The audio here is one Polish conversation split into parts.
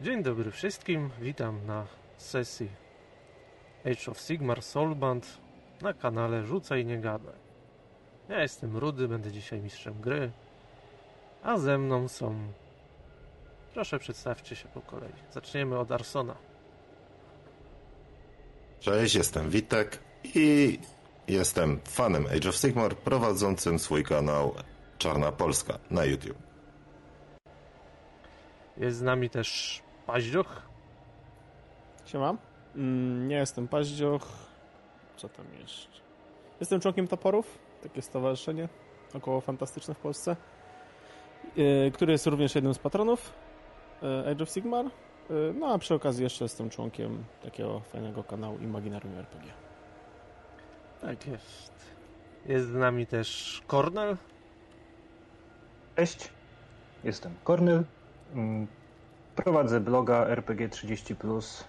Dzień dobry wszystkim, witam na sesji Age of Sigmar Soulband na kanale Rzucaj Nie Gadaj. Ja jestem Rudy, będę dzisiaj mistrzem gry, a ze mną są... Proszę przedstawcie się po kolei. Zaczniemy od Arsona. Cześć, jestem Witek i jestem fanem Age of Sigmar prowadzącym swój kanał Czarna Polska na YouTube. Jest z nami też Paździoch. Siema. Mm, nie jestem Paździoch. Co tam jeszcze? Jestem członkiem Toporów, takie stowarzyszenie około fantastyczne w Polsce, yy, który jest również jednym z patronów yy, Age of Sigmar. Yy, no a przy okazji jeszcze jestem członkiem takiego fajnego kanału Imaginarium RPG. Tak jest. Jest z nami też Kornel. Cześć, jestem Kornel. Prowadzę bloga RPG30,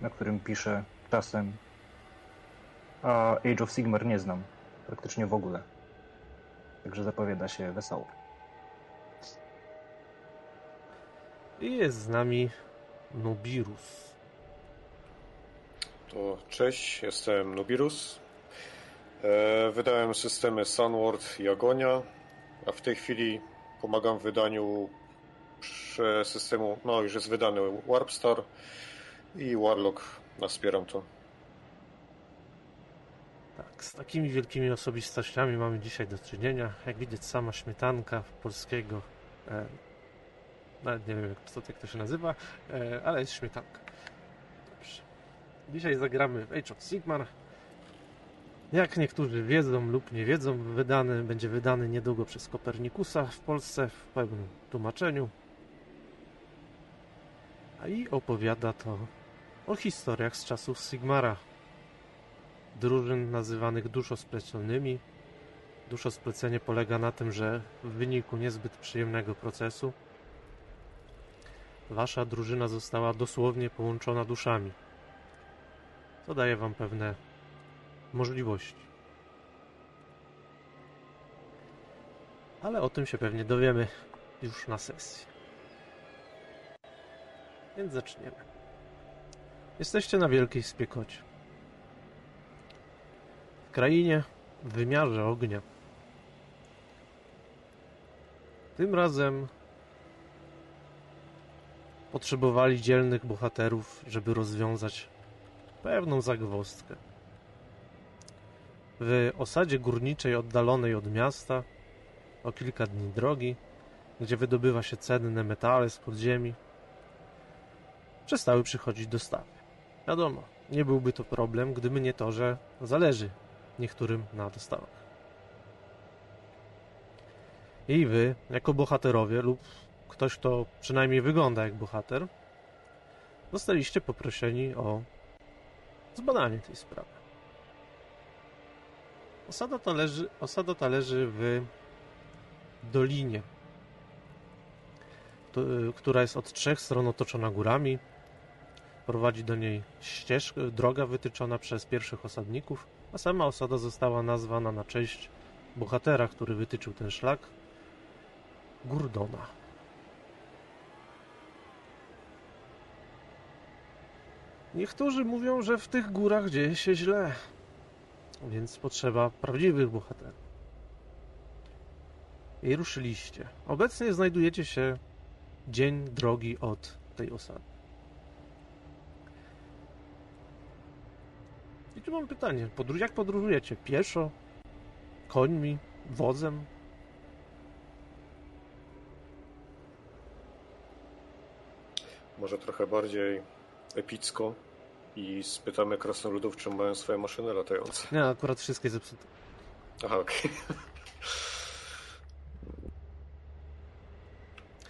na którym piszę czasem, a Age of Sigmar nie znam praktycznie w ogóle. Także zapowiada się wesoło. I jest z nami Nubirus. To cześć, jestem Nubirus. E, wydałem systemy Sunward i Agonia, a w tej chwili pomagam w wydaniu systemu, no już jest wydany Warpstar i Warlock, no, wspieram to. Tak, z takimi wielkimi osobistościami mamy dzisiaj do czynienia. Jak widać, sama śmietanka polskiego, e, nawet nie wiem, jak to, jak to się nazywa, e, ale jest śmietanka. Dobrze. Dzisiaj zagramy w Age of Sigmar. Jak niektórzy wiedzą lub nie wiedzą, wydany, będzie wydany niedługo przez Kopernikusa w Polsce w pełnym tłumaczeniu. I opowiada to o historiach z czasów Sigmara. Drużyn nazywanych duszosplecionymi. Duszosplecenie polega na tym, że w wyniku niezbyt przyjemnego procesu wasza drużyna została dosłownie połączona duszami. To daje wam pewne możliwości. Ale o tym się pewnie dowiemy już na sesji. Więc zaczniemy. Jesteście na wielkiej spiekocie. W krainie, w wymiarze ognia. Tym razem potrzebowali dzielnych bohaterów, żeby rozwiązać pewną zagwozdkę. W osadzie górniczej oddalonej od miasta, o kilka dni drogi, gdzie wydobywa się cenne metale z podziemi, przestały przychodzić dostawy. Wiadomo, nie byłby to problem, gdyby nie to, że zależy niektórym na dostawach. I wy, jako bohaterowie lub ktoś, kto przynajmniej wygląda jak bohater, zostaliście poproszeni o zbadanie tej sprawy. Osada ta leży, osada ta leży w dolinie, to, która jest od trzech stron otoczona górami. Prowadzi do niej ścieżka, droga wytyczona przez pierwszych osadników, a sama osada została nazwana na cześć bohatera, który wytyczył ten szlak Gurdona. Niektórzy mówią, że w tych górach dzieje się źle, więc potrzeba prawdziwych bohaterów. I ruszyliście. Obecnie znajdujecie się dzień drogi od tej osady. Tu mam pytanie. Podróż, jak podróżujecie? Pieszo? Końmi? Wozem? Może trochę bardziej epicko i spytamy krasnoludów, czy mają swoje maszyny latające. Nie, akurat wszystkie zepsute. Aha, okej. Okay.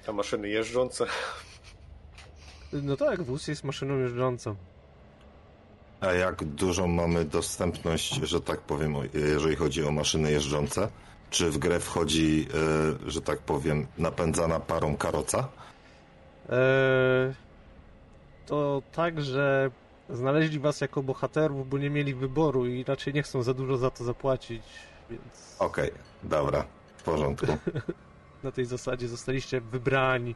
A maszyny jeżdżące? No tak, wóz jest maszyną jeżdżącą. A jak dużą mamy dostępność, że tak powiem, jeżeli chodzi o maszyny jeżdżące? Czy w grę wchodzi, e, że tak powiem, napędzana parą karoca? Eee, to tak, że znaleźli was jako bohaterów, bo nie mieli wyboru i raczej nie chcą za dużo za to zapłacić, więc... Okej, okay, dobra, w porządku. Na tej zasadzie zostaliście wybrani.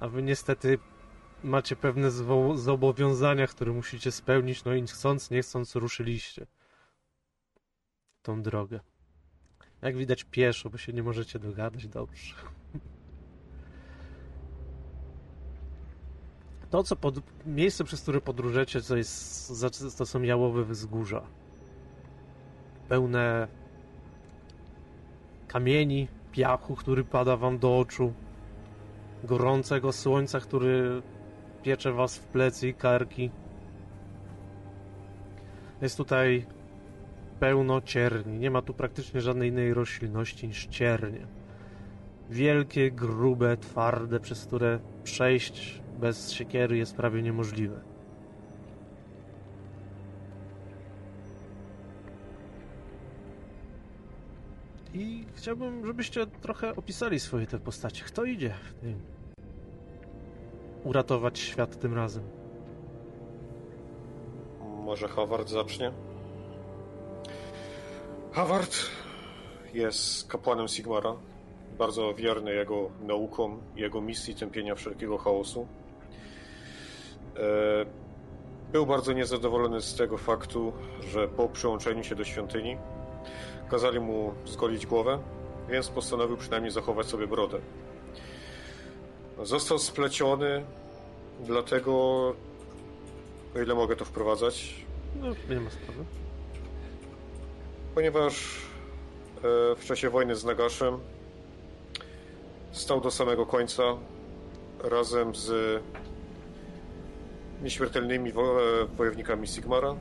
A wy niestety macie pewne zobowiązania, które musicie spełnić, no i chcąc, nie chcąc ruszyliście tą drogę. Jak widać pieszo, bo się nie możecie dogadać dobrze. To, co pod... miejsce, przez które podróżecie, to, jest... to są jałowe wzgórza. Pełne kamieni, piachu, który pada wam do oczu, gorącego słońca, który piecze was w plecy i karki. Jest tutaj pełno cierni. Nie ma tu praktycznie żadnej innej roślinności niż ciernie. Wielkie, grube, twarde, przez które przejść bez siekiery jest prawie niemożliwe. I chciałbym, żebyście trochę opisali swoje te postacie. Kto idzie w tym? Uratować świat tym razem? Może Howard zacznie? Howard jest kapłanem Sigmara. Bardzo wierny jego naukom, jego misji tępienia wszelkiego chaosu. E, był bardzo niezadowolony z tego faktu, że po przyłączeniu się do świątyni kazali mu zgolić głowę, więc postanowił przynajmniej zachować sobie brodę. Został spleciony, dlatego, o ile mogę to wprowadzać, No, nie ma sprawy. ponieważ e, w czasie wojny z Nagaszem stał do samego końca razem z nieśmiertelnymi wo e, wojownikami Sigmara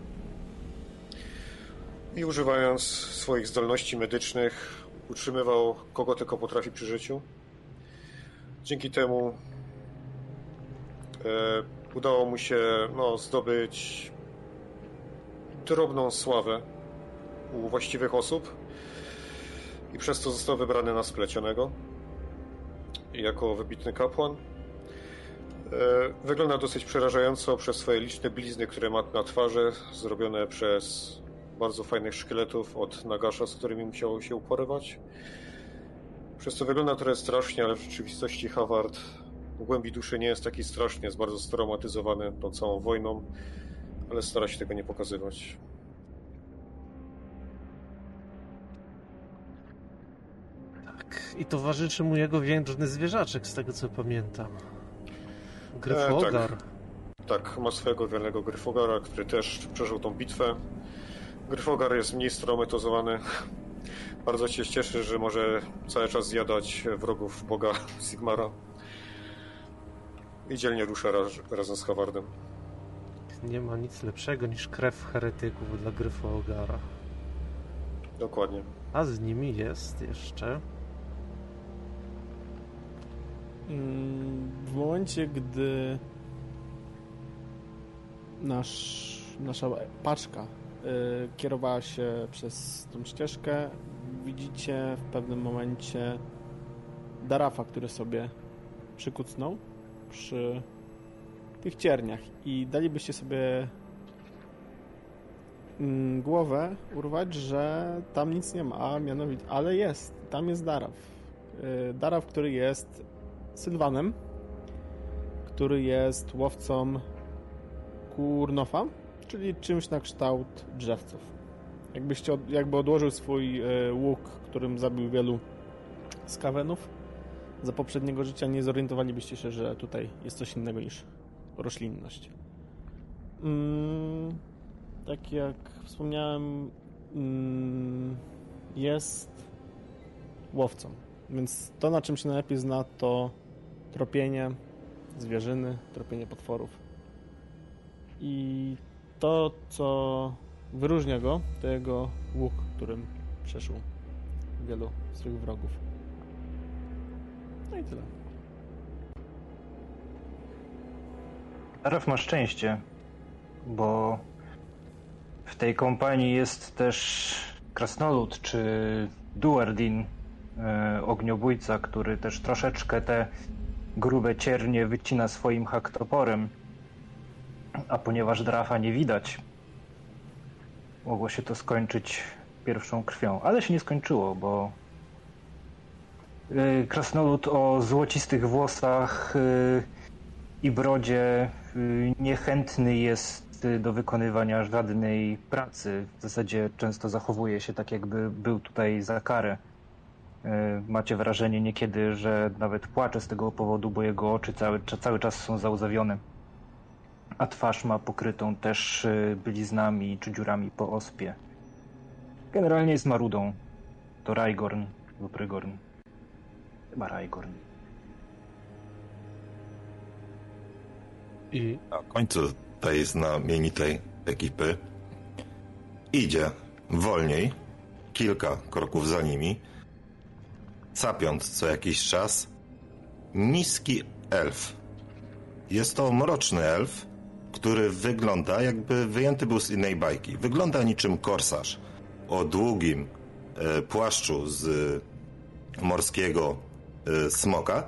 i używając swoich zdolności medycznych utrzymywał kogo tylko potrafi przy życiu. Dzięki temu e, udało mu się no, zdobyć drobną sławę u właściwych osób i przez to został wybrany na splecionego jako wybitny kapłan. E, Wygląda dosyć przerażająco przez swoje liczne blizny, które ma na twarzy, zrobione przez bardzo fajnych szkieletów od Nagasza, z którymi musiało się uporywać. Przez to wygląda trochę strasznie, ale w rzeczywistości Howard w głębi duszy nie jest taki straszny, jest bardzo straumatyzowany tą całą wojną, ale stara się tego nie pokazywać. Tak. I towarzyszy mu jego wędrny zwierzaczek, z tego co pamiętam. E, Gryfogar. Tak, ma swojego wiernego Gryfogara, który też przeżył tą bitwę. Gryfogar jest mniej straumatyzowany. Bardzo się cieszy, że może cały czas zjadać wrogów Boga Sigmara. I dzielnie rusza raz, razem z Howardem. Nie ma nic lepszego niż krew heretyków dla Gryfogara. Dokładnie. A z nimi jest jeszcze... Mm, W momencie, gdy nasz, nasza paczka y, kierowała się przez tą ścieżkę, widzicie w pewnym momencie Darafa, który sobie przykucnął przy tych cierniach i dalibyście sobie mm, głowę urwać, że tam nic nie ma, a mianowicie, ale jest, tam jest Daraf. Y, Daraf, który jest Sylwanem, który jest łowcą kurnofa, czyli czymś na kształt drzewców. Jakbyście od, jakby odłożył swój e, łuk, którym zabił wielu skawenów, za poprzedniego życia nie zorientowalibyście się, że tutaj jest coś innego niż roślinność. Mm, tak jak wspomniałem, mm, jest łowcą. Więc to, na czym się najlepiej zna, to tropienie zwierzyny, tropienie potworów. I to, co wyróżnia go, to jego łuk, którym przeszył wielu swych wrogów. No i tyle. Raf ma szczęście, bo w tej kompanii jest też krasnolud czy Duardin, e, ogniobójca, który też troszeczkę te grube ciernie wycina swoim haktoporem. A ponieważ Drafa nie widać, mogło się to skończyć pierwszą krwią. Ale się nie skończyło, bo Y, Krasnolud o złocistych włosach y, i brodzie y, niechętny jest do wykonywania żadnej pracy. W zasadzie często zachowuje się tak, jakby był tutaj za karę. Macie wrażenie niekiedy, że nawet płacze z tego powodu, bo jego oczy cały, cały czas są załzawione. A twarz ma pokrytą też y, bliznami czy dziurami po ospie. Generalnie jest marudą. To Raigorn lub Rygorn. Chyba Raigorn. I Na końcu tej znamienitej ekipy idzie wolniej, kilka kroków za nimi, sapiąc co jakiś czas, niski elf. Jest to mroczny elf, który wygląda jakby wyjęty był z innej bajki. Wygląda niczym korsarz o długim e, płaszczu z e, morskiego e, smoka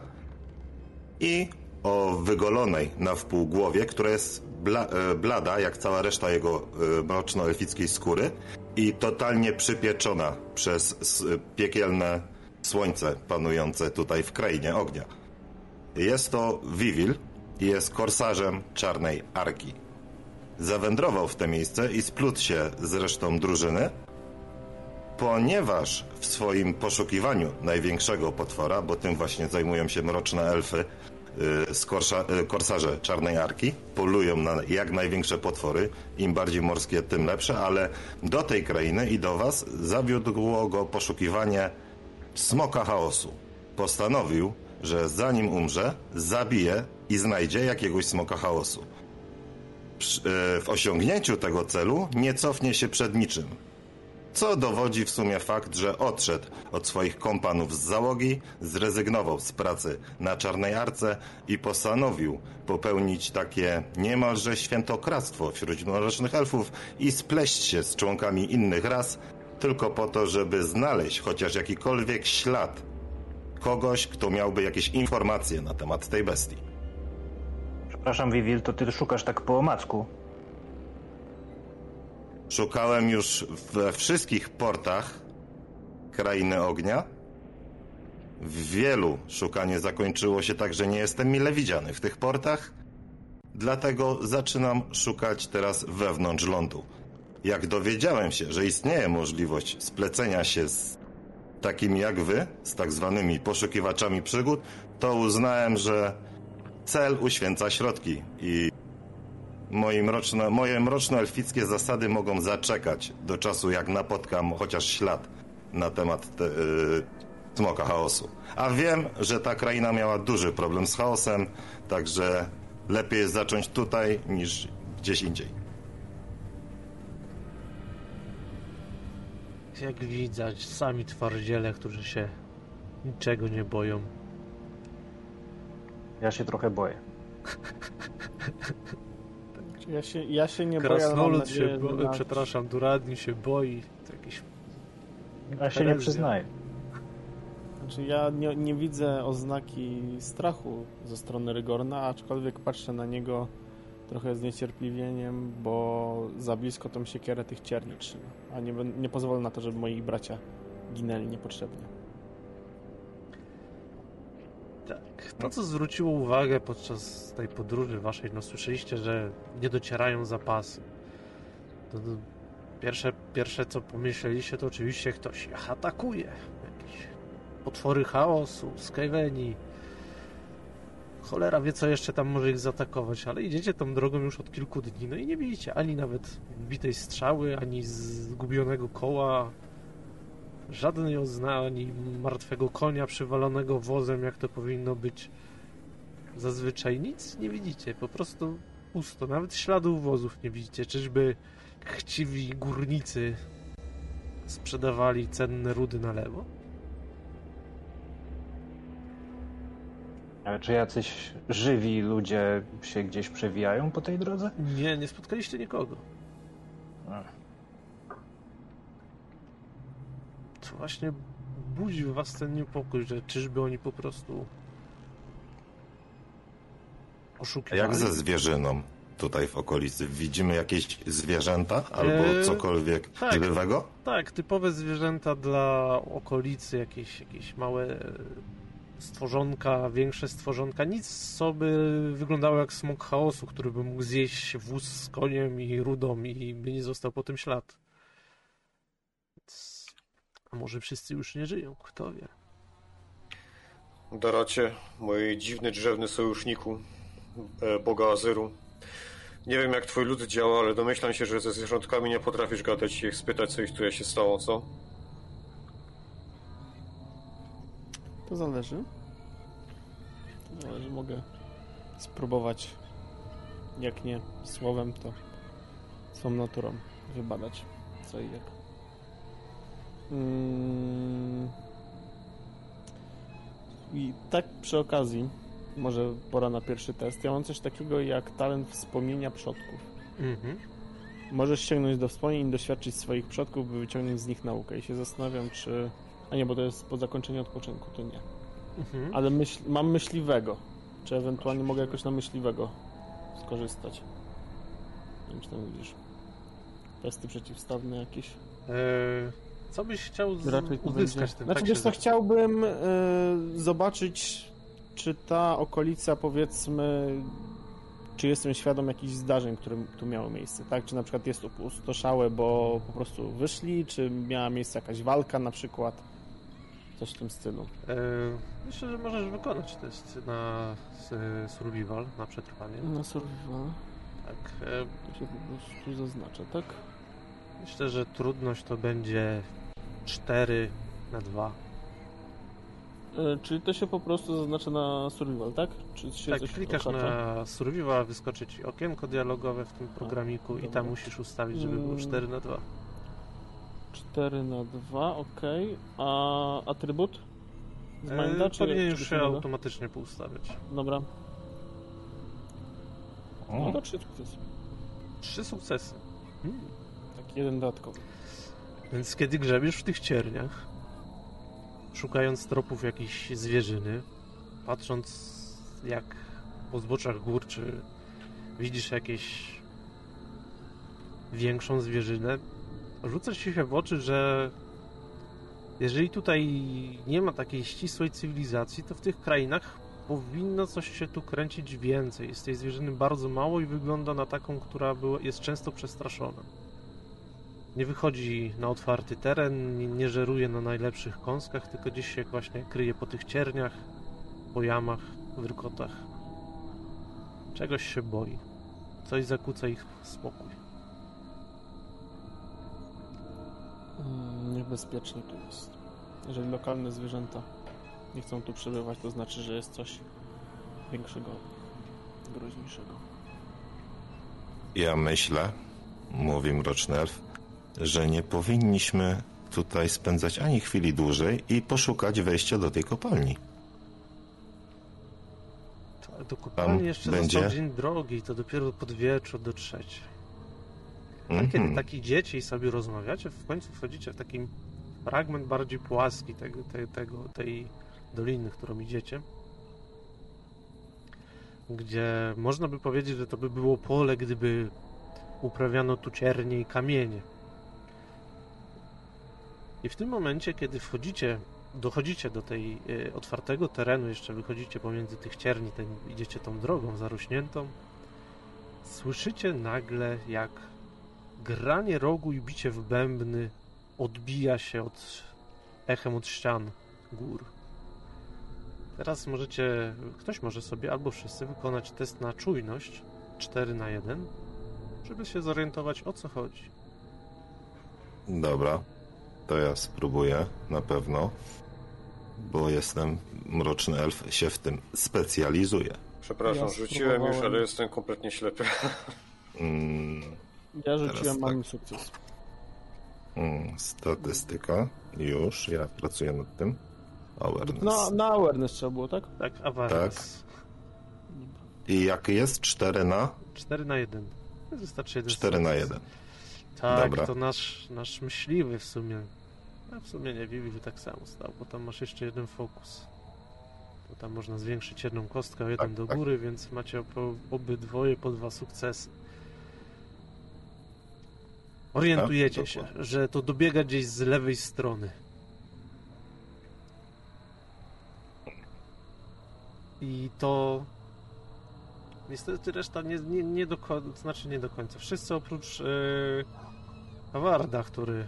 i o wygolonej na wpół głowie, która jest bla, e, blada, jak cała reszta jego e, mroczno-elfickiej skóry i totalnie przypieczona przez s- piekielne słońce panujące tutaj w krainie ognia. Jest to Vivil jest korsarzem czarnej arki. Zawędrował w te miejsce i splótł się z resztą drużyny, ponieważ w swoim poszukiwaniu największego potwora, bo tym właśnie zajmują się mroczne elfy, y, z korsza, y, korsarze Czarnej Arki polują na jak największe potwory. Im bardziej morskie, tym lepsze, ale do tej krainy i do was zawiodło go poszukiwanie smoka chaosu. Postanowił, że zanim umrze, zabije i znajdzie jakiegoś smoka chaosu. Y, W osiągnięciu tego celu nie cofnie się przed niczym. Co dowodzi w sumie fakt, że odszedł od swoich kompanów z załogi, zrezygnował z pracy na Czarnej Arce i postanowił popełnić takie niemalże świętokradztwo wśród mrocznych elfów i spleść się z członkami innych ras, tylko po to, żeby znaleźć chociaż jakikolwiek ślad kogoś, kto miałby jakieś informacje na temat tej bestii. Przepraszam, Vivil, to ty szukasz tak po omacku. Szukałem już we wszystkich portach krainy ognia. W wielu szukanie zakończyło się tak, że nie jestem mile widziany w tych portach. Dlatego zaczynam szukać teraz wewnątrz lądu. Jak dowiedziałem się, że istnieje możliwość splecenia się z takimi jak wy, z tak zwanymi poszukiwaczami przygód, to uznałem, że cel uświęca środki i Moje mroczne, moje mroczno-elfickie zasady mogą zaczekać do czasu, jak napotkam chociaż ślad na temat te, y, smoka chaosu. A wiem, że ta kraina miała duży problem z chaosem, także lepiej jest zacząć tutaj niż gdzieś indziej. jak widać, sami twardziele, którzy się niczego nie boją. Ja się trochę boję. Ja się, ja się nie boję, ale mam Krasnolud się na- przepraszam, Duradni się boi. To jakiś Ja się nie przyznaję. Znaczy ja nie, nie widzę oznaki strachu ze strony Rygorna, aczkolwiek patrzę na niego trochę z niecierpliwieniem, bo za blisko tą siekierę tych cierni trzyma. A nie, nie pozwolę na to, żeby moi bracia ginęli niepotrzebnie. Tak. To, co zwróciło uwagę podczas tej podróży waszej, no słyszeliście, że nie docierają zapasy. To, to pierwsze, pierwsze, co pomyśleliście, to oczywiście ktoś ich atakuje. Jakieś potwory chaosu, Skyweni. Cholera wie, co jeszcze tam może ich zaatakować, ale idziecie tą drogą już od kilku dni, no i nie widzicie ani nawet bitej strzały, ani zgubionego koła, żadnej oznaki martwego konia przywalonego wozem, jak to powinno być. Zazwyczaj nic nie widzicie, po prostu pusto. Nawet śladów wozów nie widzicie. Czyżby chciwi górnicy sprzedawali cenne rudy na lewo? Ale czy jacyś żywi ludzie się gdzieś przewijają po tej drodze? Nie, nie spotkaliście nikogo. Ach. Co właśnie budzi w was ten niepokój, że czyżby oni po prostu A oszukiwali? jak ze zwierzyną? tutaj w okolicy? Widzimy jakieś zwierzęta albo Eee, cokolwiek tak. żywego? Tak, typowe zwierzęta dla okolicy, jakieś, jakieś małe stworzonka, większe stworzonka. Nic, co by wyglądało jak smok chaosu, który by mógł zjeść wóz z koniem i rudą i by nie został po tym ślad. A może wszyscy już nie żyją, kto wie. Daracie, mój dziwny drzewny sojuszniku, e, boga Azyru. Nie wiem jak twój lud działa, ale domyślam się, że ze zwierzątkami nie potrafisz gadać i ich spytać, co ich tu się stało, co? To zależy. To zależy, mogę spróbować. Jak nie słowem, to swą naturą wybadać co i jak. Mm. I tak przy okazji, może pora na pierwszy test. Ja mam coś takiego jak talent wspomnienia przodków. Mhm. Możesz sięgnąć do wspomnień i doświadczyć swoich przodków, by wyciągnąć z nich naukę. I się zastanawiam, czy. A nie, bo to jest po zakończeniu odpoczynku, to nie. Mhm. Ale myśl, mam myśliwego. Czy ewentualnie mogę jakoś na myśliwego skorzystać? Nie wiem, czy tam widzisz. Testy przeciwstawne jakieś. E, co byś chciał z... Raczej uzyskać tym? Znaczy, tak wiesz co, chciałbym e, zobaczyć, czy ta okolica, powiedzmy, czy jestem świadom jakichś zdarzeń, które tu miały miejsce, tak? Czy na przykład jest opustoszałe, bo po prostu wyszli, czy miała miejsce jakaś walka na przykład? Coś w tym stylu. E, myślę, że możesz wykonać test na survival, na przetrwanie. Na survival. Tak. E, To się po prostu zaznacza, tak? myślę, że trudność to będzie 4 na 2. E, Czyli to się po prostu zaznacza na survival, tak? Czy się Tak, klikasz na survival, wyskoczy ci okienko dialogowe w tym programiku i dobra. tam musisz ustawić, żeby było Mm. 4 na 2. 4 na 2, ok. A atrybut? Z Minda, E, czy powinien czy już się automatycznie poustawiać. Dobra. No O, to 3 sukcesy. Trzy sukcesy. Hmm. Tak, jeden dodatkowy. Więc kiedy grzebiesz w tych cierniach, szukając tropów jakiejś zwierzyny, patrząc jak po zboczach gór, czy widzisz jakieś większą zwierzynę, rzuca ci się w oczy, że jeżeli tutaj nie ma takiej ścisłej cywilizacji, to w tych krainach powinno coś się tu kręcić więcej. Jest tej zwierzyny bardzo mało i wygląda na taką, która była, jest często przestraszona. Nie wychodzi na otwarty teren, nie, nie żeruje na najlepszych kąskach, tylko gdzieś się właśnie kryje po tych cierniach, po jamach, wyrkotach. Czegoś się boi. Coś zakłóca ich spokój. Mm, niebezpiecznie tu jest. Jeżeli lokalne zwierzęta nie chcą tu przebywać, to znaczy, że jest coś większego, groźniejszego. Ja myślę, mówi mroczny elf, że nie powinniśmy tutaj spędzać ani chwili dłużej i poszukać wejścia do tej kopalni. To do kopalni jeszcze będzie? został dzień drogi, to dopiero pod wieczór do trzeciej. A Mhm. kiedy tak idziecie i sobie rozmawiacie, w końcu wchodzicie w taki fragment bardziej płaski tego, te, tego, tej doliny, którą idziecie, gdzie można by powiedzieć, że to by było pole, gdyby uprawiano tu ciernie i kamienie. I w tym momencie, kiedy wchodzicie, dochodzicie do tej e, otwartego terenu, jeszcze wychodzicie pomiędzy tych cierni, ten, idziecie tą drogą zarośniętą, słyszycie nagle, jak granie rogu i bicie w bębny odbija się od echem od ścian gór. Teraz możecie, ktoś może sobie albo wszyscy wykonać test na czujność 4 na 1, żeby się zorientować o co chodzi. Dobra, to ja spróbuję na pewno, bo jestem mroczny elf, się w tym specjalizuję. Przepraszam, Ja rzuciłem już, ale jestem kompletnie ślepy. Mm, Ja rzuciłem, tak. mam sukces. mm, statystyka, już, ja pracuję nad tym. Awareness. Na, na awareness trzeba było, tak? Tak, awareness. I jak jest 4 na 4 na 1. Wystarczy jeden 4 na sukces. 1. Tak, Dobra. to nasz, nasz myśliwy w sumie. A w sumie nie, Vivi tak samo stał, bo tam masz jeszcze jeden fokus. Bo tam można zwiększyć jedną kostkę o jeden Tak, do tak. góry, więc macie obydwoje po dwa sukcesy. Orientujecie Tak, się, że to dobiega gdzieś z lewej strony. I to niestety reszta nie, nie, nie do końca, znaczy nie do końca. Wszyscy oprócz yy, Awarda, który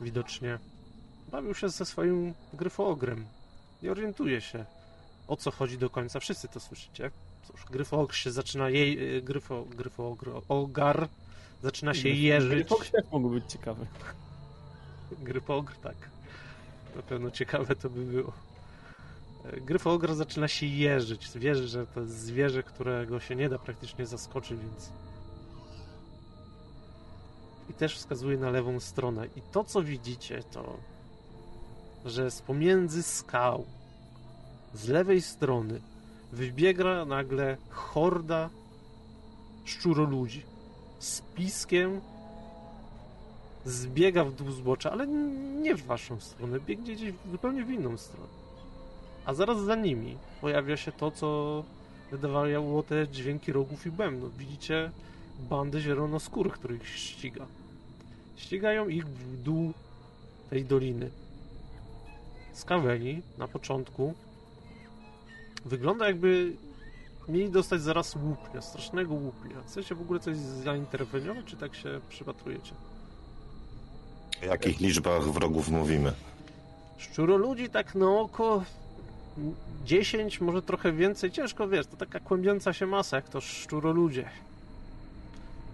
widocznie bawił się ze swoim gryfoogrem. Nie orientuje się o co chodzi do końca. Wszyscy to słyszycie. Cóż, gryfoogr się zaczyna jej, gryfo, gryfoogr, ogar zaczyna się jeżyć. Pokrzep mógł być ciekawy. Gryfogr, tak. Na pewno ciekawe to by było. E, Gryfogr zaczyna się jeżyć. Wierzy, że to jest zwierzę, którego się nie da praktycznie zaskoczyć, więc. I też wskazuje na lewą stronę. I to, co widzicie, to, że z pomiędzy skał, z lewej strony, wybiega nagle horda szczuroludzi z piskiem zbiega w dół zbocza, ale nie w waszą stronę, biegnie gdzieś zupełnie w inną stronę. A zaraz za nimi pojawia się to, co wydawało te dźwięki rogów i bębnów. Widzicie bandę zielonoskórych, których ściga. Ścigają ich w dół tej doliny. Skaweni na początku wygląda jakby mieli dostać zaraz łupnia, strasznego łupnia. Chcecie w ogóle coś zainterweniować, czy tak się przypatrujecie? O jakich liczbach wrogów mówimy? Szczuroludzi tak na oko 10, może trochę więcej. Ciężko wiesz, to taka kłębiąca się masa, jak to szczuroludzie.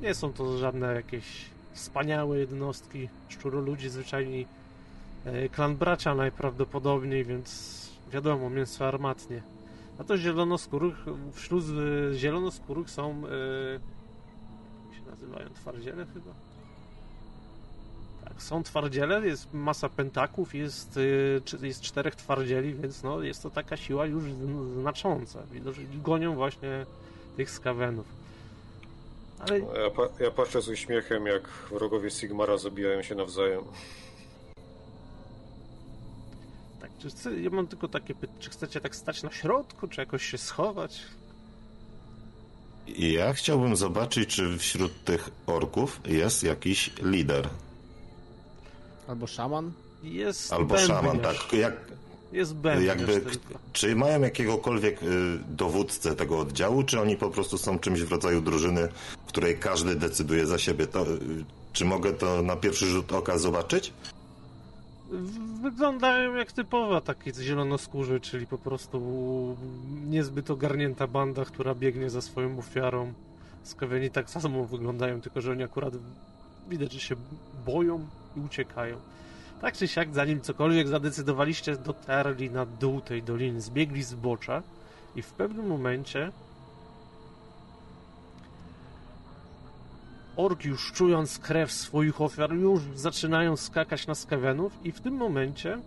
Nie są to żadne jakieś wspaniałe jednostki. Szczuroludzi zwyczajni e, klan bracia najprawdopodobniej, więc wiadomo, mięso armatnie. A to zielonoskórych, wśród e, zielonoskórych są e, jak się nazywają? Twardziele chyba? Tak, są twardziele, jest masa pentaków, jest, jest czterech twardzieli, więc no, jest to taka siła już zn- znacząca. Widocznie gonią właśnie tych skawenów. Ale Ja, pa, ja patrzę z uśmiechem, jak wrogowie Sigmara zabijają się nawzajem. tak, czy chce, ja mam tylko takie pytanie, czy chcecie tak stać na środku, czy jakoś się schować? Ja chciałbym zobaczyć, czy wśród tych orków jest jakiś lider. Albo szaman? Jest Albo szaman, tak. Jak, Jest bębniarz jakby, tylko. czy mają jakiegokolwiek y, dowódcę tego oddziału, czy oni po prostu są czymś w rodzaju drużyny, w której każdy decyduje za siebie? To, y, czy mogę to na pierwszy rzut oka zobaczyć? Wyglądają jak typowa taki zielonoskórzy, czyli po prostu niezbyt ogarnięta banda, która biegnie za swoją ofiarą. Skawieni tak samo wyglądają, tylko że oni akurat widać, że się boją i uciekają. Tak czy siak, zanim cokolwiek zadecydowaliście, dotarli na dół tej doliny, zbiegli z bocza i w pewnym momencie orki już czując krew swoich ofiar już zaczynają skakać na skawenów i w tym momencie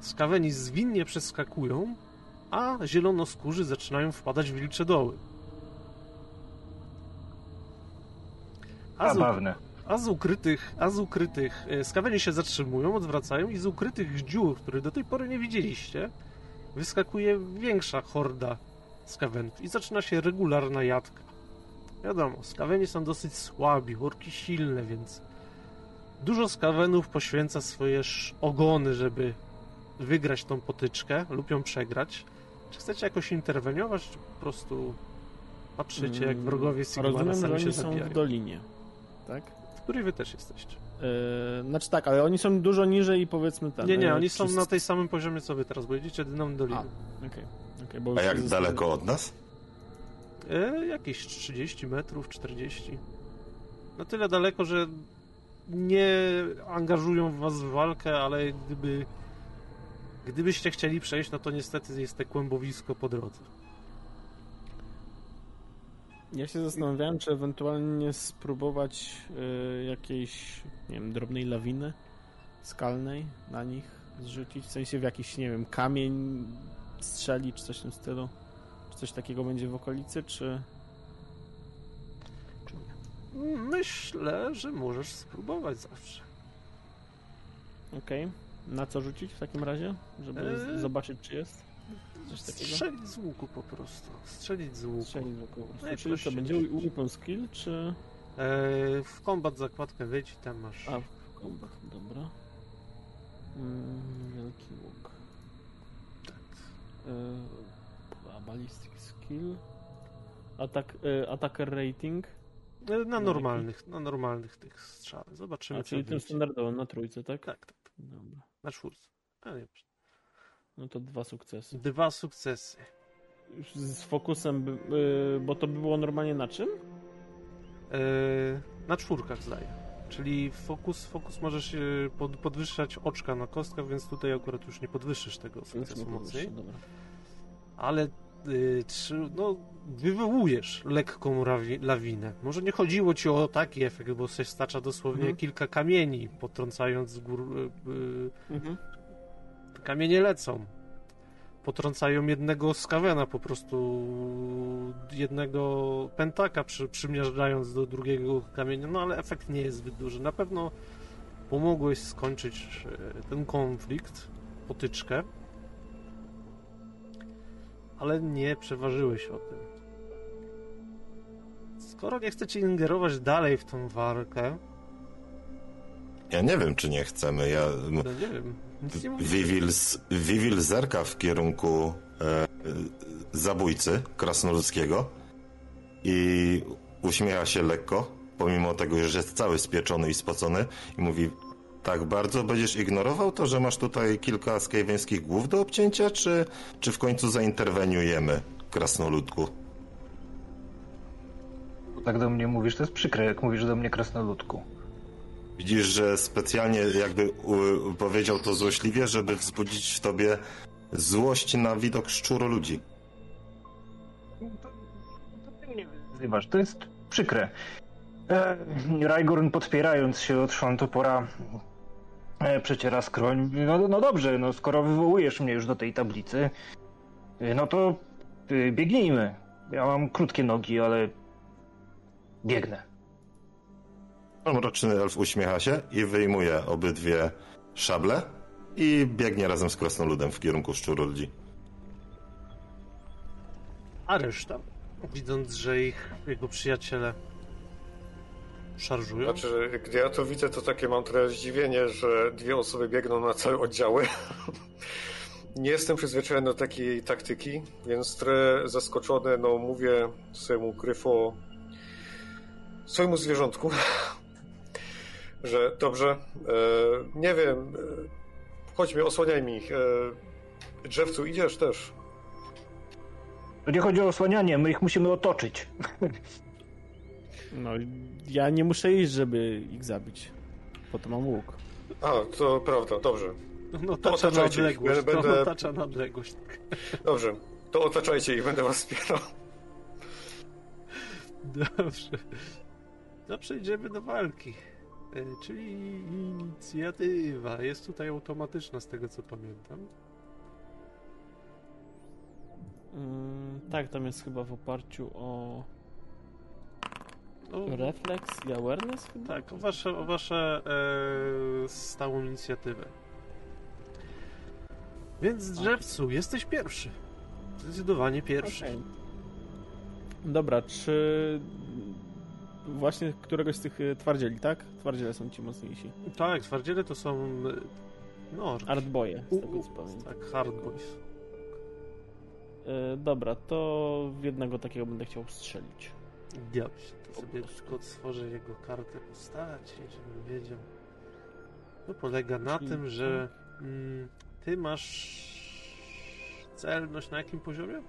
skaweni zwinnie przeskakują, a zielonoskórzy zaczynają wpadać w wilcze doły. Zabawne. A z ukrytych, a z ukrytych e, skaweni się zatrzymują, odwracają i z ukrytych dziur, których do tej pory nie widzieliście, wyskakuje większa horda skawenów i zaczyna się regularna jadka. Wiadomo, skaweni są dosyć słabi, orki silne, więc dużo skawenów poświęca swoje ogony, żeby wygrać tą potyczkę lub ją przegrać. Czy chcecie jakoś interweniować, czy po prostu patrzycie, jak wrogowie Sigmara Mm, Rozumiem, że się oni są zabijają? w dolinie. Tak? W której wy też jesteście? Yy, znaczy tak, ale oni są dużo niżej i powiedzmy ten. Nie, nie, yy, oni są na tej samym poziomie co wy teraz, bo jedziecie dyną doliną. Okej, okej, bo A jak daleko od nas? E, jakieś 30 metrów, 40. Na tyle daleko, że nie angażują was w walkę, ale gdyby gdybyście chcieli przejść, no to niestety jest te kłębowisko po drodze. Ja się zastanawiałem, czy ewentualnie spróbować y, jakiejś, nie wiem, drobnej lawiny skalnej na nich zrzucić, w sensie w jakiś, nie wiem, kamień strzelić, czy coś w tym stylu. Czy coś takiego będzie w okolicy, czy... Myślę, że możesz spróbować zawsze. Okej. Na co rzucić w takim razie, żeby Eee. z- zobaczyć, czy jest? Coś takiego? Strzelić z łuku po prostu. Strzelić z łuku. Strzelić w około. No Czyli to będzie weapon skill, czy... E, w kombat zakładkę wejdź i tam masz. A, w combat, dobra. Mm, wielki łuk. Tak. E, a ballistic skill. Atak, e, attacker rating. E, Na No, normalnych, na normalnych tych strzałach. Zobaczymy A, czyli tym standardowym na trójce, tak? Tak, tak. Dobra. Na czwórce. A nie, No to dwa sukcesy. Dwa sukcesy. Z fokusem, by, y, bo to by było normalnie na czym? E, na czwórkach zdaję. Czyli fokus, fokus możesz e, pod, podwyższać oczka na kostkach, więc tutaj akurat już nie podwyższysz tego sukcesu nie mocniej. Dobra. Ale y, trzy, no, wywołujesz lekką lawinę. Może nie chodziło ci o taki efekt, bo się stacza dosłownie Mhm. kilka kamieni, potrącając z gór. Y, y, Mhm. Kamienie lecą. Potrącają jednego skawena, po prostu jednego pentaka przy, przymierzając do drugiego kamienia, no ale efekt nie jest zbyt duży. Na pewno pomogłeś skończyć e, ten konflikt, potyczkę, ale nie przeważyłeś o tym. Skoro nie chcecie ingerować dalej w tą walkę, Ja nie wiem, czy nie chcemy. Ja, no nie wiem, Vivil zerka w kierunku e, zabójcy krasnoludzkiego i uśmiecha się lekko, pomimo tego, że jest cały spieczony i spocony i mówi tak bardzo będziesz ignorował to, że masz tutaj kilka skajeńskich głów do obcięcia, czy, czy w końcu zainterweniujemy, krasnoludku? Tak do mnie mówisz, to jest przykre, jak mówisz do mnie krasnoludku. Widzisz, że specjalnie jakby powiedział to złośliwie, żeby wzbudzić w tobie złość na widok szczuro ludzi. To, to ty mnie wyzywasz, to jest przykre. E, Rajgorn podpierając się od Szwantopora e, przeciera skroń. No, no dobrze, no skoro wywołujesz mnie już do tej tablicy, e, no to e, biegnijmy. Ja mam krótkie nogi, ale biegnę. Mroczny elf uśmiecha się i wyjmuje obydwie szable i biegnie razem z krasnoludem w kierunku szczuro ludzi. A reszta, widząc, że ich, jego przyjaciele szarżują, Znaczy, gdy ja to widzę, to takie mam trochę zdziwienie, że dwie osoby biegną na całe oddziały. Nie jestem przyzwyczajony do takiej taktyki, więc trochę zaskoczony, no mówię swojemu gryfo, swojemu zwierzątku, że dobrze, e, nie wiem, e, chodźmy, osłaniaj mi ich. E, drzewcu, idziesz też. To nie chodzi o osłanianie, my ich musimy otoczyć. No, ja nie muszę iść, żeby ich zabić. Po to mam łuk. A, to prawda, dobrze. no to tacza na otaczajcie ich, odległość, będę- no, tacza na odległość. Dobrze, to otaczajcie ich, będę was wspierał. Dobrze. To przejdziemy do walki. E, Czyli inicjatywa jest tutaj automatyczna z tego co pamiętam. Mm, tak, tam jest chyba w oparciu o No, refleks i awareness chyba? tak, o wasze, o wasze e, stałą inicjatywę. Więc drzewcu, jesteś pierwszy. Zdecydowanie pierwszy. Okej. Dobra, czy właśnie któregoś z tych y, twardzieli, tak? Twardziele są ci mocniejsi. Tak, twardziele to są. e, No, Artboje, z tego co pamiętam. tak, hard boys. Y, dobra, to w jednego takiego będę chciał strzelić. Dobrze, to sobie tylko stworzę jego kartę postaci, żebym wiedział. To polega na Czyli tym, że mm, ty masz celność na jakim poziomie? Y,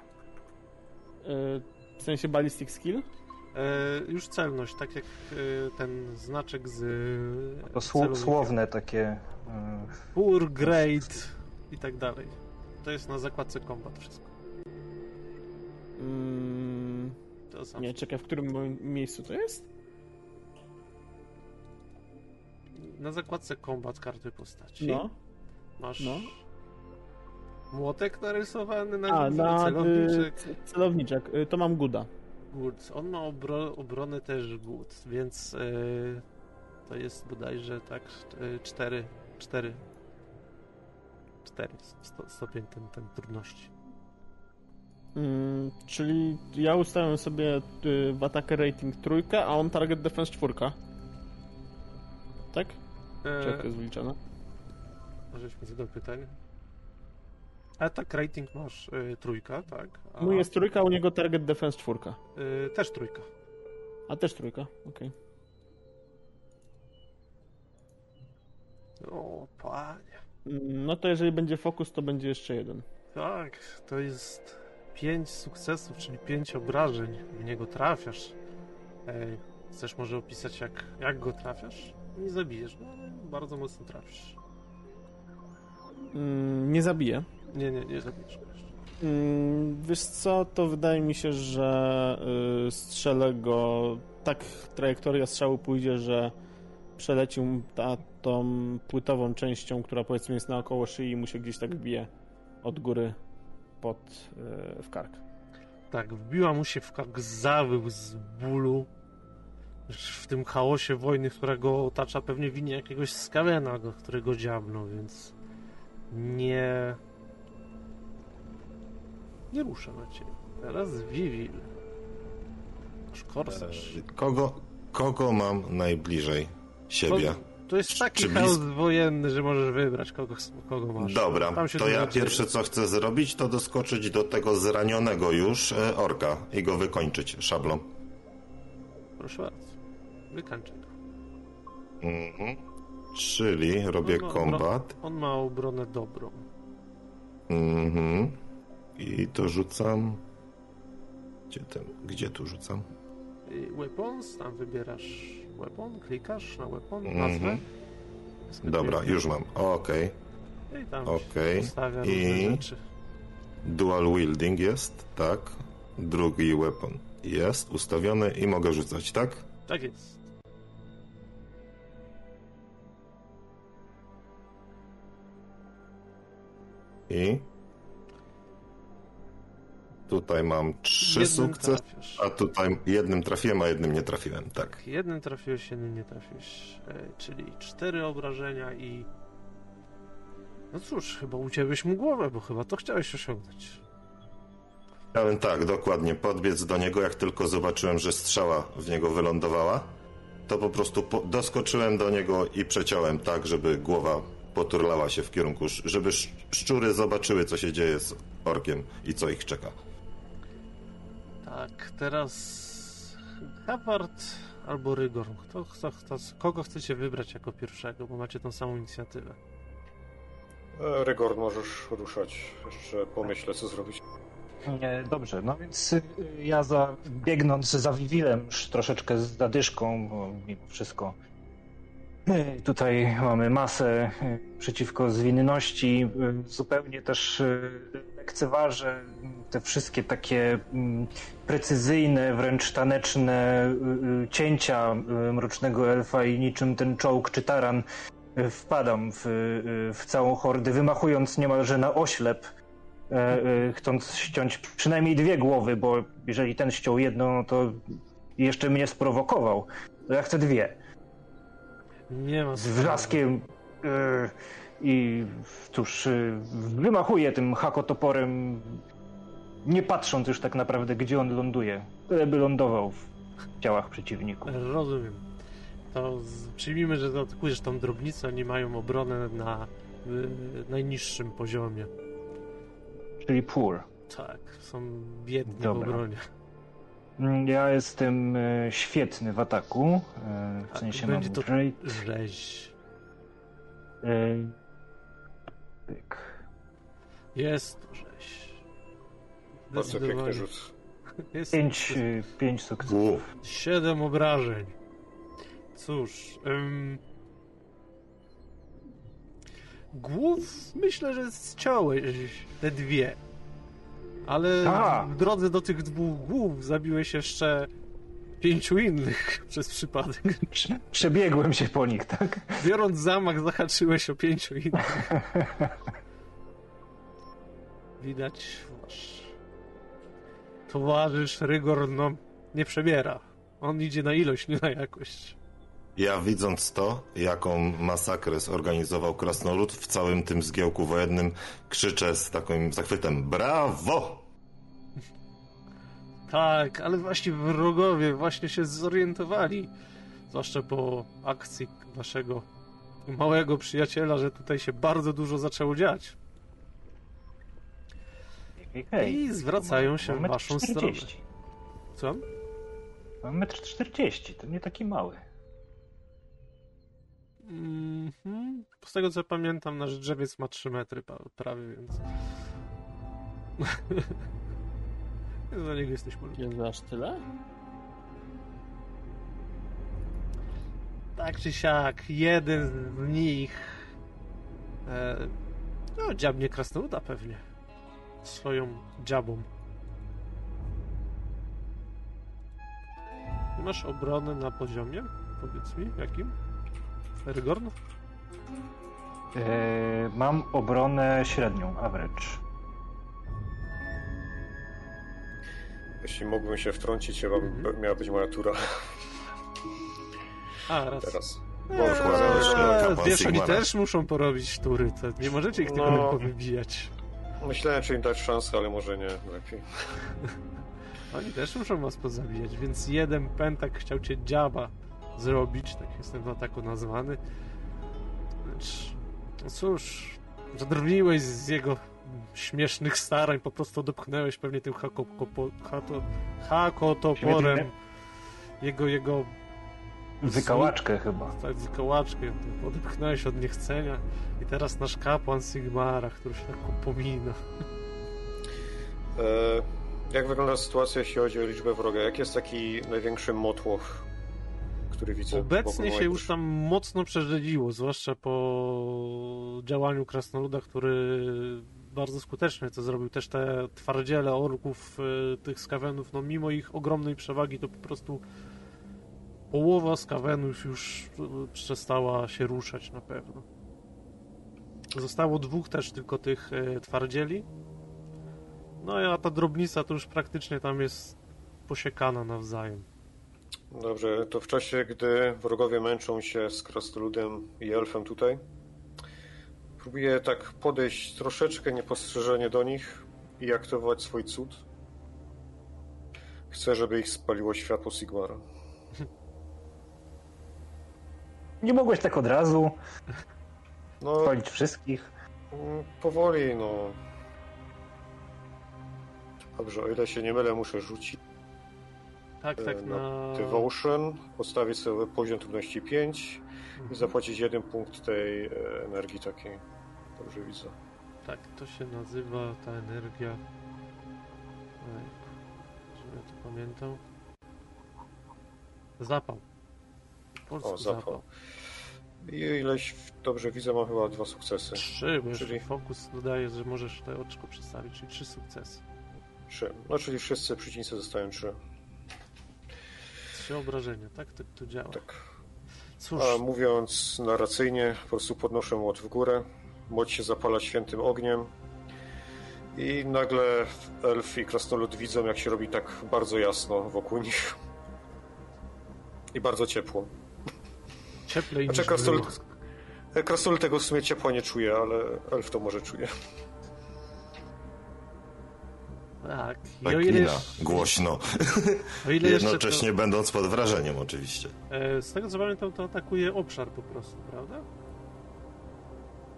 w sensie ballistic skill? E, już celność, tak jak e, ten znaczek z. e, To słowne takie. e, Poor, great i tak dalej. To jest na zakładce combat wszystko. Mm, To sam. nie, czekaj, w którym miejscu to jest? Na zakładce combat karty postaci. No. Masz no. młotek narysowany na A, na celowniczek. y, c- celowniczek. Y, to mam Guda. Good. On ma obro obronę też good, więc yy, to jest bodajże tak yy, cztery, cztery, cztery sto, stopień ten, ten trudności. czyli ja ustawiam sobie y, w atakę rating trójkę, a on target defense czwórka. Tak? Czy jak to E, jest wyliczane? żeś mi zadał pytanie. A tak rating masz y, trójka, tak? A, Mój jest trójka, u niego target defense czwórka. y, też trójka. A też trójka, okej. O, panie. No to jeżeli będzie fokus, to będzie jeszcze jeden. Tak, to jest pięć sukcesów, czyli pięć obrażeń. W niego trafiasz. Ej, chcesz może opisać, jak, jak go trafiasz? Nie zabijesz, no ale bardzo mocno trafisz. Mm, Nie zabiję. Nie, nie, nie zabijesz go jeszcze. Mm, Wiesz co, to wydaje mi się, że y, strzelę go. Tak trajektoria strzału pójdzie, że przelecił ta, tą płytową częścią, która powiedzmy jest naokoło szyi i mu się gdzieś tak wbije od góry pod y, w kark. Tak, wbiła mu się w kark, zawył z bólu. W tym chaosie wojny, która go otacza, pewnie winie jakiegoś skawena, go, którego dziabnął, więc nie... Nie rusza na ciebie. Teraz Vivil. Nasz korsarz. Kogo, kogo mam najbliżej siebie? To, to jest taki chaos wojenny, że możesz wybrać, kogo, kogo masz. Dobra, to ja pierwsze co chcę zrobić, to doskoczyć do tego zranionego już e, orka i go wykończyć szablą. Proszę bardzo. Wykańczę go. Mhm. Czyli robię On kombat. On ma obronę dobrą. Mhm. I to rzucam. Gdzie, ten, gdzie tu rzucam? Weapons, tam wybierasz weapon, klikasz na weapon, Mhm. nazwę. Dobra, już mam. Okej. I tam postawia I-. Dual wielding jest, tak. Drugi weapon jest ustawiony i mogę rzucać, tak? Tak jest. I tutaj mam trzy Jednym sukcesy, trafiasz. a tutaj jednym trafiłem, a jednym nie trafiłem, tak. Jednym trafiłeś, jednym nie trafiłeś. E, czyli cztery obrażenia i... No cóż, chyba ucięłeś mu głowę, bo chyba to chciałeś osiągnąć. Chciałem tak, dokładnie, podbiec do niego, jak tylko zobaczyłem, że strzała w niego wylądowała, to po prostu po, doskoczyłem do niego i przeciąłem tak, żeby głowa poturlała się w kierunku, żeby sz- szczury zobaczyły, co się dzieje z orkiem i co ich czeka. Tak, teraz... Hapart albo Rygorn. Kto, kto, kto, kogo chcecie wybrać jako pierwszego, bo macie tą samą inicjatywę. E, Rygor, możesz ruszać. Jeszcze pomyślę, co zrobić. Nie, dobrze, no więc y, ja za, biegnąc za Wiwilem, już troszeczkę z zadyszką, bo mimo wszystko tutaj mamy masę y, przeciwko zwinności, y, zupełnie też y, lekceważę te wszystkie takie mm, precyzyjne, wręcz taneczne cięcia Mrocznego Elfa i niczym ten czołg czy taran wpadam w, w całą hordę, wymachując niemalże na oślep e, e, chcąc ściąć przynajmniej dwie głowy, bo jeżeli ten ściął jedną, to jeszcze mnie sprowokował. Ja chcę dwie. Nie ma Z wrzaskiem e, i cóż, e, wymachuję tym hakotoporem, nie patrząc już tak naprawdę, gdzie on ląduje. Tyle by lądował w ciałach przeciwników. Rozumiem. To z, przyjmijmy, że zaatakujesz tą drobnicę, oni mają obronę na y, najniższym poziomie. Czyli poor. Tak, są biedni Dobra. w obronie. Mm, Ja jestem e, świetny w ataku. e, A W sensie mam to- great. Rzeź. e, Pyk. Jest to rzeź. Bardzo piękny rzut. Jest Pięć, pięć sukcesów. Siedem obrażeń. Cóż. Ym... Głów myślę, że zciąłeś te dwie. Ale w drodze do tych dwóch głów zabiłeś jeszcze pięciu innych przez przypadek. Prze- Przebiegłem się po nich, tak? Biorąc zamach, zahaczyłeś o pięciu innych. Widać, wasz towarzysz Rygor, no, nie przebiera. On idzie na ilość, nie na jakość. Ja widząc to, jaką masakrę zorganizował Krasnolud w całym tym zgiełku wojennym, krzyczę z takim zachwytem Brawo! Tak, ale właśnie wrogowie właśnie się zorientowali. Zwłaszcza po akcji waszego małego przyjaciela, że tutaj się bardzo dużo zaczęło dziać. Hej, hej. I zwracają się w waszą 1,40 stronę. Co? Mam 1,40 m, to nie taki mały. Mhm. Z tego co pamiętam, nasz drzewiec ma 3 metry prawie, więc. Za niego jesteś malutki. Jest aż tyle? Tak czy siak, jeden z nich. E, no, dziabnie krasnoluda pewnie. Swoją dziabą. Masz obronę na poziomie? Powiedz mi, jakim? Fergorn? Eee, mam obronę średnią, average. Jeśli mógłbym się wtrącić, chyba Mhm. miała być moja tura A, raz. teraz. Eee, wiesz, oni też muszą porobić tury, to nie możecie ich tylko No. powybijać. Myślałem, czy im dać szansę, ale może nie, lepiej. Oni też muszą was pozabijać, więc jeden pentak chciał cię dziaba zrobić, tak jestem na tako nazwany. Lecz, no cóż, zadrwniłeś z jego śmiesznych starań, po prostu odepchnęłeś pewnie tym hakotoporem jego, jego Wykałaczkę chyba. tak wykołaczkę, odepchnąłeś od niechcenia i teraz nasz kapłan Sigmara, który się tak upomina. E, jak wygląda sytuacja, jeśli chodzi o liczbę wroga? Jaki jest taki największy motłoch, który widzę? Obecnie się już tam mocno przerzedziło, zwłaszcza po działaniu Krasnoluda, który bardzo skutecznie to zrobił. Też te twardziele orków, y, tych skawenów, no mimo ich ogromnej przewagi, to po prostu połowa skawenów już y, przestała się ruszać na pewno. Zostało dwóch też tylko tych y, twardzieli. No a ta drobnica to już praktycznie tam jest posiekana nawzajem. Dobrze, to w czasie, gdy wrogowie męczą się z krasnoludem i elfem tutaj, próbuję tak podejść troszeczkę niepostrzeżenie do nich i aktywować swój cud. Chcę, żeby ich spaliło światło Sigmara. Nie mogłeś tak od razu No, spalić wszystkich. mm, powoli, no. Dobrze, o ile się nie mylę, muszę rzucić Tak, tak, e, na... Devotion, postawić sobie poziom trudności 5 i Mhm. zapłacić jeden punkt tej e, energii takiej. Dobrze widzę. Tak, to się nazywa ta energia. Żebym ja to pamiętał. Zapał. Po polsku O, zapał. I ileś dobrze widzę, mam chyba dwa sukcesy. Trzy, bo Czyli- fokus dodaje, że możesz te oczko przedstawić, czyli trzy sukcesy. Trzy. No czyli wszyscy przeciwnicy dostają trzy. Trzy obrażenia, tak to, to działa. Tak. Cóż, A mówiąc narracyjnie, po prostu podnoszę młot w górę. Młot się zapala świętym ogniem. I nagle elf i krasnolud widzą, jak się robi tak bardzo jasno wokół nich. I bardzo ciepło. cieplej Znaczy niż krasnolud, krasnolud tego w sumie ciepła nie czuje, ale elf to może czuje. Tak, i Tak o ile, jeszcze- głośno, o ile jeszcze to, jednocześnie będąc pod wrażeniem oczywiście. e, Z tego co pamiętam, to atakuje obszar po prostu, prawda?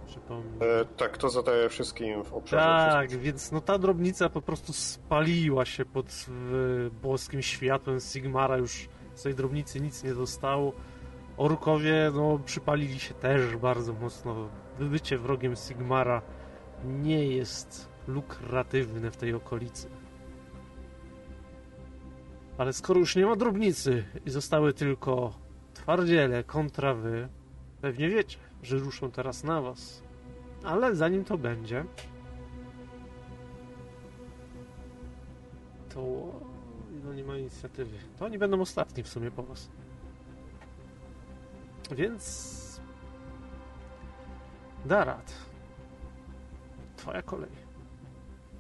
Przypomnę. E, tak, to zadaje wszystkim w obszarze. Tak, więc no ta drobnica po prostu spaliła się pod w, boskim światłem Sigmara, już z tej drobnicy nic nie zostało. Orkowie no przypalili się też bardzo mocno. Bycie wrogiem Sigmara nie jest lukratywne w tej okolicy. Ale skoro już nie ma drobnicy i zostały tylko twardziele kontra wy, pewnie wiecie, że ruszą teraz na was. Ale zanim to będzie, to no nie ma inicjatywy. To oni będą ostatni w sumie po was. Więc Darat. Twoja kolej.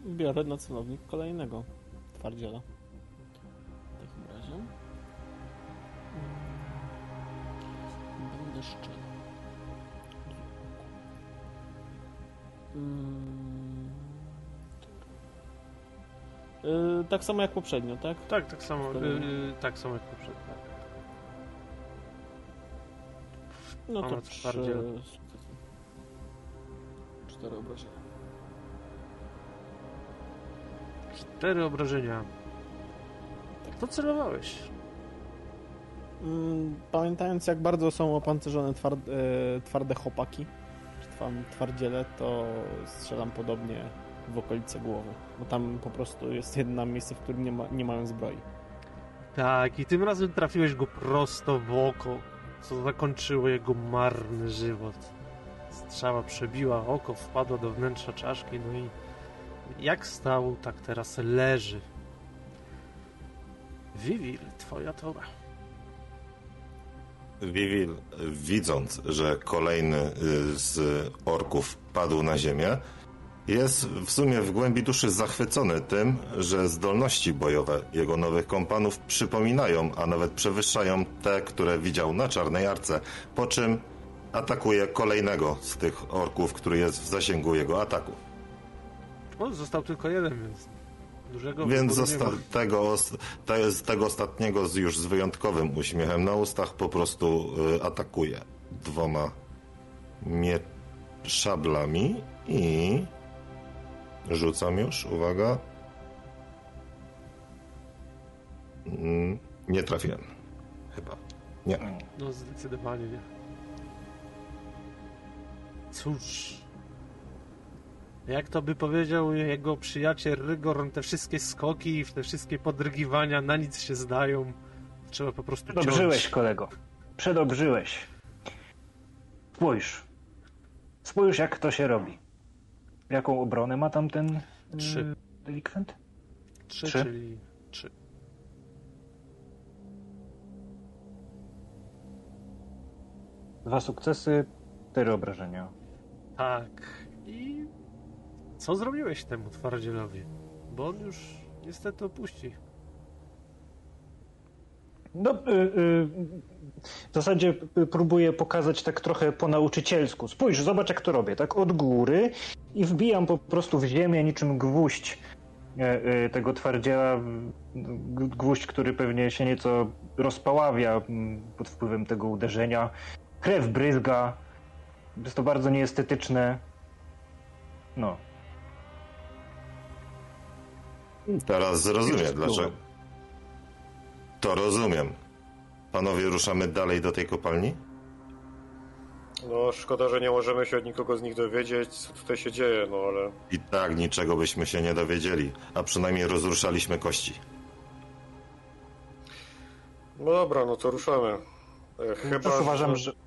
Biorę na celownik kolejnego twardziela. W takim razie. Mm, Będę szczerze. Mm, Yy, tak samo jak poprzednio, tak? Tak, tak samo, yy, tak samo jak poprzednio. No to twardziela. Cztery obrażenia. Cztery obrażenia. To celowałeś. Mm, Pamiętając jak bardzo są opancerzone twarde, e, twarde chłopaki, czy twardziele, to strzelam podobnie w okolice głowy. Bo tam po prostu jest jedno miejsce, w którym nie, ma, nie mają zbroi. Tak, i tym razem trafiłeś go prosto w oko, co zakończyło jego marny żywot. Strzała przebiła oko, wpadła do wnętrza czaszki, no i jak stał, tak teraz leży. Vivil, twoja tora. Vivil, widząc, że kolejny y, z orków padł na ziemię, jest w sumie w głębi duszy zachwycony tym, że zdolności bojowe jego nowych kompanów przypominają, a nawet przewyższają te, które widział na Czarnej Arce, po czym atakuje kolejnego z tych orków, który jest w zasięgu jego ataku. O, został tylko jeden, więc dużego Więc zosta- tego, te, z tego ostatniego z już z wyjątkowym uśmiechem na ustach po prostu y, atakuje dwoma mie- szablami i rzucam już, uwaga. Mm, Nie trafiłem. Chyba. Nie. No zdecydowanie nie. Cóż. Jak to by powiedział jego przyjaciel Rygor, te wszystkie skoki i te wszystkie podrygiwania na nic się zdają. Trzeba po prostu Przedobrzyłeś, ciąć. kolego. Przedobrzyłeś. Spójrz. Spójrz, jak to się robi. Jaką obronę ma tam ten e, Trzy. delikwent? Trzy, Trzy? czyli trzy. Dwa sukcesy, cztery obrażenia. Tak. I co zrobiłeś temu twardzielowi? Bo on już niestety opuści. No, y, y, w zasadzie y, próbuję pokazać tak trochę po nauczycielsku. Spójrz, zobacz jak to robię, tak od góry i wbijam po prostu w ziemię niczym gwóźdź e, tego twardziela, gwóźdź, który pewnie się nieco rozpaławia mm, pod wpływem tego uderzenia. Krew bryzga, jest to bardzo nieestetyczne. No, Teraz zrozumiem, dlaczego. To rozumiem. Panowie, ruszamy dalej do tej kopalni? No, szkoda, że nie możemy się od nikogo z nich dowiedzieć, co tutaj się dzieje, no ale... I tak niczego byśmy się nie dowiedzieli, a przynajmniej rozruszaliśmy kości. No dobra, no to ruszamy. E, Chyba, też uważam, że... że...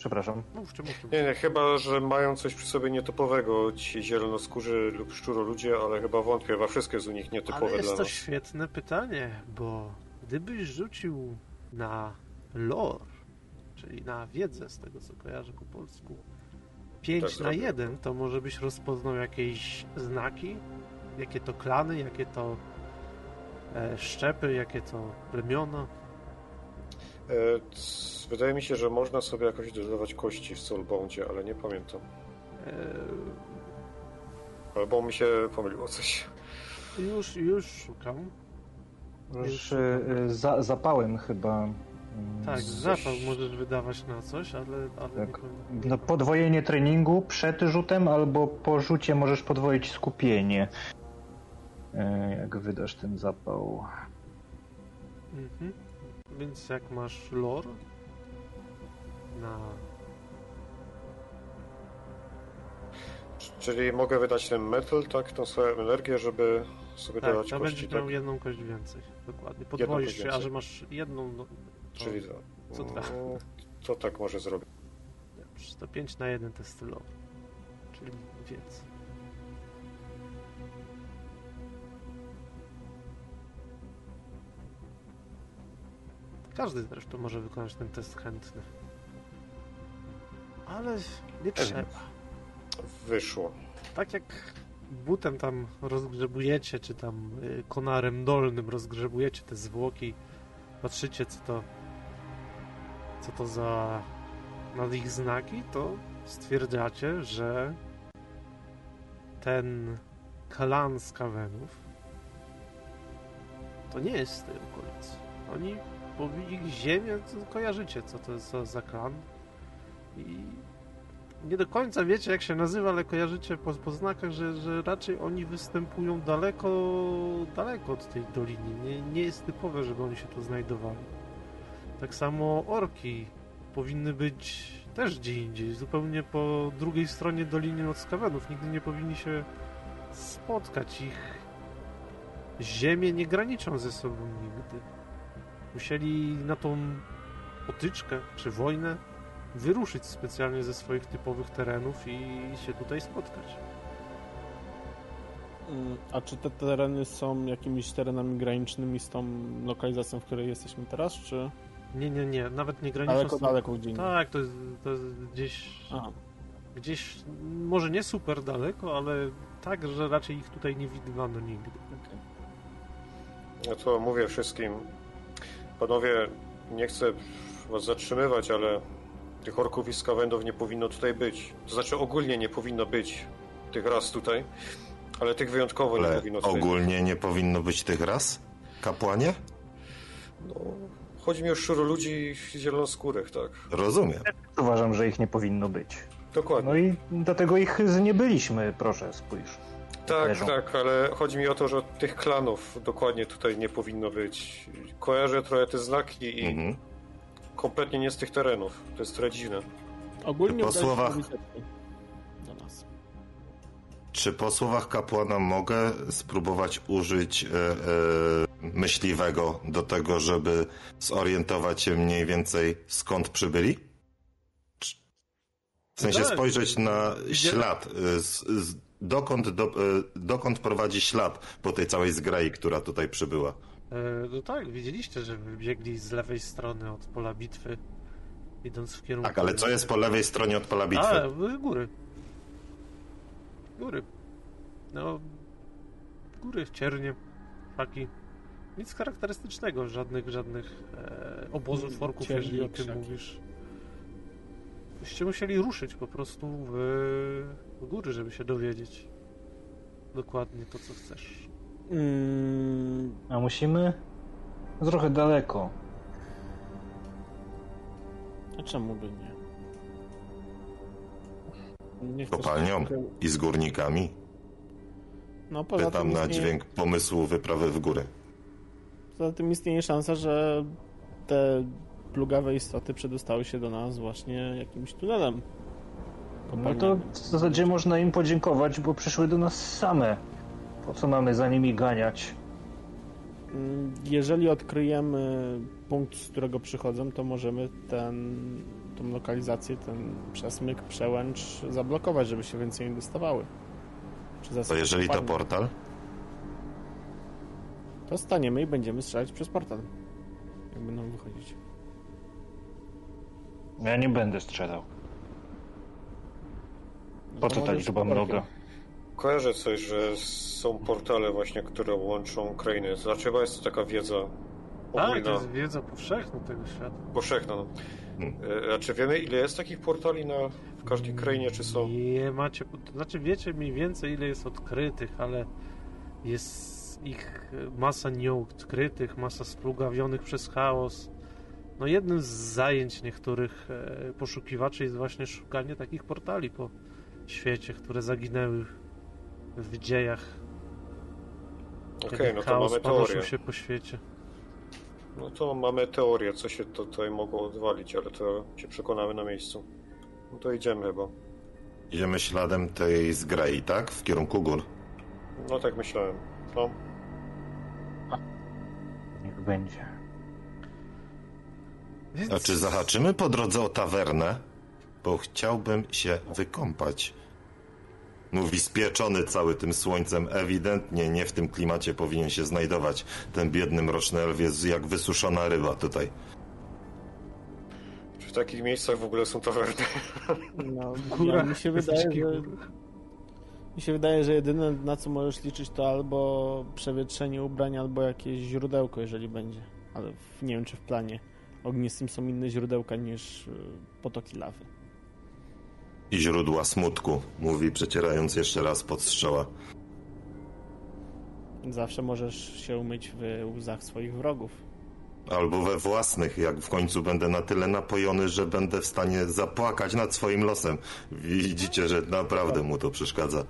Przepraszam. Mówcie, mówcie. Nie, nie, chyba, że mają coś przy sobie nietypowego ci zielonoskórzy lub szczuro ludzie, ale chyba wątpię, chyba wszystkie z nich nietypowe Ale jest dla to nas. świetne pytanie, bo gdybyś rzucił na lore, czyli na wiedzę z tego co kojarzę po polsku, 5 Tak na zrobię. 1, to może byś rozpoznał jakieś znaki, jakie to klany, jakie to e, szczepy, jakie to plemiona. E, Wydaje mi się, że można sobie jakoś dodawać kości w Soulboundzie, ale nie pamiętam. E, Albo mi się pomyliło coś. już, już szukam. Już y, za, zapałem chyba. mm, Tak, Coś- zapał możesz wydawać na coś, ale, ale Tak. nie. No, podwojenie treningu przed rzutem albo po rzucie możesz podwoić skupienie. E, Jak wydasz ten zapał. Mhm. Więc jak masz lore na Czyli mogę wydać ten metal, tak, tą swoją energię, żeby sobie Tak, dodać kości, będziesz tak? miał jedną kość więcej. Dokładnie. Podwoisz się, a więcej. że masz jedną, no, to, Czyli to. co dwa. Mm, To tak może zrobić. Dobrze, to 5 na 1 to stylowy. Czyli wiedz. Każdy zresztą może wykonać ten test chętny. Ale nie trzeba. Wyszło. Tak jak butem tam rozgrzebujecie, czy tam y, konarem dolnym rozgrzebujecie te zwłoki, patrzycie co to co to za na ich znaki, to stwierdzacie, że ten klan z Kawenów to nie jest z tej okolicy. Oni, bo ich ziemię, kojarzycie, co to jest za, za klan. I nie do końca wiecie, jak się nazywa, ale kojarzycie po, po znakach, że, że raczej oni występują daleko, daleko od tej doliny. Nie, nie jest typowe, żeby oni się tu znajdowali. Tak samo orki powinny być też gdzie indziej, zupełnie po drugiej stronie doliny od skawenów. Nigdy nie powinni się spotkać. Ich ziemie nie graniczą ze sobą nigdy. Musieli na tą potyczkę czy wojnę wyruszyć specjalnie ze swoich typowych terenów i się tutaj spotkać. Mm, A czy te tereny są jakimiś terenami granicznymi z tą lokalizacją, w której jesteśmy teraz, czy Nie, nie, nie, nawet nie graniczą daleko, z- daleko gdzie indziej? Tak, to jest, to jest gdzieś, Aha. gdzieś, może nie super daleko, ale tak, że raczej ich tutaj nie widywano nigdy. okej. No to mówię wszystkim. Panowie, nie chcę was zatrzymywać, ale tych orków i skawendów nie powinno tutaj być. To znaczy ogólnie nie powinno być tych ras tutaj, ale tych wyjątkowo nie Ale powinno tutaj ogólnie nie powinno być tych ras? Kapłanie? No, chodzi mi o szczuroludzi zielonoskórych, tak. Rozumiem. Uważam, że ich nie powinno być. Dokładnie. No i dlatego ich nie byliśmy, proszę, spójrz. Tak, leżą. tak, ale chodzi mi o to, że tych klanów dokładnie tutaj nie powinno być. Kojarzę trochę te znaki i Mhm. kompletnie nie z tych terenów. To jest trochę dziwne. Ogólnie Po słowach- do nas. Czy po słowach kapłana mogę spróbować użyć e, e, myśliwego do tego, żeby zorientować się mniej więcej skąd przybyli? W sensie Tak. spojrzeć na ślad, e, z, z, dokąd, do, e, dokąd prowadzi ślad po tej całej zgrai, która tutaj przybyła. E, no tak, widzieliście, że biegli z lewej strony od pola bitwy, idąc w kierunku... Tak, ale co jest po lewej stronie od pola bitwy? A, y, góry. Góry. No, góry, ciernie, faki. Nic charakterystycznego, żadnych, żadnych e, obozów Mm, orków, ciernie jeżeli o tym mówisz. Byście musieli ruszyć po prostu w, w góry, żeby się dowiedzieć dokładnie to, co chcesz. Mm, A musimy? Trochę daleko. a czemu by nie? nie Kopalnią i z górnikami. No poza Pytam tym na istnieje- dźwięk pomysłu wyprawy w góry. Poza tym istnieje szansa, że te plugawe istoty przedostały się do nas właśnie jakimś tunelem. No to w zasadzie można im podziękować, bo przyszły do nas same. Po co mamy za nimi ganiać? Mm, Jeżeli odkryjemy punkt, z którego przychodzą, to możemy ten, tą lokalizację, ten przesmyk, przełęcz zablokować, żeby się więcej nie dostawały. Czy To jeżeli to portal, To staniemy i będziemy strzelać przez portal. Jak będą wychodzić. Ja nie będę strzelał. Po to co ta liczba mnoga? Kojarzę coś, że są portale właśnie, które łączą krainy. Znaczy chyba jest to taka wiedza Tak, to ogólna, jest wiedza powszechna tego świata. powszechna. No. Hmm. E, A czy wiemy, ile jest takich portali na, w każdej krainie, czy są? Nie macie, znaczy wiecie mniej więcej ile jest odkrytych, ale jest ich masa nieodkrytych, masa splugawionych przez chaos. No jednym z zajęć niektórych e, poszukiwaczy jest właśnie szukanie takich portali po świecie, które zaginęły w dziejach. Okej, kiedy no to chaos mamy teorię. się po świecie. No to mamy teorię, co się to tutaj mogło odwalić, ale to się przekonamy na miejscu. No to idziemy chyba. idziemy śladem tej zgrai, tak? W kierunku gór. No tak myślałem. No, Niech będzie. Więc... A czy zahaczymy po drodze o tawernę? Bo chciałbym się wykąpać. Mówi spieczony cały tym słońcem. Ewidentnie nie w tym klimacie powinien się znajdować. Ten biedny mroczny elf jest jak wysuszona ryba tutaj. czy w takich miejscach w ogóle są tawerny? No, Góra. ja, mi się wydaje, że mi się wydaje, że jedyne na co możesz liczyć to albo przewietrzenie ubrań, albo jakieś źródełko, jeżeli będzie. Ale w, nie wiem czy w planie ognistym są inne źródełka niż y, potoki lawy. I źródła smutku, mówi przecierając jeszcze raz pod strzała. Zawsze możesz się umyć w łzach swoich wrogów. Albo we własnych, jak w końcu będę na tyle napojony, że będę w stanie zapłakać nad swoim losem. Widzicie, że naprawdę mu to przeszkadza.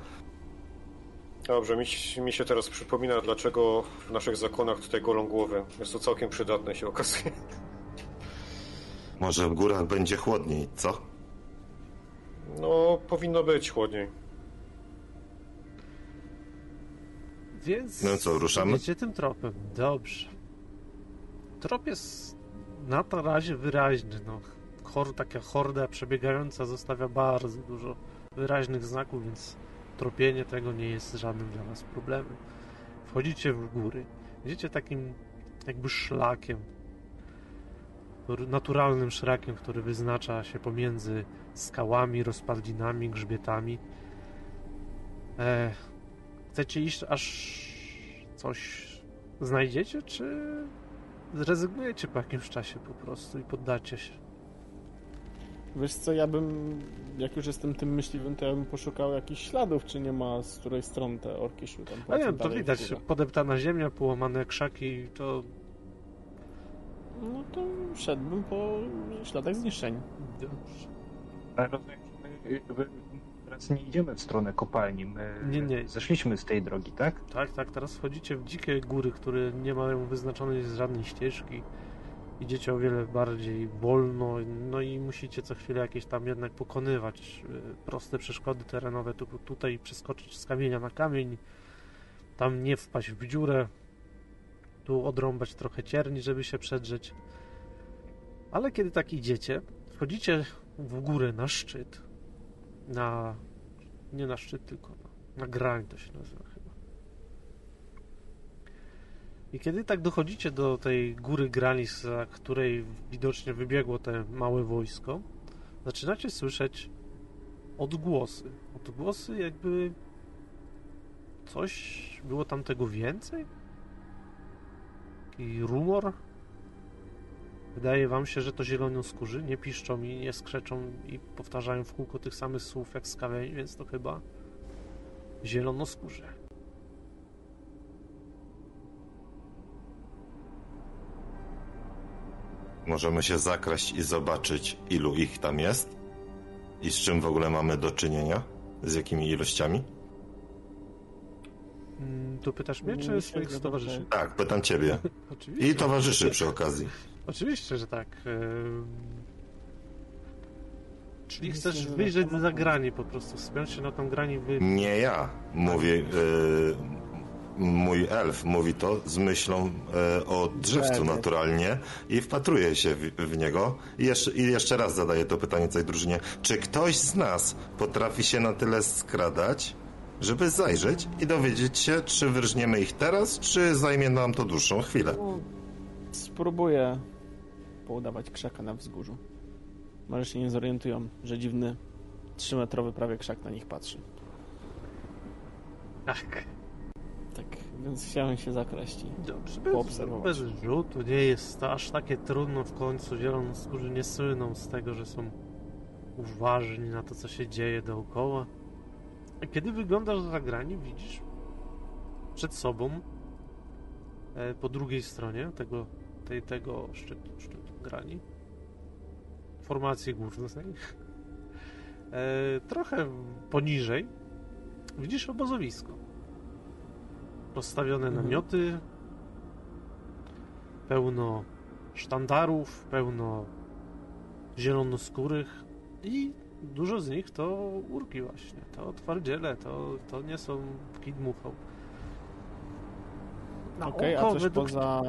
Dobrze, mi, mi się teraz przypomina, dlaczego w naszych zakonach tutaj golą głowy. Jest to całkiem przydatne, się okazuje. Może w górach będzie chłodniej, co? No, powinno być chłodniej. Więc. No co, ruszamy? Idziecie tym tropem. Dobrze. Trop jest na to razie wyraźny. No. Hor, taka horda przebiegająca zostawia bardzo dużo wyraźnych znaków, więc tropienie tego nie jest żadnym dla was problemem. Wchodzicie w góry. Idziecie takim jakby szlakiem. Naturalnym szlakiem, który wyznacza się pomiędzy skałami, rozpadlinami, grzbietami. E, chcecie iść aż coś znajdziecie, czy zrezygnujecie po jakimś czasie po prostu i poddacie się? Wiesz co, ja bym, jak już jestem tym myśliwym, to ja bym poszukał jakichś śladów, czy nie ma z której strony te orki szły tam. A nie wiem, to widać, podeptana ziemia, połamane krzaki, to No to szedłbym po śladach zniszczeń. dobrze. Rozumiem, że my teraz nie idziemy w stronę kopalni. My Nie, nie. zeszliśmy z tej drogi, tak? Tak, tak, teraz wchodzicie w dzikie góry, które nie mają wyznaczonej żadnej ścieżki. Idziecie o wiele bardziej wolno, no i musicie co chwilę jakieś tam jednak pokonywać y, proste przeszkody terenowe, typu tutaj przeskoczyć z kamienia na kamień, tam nie wpaść w dziurę, tu odrąbać trochę cierni, żeby się przedrzeć. Ale kiedy tak idziecie, wchodzicie w górę na szczyt, na... nie na szczyt, tylko na, na grań to się nazywa chyba. I kiedy tak dochodzicie do tej góry grani, za której widocznie wybiegło te małe wojsko, zaczynacie słyszeć odgłosy. Odgłosy jakby coś było tam tego więcej? Taki rumor? Wydaje wam się, że to zielonoskórzy nie piszczą i nie skrzeczą i powtarzają w kółko tych samych słów jak skawieni, więc to chyba zielonoskórze. Możemy się zakraść i zobaczyć, ilu ich tam jest? I z czym w ogóle mamy do czynienia? Z jakimi ilościami? Mm, Tu pytasz mnie, czy Myślę, swoich towarzyszy? Tak, pytam ciebie. Oczywiście. I towarzyszy przy okazji. Oczywiście, że tak. Ehm, Czyli chcesz że wyjrzeć tak. za grani po prostu, wspiąć się na tą grani wy... Nie ja, mówi yy, mój elf, mówi to z myślą yy, o drzewcu naturalnie i wpatruje się w, w niego. I jeszcze, I jeszcze raz zadaję to pytanie całej drużynie. Czy ktoś z nas potrafi się na tyle skradać, żeby zajrzeć i dowiedzieć się, czy wyrżniemy ich teraz, czy zajmie nam to dłuższą chwilę? Spróbuję poudawać krzaka na wzgórzu. Może się nie zorientują, że dziwny trzymetrowy prawie krzak na nich patrzy. Tak. Tak, więc chciałem się zakraść i... Dobrze, bez, Poobserwować. bez rzutu, nie jest to aż takie trudno w końcu. Zielonoskórzy nie słyną z tego, że są uważni na to, co się dzieje dookoła. A kiedy wyglądasz za grani, widzisz przed sobą e, po drugiej stronie tego, tej, tego szczytu, szczytu grani? Formacji górnej? E, trochę poniżej. Widzisz obozowisko. Rozstawione Mhm. namioty. Pełno sztandarów pełno zielonoskórych i dużo z nich to urki właśnie to twardziele, to, to nie są kidmuchą Na Okej, oko a coś według poza...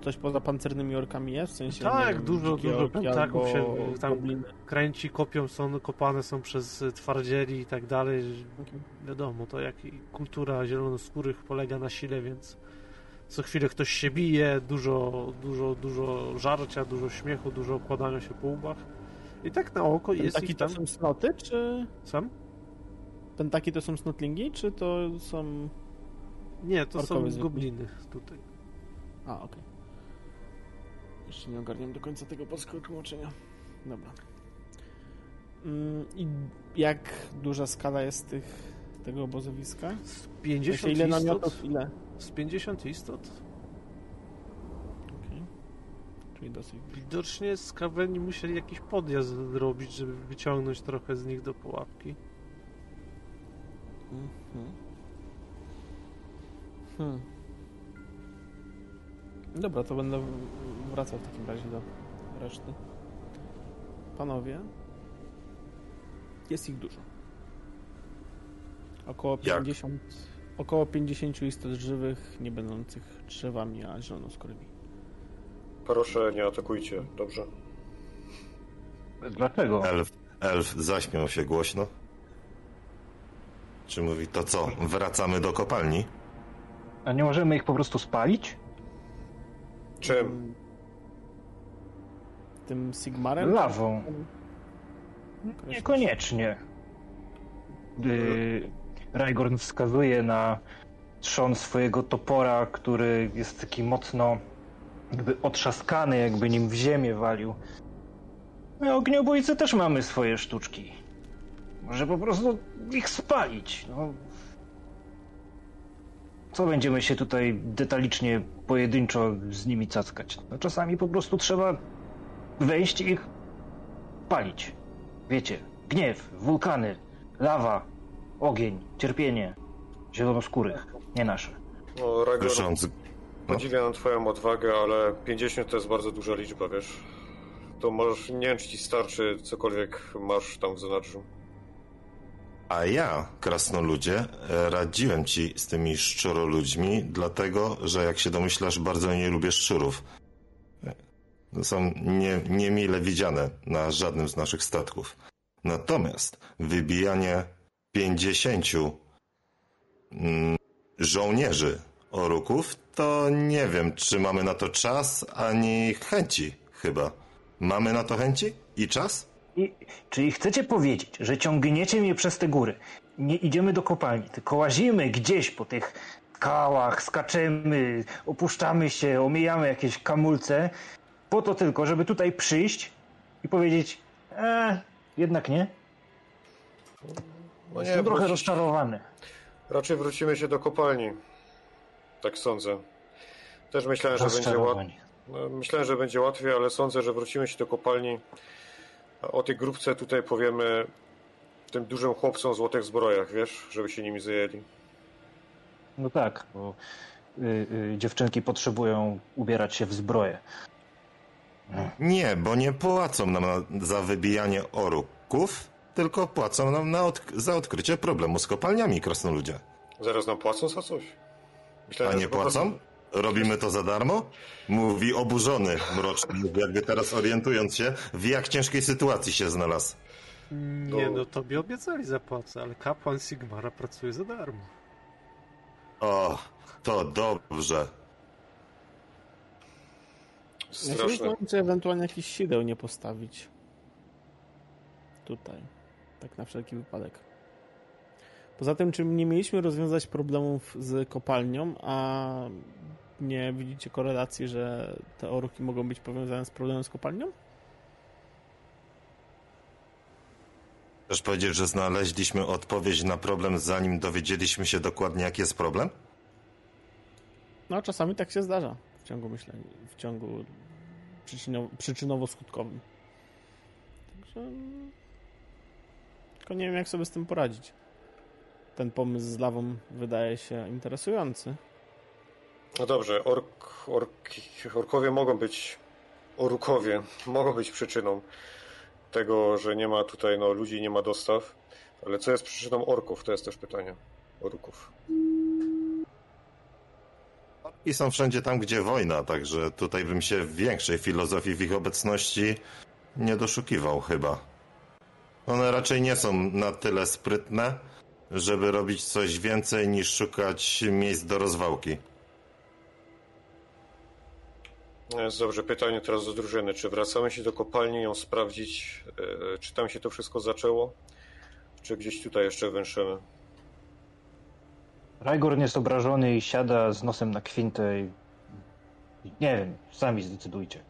Coś poza pancernymi orkami jest? W sensie, Tak, wiem, dużo, dużo ptaków się tam- gobliny. kręci, kopią są, kopane są przez y, twardzieli i tak dalej. Okej. Wiadomo, to jak kultura zielonoskórych polega na sile, więc co chwilę ktoś się bije, dużo, dużo, dużo żarcia, dużo śmiechu, dużo okładania się po łbach. I tak na oko jest Taki ich to tam... są snoty, czy... Sam? Ten taki to są snotlingi, czy to są... Nie, to są Orkowy gobliny tutaj. A, okej. Jeszcze nie ogarniam do końca tego polskiego tłumaczenia. Dobra. Mm, I jak duża skala jest tych tego obozowiska? Z Wiecie, 50 ile istot? namiotów, ile? Z 50 istot? Okej. Czyli dosyć Widocznie skaweni musieli jakiś podjazd zrobić, żeby wyciągnąć trochę z nich do pułapki. Mhm. Hmm. Dobra, to będę wracał w takim razie do reszty. Panowie, jest ich dużo. Około Jak? 50, około 50 istot żywych, nie będących drzewami, a zielonoskórymi. Proszę, nie atakujcie, dobrze? Dlaczego? Elf, elf zaśmiał się głośno. Czy mówi, to co, wracamy do kopalni? A nie możemy ich po prostu spalić? Czym? Tym Sigmarem? Lawą. Niekoniecznie. Yy, Raigorn wskazuje na trzon swojego topora, który jest taki mocno jakby otrzaskany, jakby nim w ziemię walił. My ogniobójcy też mamy swoje sztuczki. Może po prostu ich spalić. No. Co będziemy się tutaj detalicznie, pojedynczo z nimi cackać? No, czasami po prostu trzeba wejść i ich palić. Wiecie, gniew, wulkany, lawa, ogień, cierpienie zielonoskórych, nie nasze. No, Słysząc, no, podziwiam twoją odwagę, ale 50 to jest bardzo duża liczba, wiesz? To możesz, nie wiem, czy ci starczy cokolwiek masz tam w zanadrzu. A ja, krasnoludzie, radziłem ci z tymi szczuroludźmi, dlatego, że jak się domyślasz, bardzo nie lubię szczurów. To są nie, niemile widziane na żadnym z naszych statków. Natomiast wybijanie 50 mm, żołnierzy oruków, to nie wiem, czy mamy na to czas, ani chęci chyba. Mamy na to chęci i czas? I, czyli chcecie powiedzieć, że ciągniecie mnie przez te góry? Nie idziemy do kopalni, tylko łazimy gdzieś po tych skałach, skaczemy, opuszczamy się, omijamy jakieś kamulce, po to tylko, żeby tutaj przyjść i powiedzieć, e, jednak nie. No Jestem trochę wrócić- rozczarowany. Raczej wrócimy się do kopalni. Tak sądzę. Też myślałem, że będzie łatwiej. No, myślałem, że będzie łatwiej, ale sądzę, że wrócimy się do kopalni. A o tej grupce tutaj powiemy tym dużym chłopcom w złotych zbrojach, wiesz, żeby się nimi zajęli. No tak, bo y, y, dziewczynki potrzebują ubierać się w zbroję. Nie, bo nie płacą nam na, za wybijanie oruków, tylko płacą nam na odk- za odkrycie problemu z kopalniami, krasnoludzie. Zaraz nam płacą za coś? A Myślałem, nie że po prostu- płacą? Robimy to za darmo? Mówi oburzony mroczny, jakby teraz orientując się, w jak ciężkiej sytuacji się znalazł. Nie, No. tobie obiecali zapłacę, ale kapłan Sigmara pracuje za darmo. O, to dobrze. Ja się Straszne. zastanawiam, czy ewentualnie jakiś sideł nie postawić. Tutaj. Tak na wszelki wypadek. Poza tym, czy nie mieliśmy rozwiązać problemów z kopalnią, a nie widzicie korelacji, że te oruki mogą być powiązane z problemem z kopalnią? Chcesz powiedzieć, że znaleźliśmy odpowiedź na problem, zanim dowiedzieliśmy się dokładnie, jaki jest problem? No, czasami tak się zdarza w ciągu myślenia, w ciągu przyczynowo- przyczynowo-skutkowym. Także... Tylko nie wiem, jak sobie z tym poradzić. Ten pomysł z lawą wydaje się interesujący. No dobrze, ork, orki, orkowie mogą być, orukowie mogą być przyczyną tego, że nie ma tutaj no, ludzi, nie ma dostaw, ale co jest przyczyną orków? To jest też pytanie. Oruków. I są wszędzie tam, gdzie wojna, także tutaj bym się większej filozofii w ich obecności nie doszukiwał chyba. One raczej nie są na tyle sprytne, żeby robić coś więcej niż szukać miejsc do rozwałki. No Jest dobrze, pytanie teraz do drużyny. Czy wracamy się do kopalni, ją sprawdzić, e, czy tam się to wszystko zaczęło, czy gdzieś tutaj jeszcze węszymy? Raigorn jest obrażony i siada z nosem na kwintę i Nie wiem, sami zdecydujcie.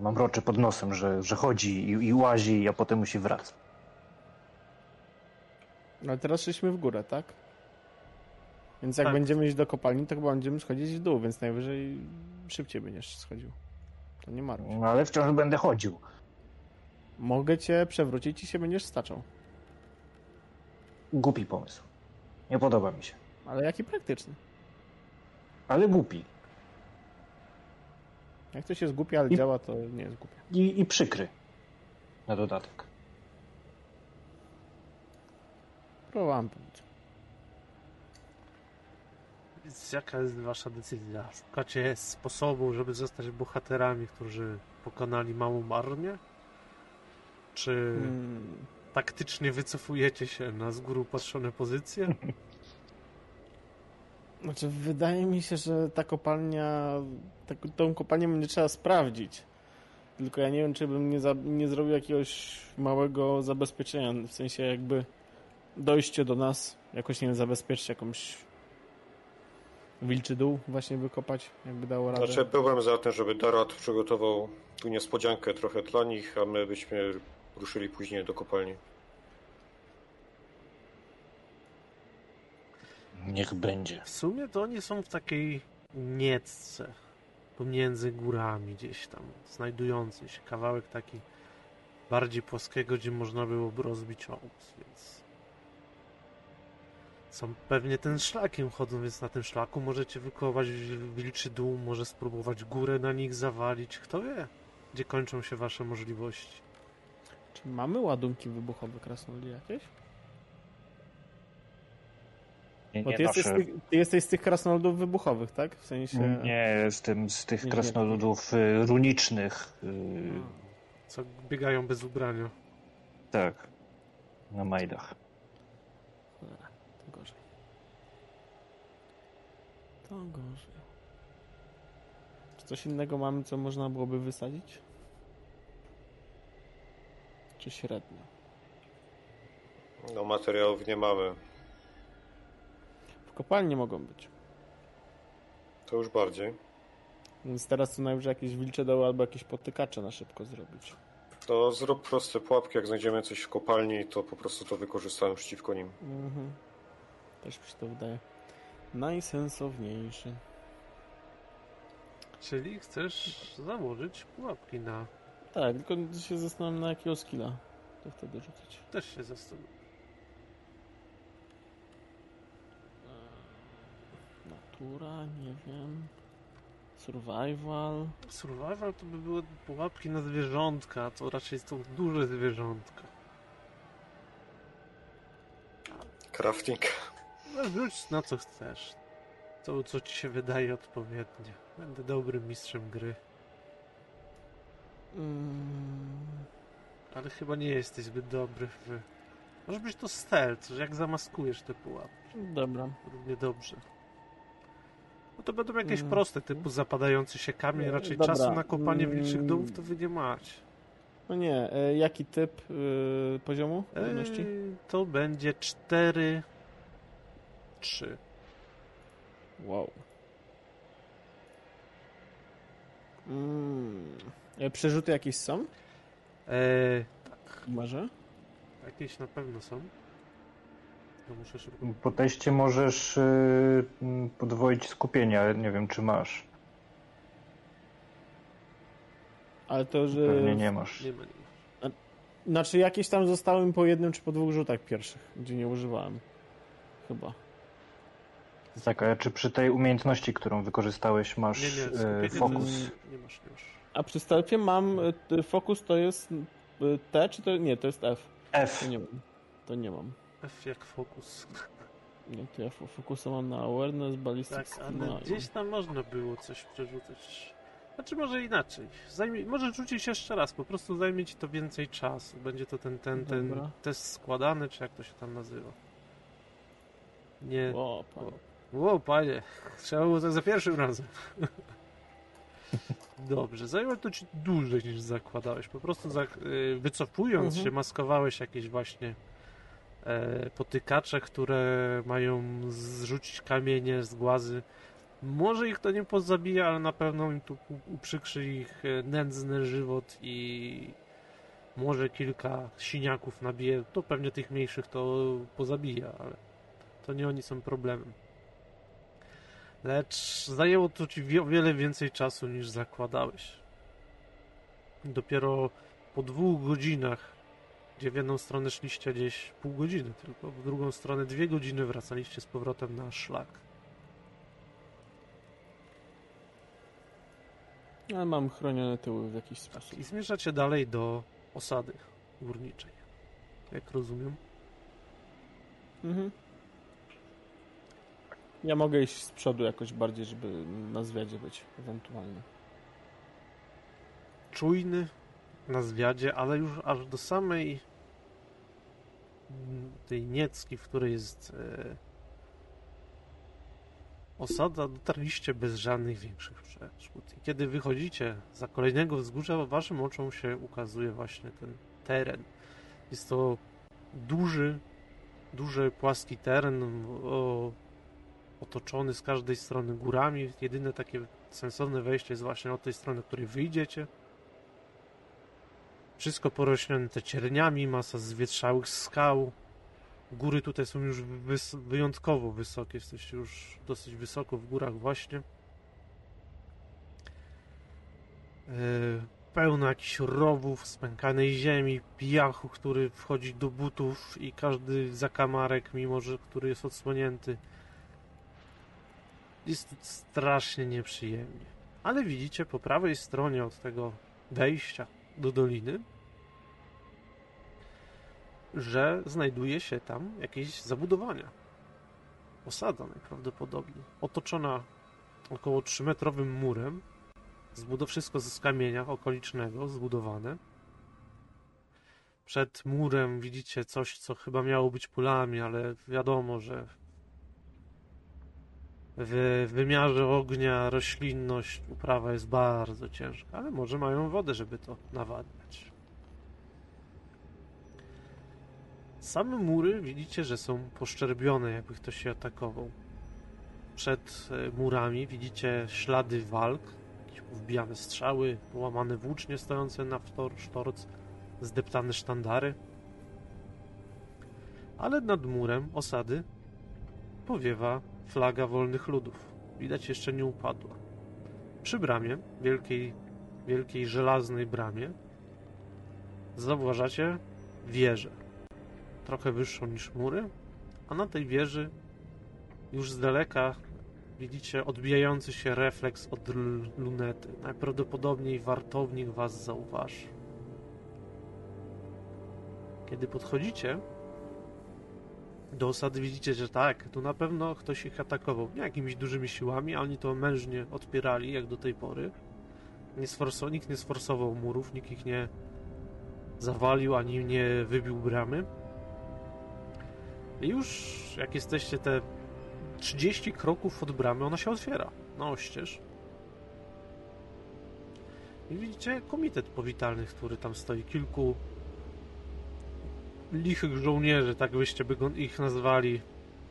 Mam roczy pod nosem, że, że chodzi i, i łazi, a potem musi wracać. Ale teraz szliśmy w górę, tak? Więc jak Tak. będziemy iść do kopalni, to chyba będziemy schodzić w dół, więc najwyżej szybciej będziesz schodził. To nie marudź. No ale wciąż będę chodził. Mogę cię przewrócić i się będziesz staczał. Głupi pomysł. Nie podoba mi się. Ale jaki praktyczny. Ale głupi. Jak to się zgłupia, ale I- działa, to nie jest głupie. I, i przykry. Na dodatek. Pomóc. Więc jaka jest wasza decyzja? Szukacie sposobu, żeby zostać bohaterami, którzy pokonali małą armię? Czy Hmm. taktycznie wycofujecie się na z góry patrzone pozycje? Znaczy, wydaje mi się, że ta kopalnia, tak, tą kopalnię będzie trzeba sprawdzić. Tylko ja nie wiem, czy bym nie, za, nie zrobił jakiegoś małego zabezpieczenia, w sensie jakby dojście do nas, jakoś nie wiem, zabezpieczyć jakąś wilczy dół właśnie wykopać, jakby dało radę. Znaczy, byłem za tym, żeby Darat przygotował tu niespodziankę trochę dla nich, a my byśmy ruszyli później do kopalni. Niech będzie. W sumie to oni są w takiej niecce pomiędzy górami gdzieś tam, znajdujący się kawałek taki bardziej płaskiego, gdzie można byłoby rozbić obóz, więc są pewnie tym szlakiem chodzą, więc na tym szlaku możecie wykować wilczy dół, może spróbować górę na nich zawalić, kto wie, gdzie kończą się wasze możliwości. Czy mamy ładunki wybuchowe krasnoludzi jakieś? Nie, Bo nie ty jesteś, tych, ty jesteś z tych krasnoludów wybuchowych, tak? W sensie... Nie, jestem z tych Nie, nie. krasnoludów y, runicznych. y, Co biegają bez ubrania. Tak. Na majdach. Cholera, to gorzej. To gorzej. Czy coś innego mamy, co można byłoby wysadzić? Czy średnio? No, materiałów nie mamy. W kopalni mogą być. To już bardziej. Więc teraz co najwyżej jakieś wilcze doły albo jakieś potykacze na szybko zrobić. To zrób proste pułapki, jak znajdziemy coś w kopalni, to po prostu to wykorzystamy przeciwko nim. Mhm. Też mi się to wydaje najsensowniejszy. Czyli chcesz założyć pułapki na... Tak, tylko się zastanawiam na jakiego skilla to wtedy rzucać. Też się zastanawiam. Natura, nie wiem. Survival. Survival to by były pułapki na zwierzątka, a to raczej są duże zwierzątka. Crafting. No rzuć na co chcesz. To, co ci się wydaje odpowiednie. Będę dobrym mistrzem gry. Mm, Ale chyba nie jesteś zbyt dobry w... Może być to stealth, że jak zamaskujesz te pułapki. dobra. Równie dobrze. No to będą jakieś Mm. proste, typu zapadający się kamień. E, Raczej dobra. czasu na kopanie Mm. wilczych dołów to wy nie macie. No nie, e, jaki typ e, poziomu? Eee, to będzie 4... 3. Wow. Mm. E, Przerzuty jakieś są? Eee, Może? jakieś na pewno są. To muszę szybko... Po teście możesz y, mm, podwoić skupienie, ale nie wiem, czy masz. Ale to, że... Pewnie nie masz. Nie ma nie. Znaczy jakieś tam zostały mi po jednym czy po dwóch rzutach pierwszych, gdzie nie używałem. Chyba. Tak, a czy przy tej umiejętności, którą wykorzystałeś, masz Nie, nie, skupienie fokus? to nie masz, nie masz. A przy stealthie mam... e, Fokus to jest e, T, czy to... Nie, to jest F. F. To nie mam. To nie mam. F jak fokus. Nie, to ja fo- fokusa mam na awareness, ballistics, Tak, ale no, gdzieś tam można było coś przerzucać. Znaczy może inaczej. Zajmie, może rzucić jeszcze raz, po prostu zajmie ci to więcej czasu. Będzie to ten, ten, ten Dobra. test składany, czy jak to się tam nazywa. Nie. O, Ło, panie, trzeba było to za pierwszym razem. Dobrze, zajęło to ci dłużej niż zakładałeś. Po prostu za, y, wycofując Mhm. się, maskowałeś jakieś właśnie e, potykacze, które mają zrzucić kamienie z głazy. Może ich to nie pozabija, ale na pewno im tu uprzykrzy ich e, nędzny żywot i może kilka siniaków nabije, to pewnie tych mniejszych to pozabija, ale to nie oni są problemem. Lecz zajęło to ci o wiele więcej czasu niż zakładałeś. Dopiero po dwóch godzinach, gdzie w jedną stronę szliście gdzieś pół godziny tylko, w drugą stronę dwie godziny wracaliście z powrotem na szlak. Ale mam chronione tyły w jakiś sposób. I zmierzacie dalej do osady górniczej. Jak rozumiem. Mhm. Ja mogę iść z przodu jakoś bardziej, żeby na zwiadzie być ewentualnie. czujny na zwiadzie, ale już aż do samej mm, tej niecki, w której jest e, osada, dotarliście bez żadnych większych przeszkód. I kiedy wychodzicie za kolejnego wzgórza, waszym oczom się ukazuje właśnie ten teren. Jest to duży, duży, płaski teren o, otoczony z każdej strony górami. Jedyne takie sensowne wejście jest właśnie od tej strony, której wyjdziecie. Wszystko porośnięte cierniami, masa zwietrzałych skał. Góry tutaj są już wys- wyjątkowo wysokie, jesteście już dosyć wysoko w górach właśnie. Yy, pełno jakichś rowów, spękanej ziemi, piachu, który wchodzi do butów i każdy zakamarek, mimo że który jest odsłonięty. Jest strasznie nieprzyjemnie. Ale widzicie po prawej stronie od tego wejścia do doliny, że znajduje się tam jakieś zabudowania. Osada najprawdopodobniej. Otoczona około 3-metrowym murem. Zbudo wszystko z kamienia okolicznego, zbudowane. Przed murem widzicie coś, co chyba miało być polami, ale wiadomo, że w wymiarze ognia roślinność, uprawa jest bardzo ciężka, ale może mają wodę, żeby to nawadniać. Same mury widzicie, że są poszczerbione, jakby ktoś się atakował. Przed e, murami widzicie ślady walk, wbijane strzały, połamane włócznie stojące na sztorc, zdeptane sztandary. Ale nad murem osady powiewa flaga wolnych ludów. Widać jeszcze nie upadła. Przy bramie, wielkiej, wielkiej żelaznej bramie, zauważacie wieżę. Trochę wyższą niż mury, a na tej wieży już z daleka widzicie odbijający się refleks od lunety. Najprawdopodobniej wartownik was zauważy. Kiedy podchodzicie, do osady widzicie, że tak, tu na pewno ktoś ich atakował. Nie jakimiś dużymi siłami, a oni to mężnie odpierali, jak do tej pory. Nie sforso, nikt nie sforsował murów, nikt ich nie zawalił, ani nie wybił bramy. I już jak jesteście te 30 kroków od bramy, ona się otwiera na oścież. I widzicie komitet powitalny, który tam stoi. Kilku lichych żołnierzy, tak byście by ich nazwali,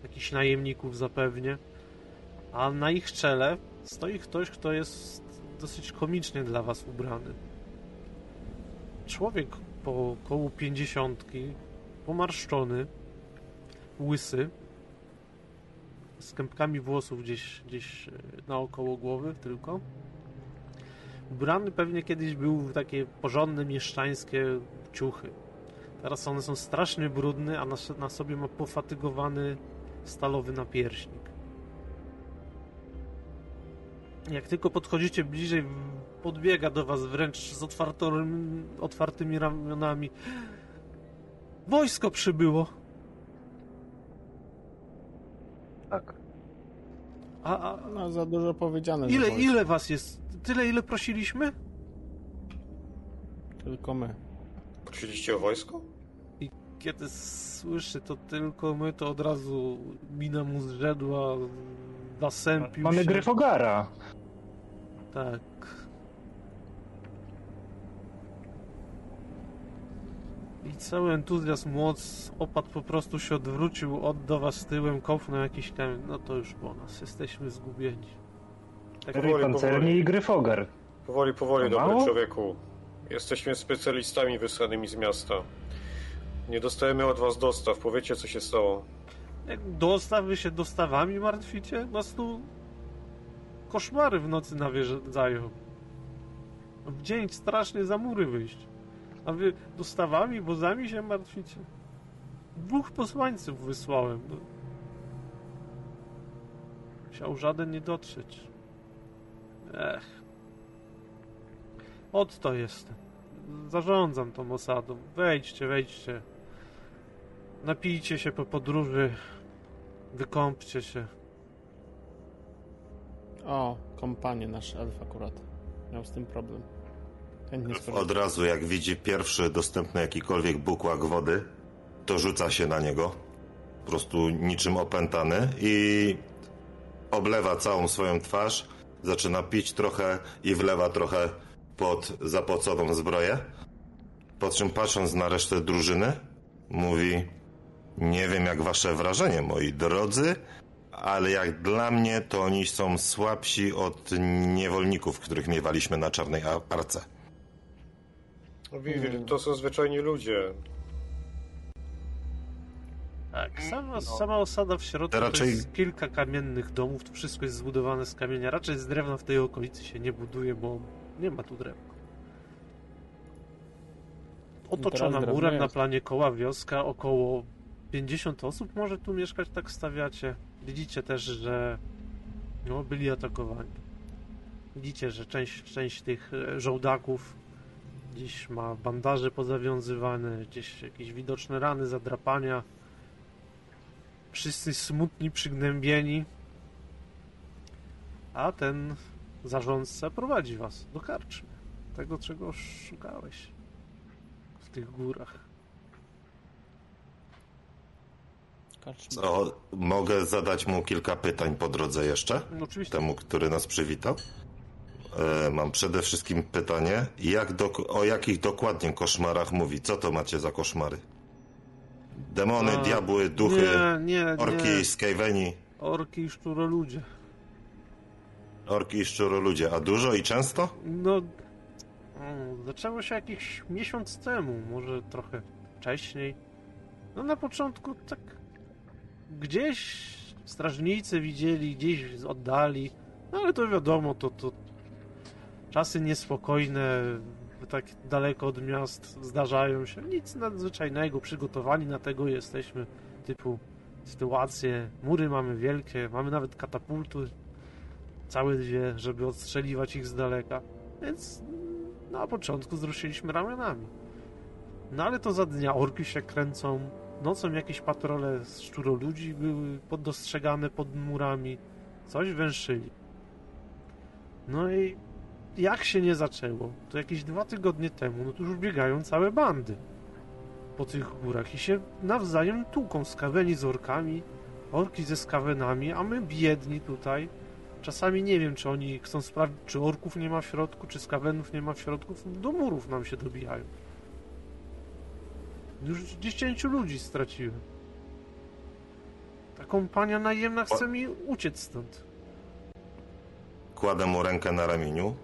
jakichś najemników zapewnie, a na ich czele stoi ktoś, kto jest dosyć komicznie dla was ubrany. Człowiek po około pięćdziesiątki, pomarszczony, łysy, z kępkami włosów gdzieś, gdzieś e, naokoło głowy tylko. Ubrany pewnie kiedyś był w takie porządne mieszczańskie ciuchy. Teraz one są strasznie brudne, a na, na sobie ma pofatygowany stalowy napierśnik. Jak tylko podchodzicie bliżej, podbiega do was wręcz z otwartym, otwartymi ramionami. Wojsko przybyło! Tak. A, a No za dużo powiedziane. ile, ile was jest? Tyle, ile prosiliśmy? Tylko my. Prosiliście o wojsko? Kiedy słyszy to tylko my, to od razu mina mu zrzedła, zasępił Mamy się. Gryfogara. Tak. I cały entuzjazm moc opadł po prostu się odwrócił, oddał was tyłem, kopnął jakiś kamień. No to już po nas, jesteśmy zgubieni. Tak, Powoli, pancerni powoli. i Gryfogar. Powoli, powoli, To dobry mało? człowieku. Jesteśmy specjalistami wysłanymi z miasta. Nie dostajemy od was dostaw. Powiecie, co się stało. Dostaw, wy się dostawami martwicie? Nas tu koszmary w nocy nawiedzają. W dzień strasznie za mury wyjść. A wy dostawami, wozami się martwicie? Dwóch posłańców wysłałem. No. Musiał żaden nie dotrzeć. Ech. Od to jestem. Zarządzam tą osadą. Wejdźcie, wejdźcie. Napijcie się po podróży. Wykąpcie się. O, kompanie nasz elf akurat. Miał z tym problem. Od razu jak widzi pierwszy dostępny jakikolwiek bukłak wody, to rzuca się na niego. Po prostu niczym opętany i oblewa całą swoją twarz, zaczyna pić trochę i wlewa trochę pod zapoconą zbroję. Po czym patrząc na resztę drużyny, mówi: Nie wiem, jak wasze wrażenie, moi drodzy, ale jak dla mnie, to oni są słabsi od niewolników, których miewaliśmy na czarnej arce. Wiwir, to są zwyczajni ludzie. Tak, sama, sama osada w środku To to raczej- jest kilka kamiennych domów, to wszystko jest zbudowane z kamienia. Raczej z drewna w tej okolicy się nie buduje, bo nie ma tu drewna. Otoczona murem na planie koła wioska, około 50 osób może tu mieszkać, tak stawiacie. Widzicie też, że no, byli atakowani. Widzicie, że część, część tych e, żołdaków gdzieś ma bandaże pozawiązywane, gdzieś jakieś widoczne rany, zadrapania. Wszyscy smutni, przygnębieni. A ten zarządca prowadzi was do karczmy. Tego, czego szukałeś w tych górach. Co, mogę zadać mu kilka pytań po drodze jeszcze? No, oczywiście. Temu, który nas przywitał. E, mam przede wszystkim pytanie, jak dok- o jakich dokładnie koszmarach mówi? Co to macie za koszmary? Demony, A, diabły, duchy, nie, nie, orki, nie. skajweni, Orki i szczuroludzie. Orki i szczuroludzie. A dużo i często? No, mm, zaczęło się jakiś miesiąc temu, może trochę wcześniej. No na początku tak gdzieś strażnicy widzieli, gdzieś oddali, no ale to wiadomo, to, to czasy niespokojne, tak daleko od miast zdarzają się. Nic nadzwyczajnego, przygotowani na tego jesteśmy, typu sytuacje, mury mamy wielkie, mamy nawet katapulty, całe dwie, żeby odstrzeliwać ich z daleka. Więc na początku wzruszyliśmy ramionami. No ale to za dnia orki się kręcą, nocą jakieś patrole z szczuroludzi były dostrzegane pod murami, coś węszyli. No i jak się nie zaczęło, to jakieś dwa tygodnie temu, no to już biegają całe bandy po tych górach i się nawzajem tłuką skaweni z orkami, orki ze skawenami, a my biedni tutaj Czasami nie wiem, czy oni chcą sprawdzić, czy orków nie ma w środku, czy skawenów nie ma w środku. Do murów nam się dobijają. Już 10 ludzi straciłem. Ta kompania najemna chce mi uciec stąd. Kładę mu rękę na ramieniu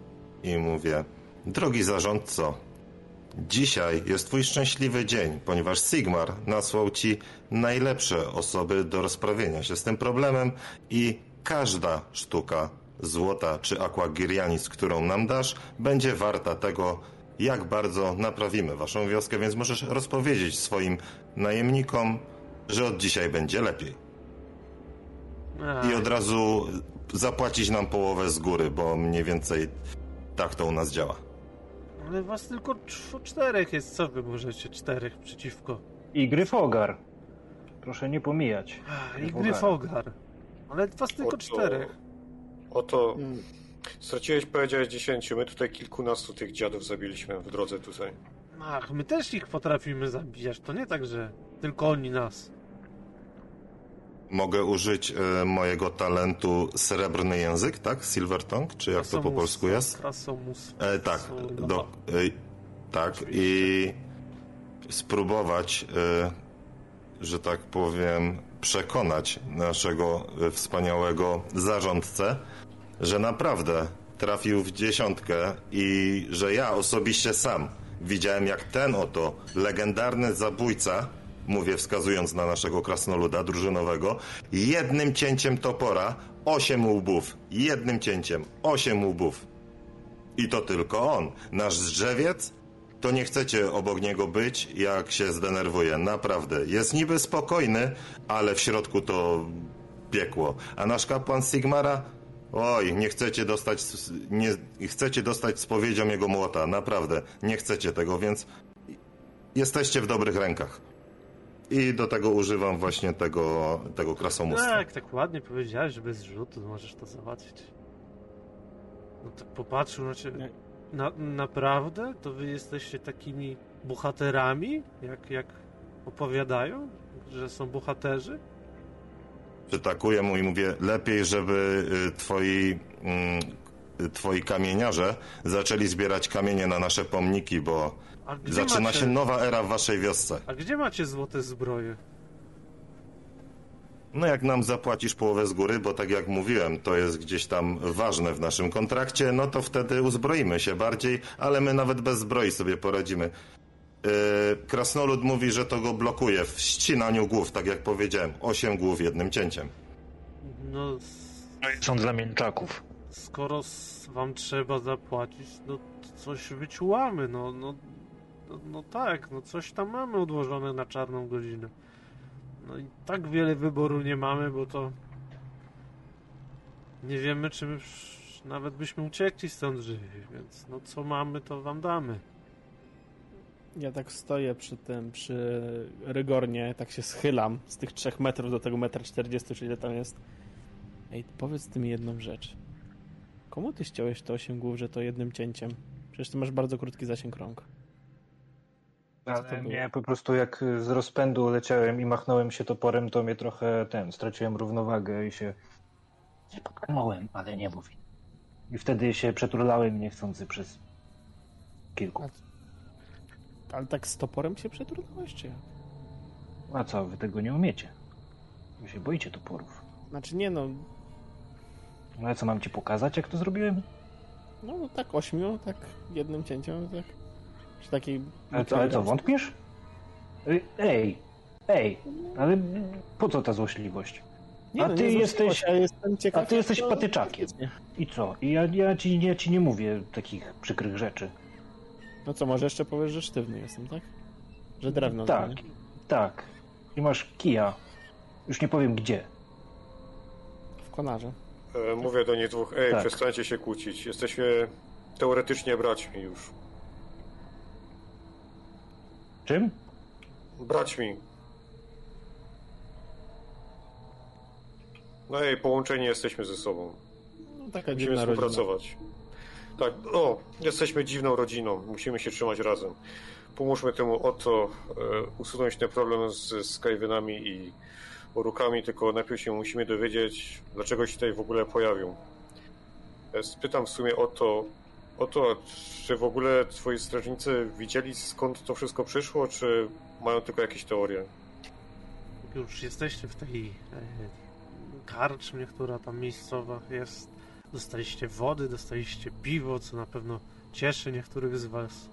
i mówię: Drogi zarządco, dzisiaj jest twój szczęśliwy dzień, ponieważ Sigmar nasłał ci najlepsze osoby do rozprawienia się z tym problemem i każda sztuka złota czy aquagirianis, którą nam dasz, będzie warta tego, jak bardzo naprawimy waszą wioskę, więc możesz rozpowiedzieć swoim najemnikom, że od dzisiaj będzie lepiej. I od razu zapłacić nam połowę z góry, bo mniej więcej tak to u nas działa. Ale was tylko cz- czterech jest. Co wy możecie? Czterech przeciwko. I Gryfogar. Proszę nie pomijać. Ach, I Gryfogar. Ale was tylko Oto- czterech. Oto Mm, straciłeś, powiedziałeś 10. My tutaj kilkunastu tych dziadów zabiliśmy w drodze tutaj. Ach, my też ich potrafimy zabijać. To nie tak, że tylko oni nas. Mogę użyć e, mojego talentu srebrny język, tak? Silver tongue? Czy jak to po Krasomus, polsku jest? Krasomus. E, tak, Krasomus. do, e, tak i spróbować, e, że tak powiem, przekonać naszego wspaniałego zarządcę, że naprawdę trafił w dziesiątkę i że ja osobiście sam widziałem jak ten oto legendarny zabójca, mówię wskazując na naszego krasnoluda drużynowego, jednym cięciem topora osiem łbów, jednym cięciem osiem łbów. I to tylko on. Nasz drzewiec to nie chcecie obok niego być, jak się zdenerwuje. Naprawdę. Jest niby spokojny, ale w środku to piekło. A nasz kapłan Sigmara? Oj, nie chcecie dostać, nie chcecie dostać spowiedzią jego młota. Naprawdę. Nie chcecie tego, więc jesteście w dobrych rękach. I do tego używam właśnie tego, tego krasomóstwa. Tak, tak ładnie powiedziałeś, że bez rzutu możesz to załatwić. No tak popatrzył na ciebie. Na, naprawdę? To wy jesteście takimi bohaterami, jak, jak opowiadają, że są bohaterzy? Przytakuję mu i mówię, lepiej, żeby y, twoi, mm, twoi kamieniarze zaczęli zbierać kamienie na nasze pomniki, bo zaczyna macie, się nowa era w waszej wiosce. A gdzie macie złote zbroje? No jak nam zapłacisz połowę z góry, bo tak jak mówiłem, to jest gdzieś tam ważne w naszym kontrakcie, no to wtedy uzbroimy się bardziej, ale my nawet bez zbroi sobie poradzimy. Yy, Krasnolud mówi, że to go blokuje w ścinaniu głów, tak jak powiedziałem. Osiem głów jednym cięciem. No, s- Są dla mięczaków. skoro wam trzeba zapłacić, no coś wyczułamy, no, no, no, no tak, no coś tam mamy odłożone na czarną godzinę. No i tak wiele wyboru nie mamy, bo to nie wiemy, czy my nawet byśmy uciekli stąd żywi, więc no co mamy, to wam damy. Ja tak stoję przy tym, przy rygornie, tak się schylam z tych 3 metrów do tego metra 40, czy ile tam jest. Ej, powiedz ty mi jedną rzecz. Komu ty ściąłeś te 8 głów, że to jednym cięciem? Przecież ty masz bardzo krótki zasięg rąk. Ale mnie po prostu jak z rozpędu leciałem i machnąłem się toporem, to mnie trochę ten, straciłem równowagę i się nie potknąłem, ale nie mówi. I wtedy się przeturlałem niechcący przez kilku. Ale tak z toporem się przetrudnąłeś, czy jak? A co, wy tego nie umiecie? Wy się boicie toporów. Znaczy nie no, No a co, mam ci pokazać, jak to zrobiłem? no, no tak ośmiu, tak jednym cięciem, tak. Przy takiej... Ale co, ale co wątpisz? Ej, Ej, ej, ale po co ta złośliwość? Nie, A no, ty nie jesteś- ja jestem ciekaw, a ty jesteś patyczakiem. I co? I ja, ja, ci, ja ci nie mówię takich przykrych rzeczy. No co, może jeszcze powiesz, że sztywny jestem, tak? Że drewno Tak, mnie. tak. I masz kija. Już nie powiem gdzie. W konarze. E, Mówię do nich dwóch, ej, Tak. przestańcie się kłócić. Jesteśmy teoretycznie braćmi już. Czym? Braćmi. No i połączeni jesteśmy ze sobą. No taka Musimy dziwna rodzina. współpracować. Tak, o, jesteśmy dziwną rodziną. Musimy się trzymać razem. Pomóżmy temu oto e, usunąć ten problem z Skyvenami i urukami, tylko najpierw się musimy dowiedzieć, dlaczego się tutaj w ogóle pojawią. E, Spytam w sumie o to, o to, czy w ogóle twoi strażnicy widzieli skąd to wszystko przyszło, czy mają tylko jakieś teorie? Już jesteście w tej e, karczmie, która tam miejscowa jest, dostaliście wody, dostaliście piwo, co na pewno cieszy niektórych z was.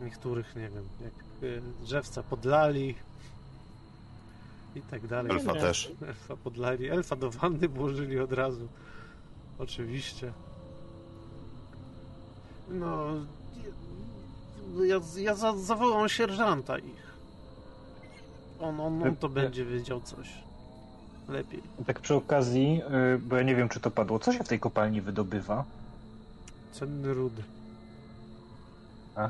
Niektórych, nie wiem, jak e, drzewca podlali i tak dalej. Elfa też. Elfa podlali, elfa do wanny włożyli od razu. Oczywiście. No, ja, ja za, zawołam sierżanta ich. On, on, on to będzie wiedział coś. Lepiej. Tak przy okazji, y, bo ja nie wiem, czy to padło. Co się w tej kopalni wydobywa? Cenny rudy. A?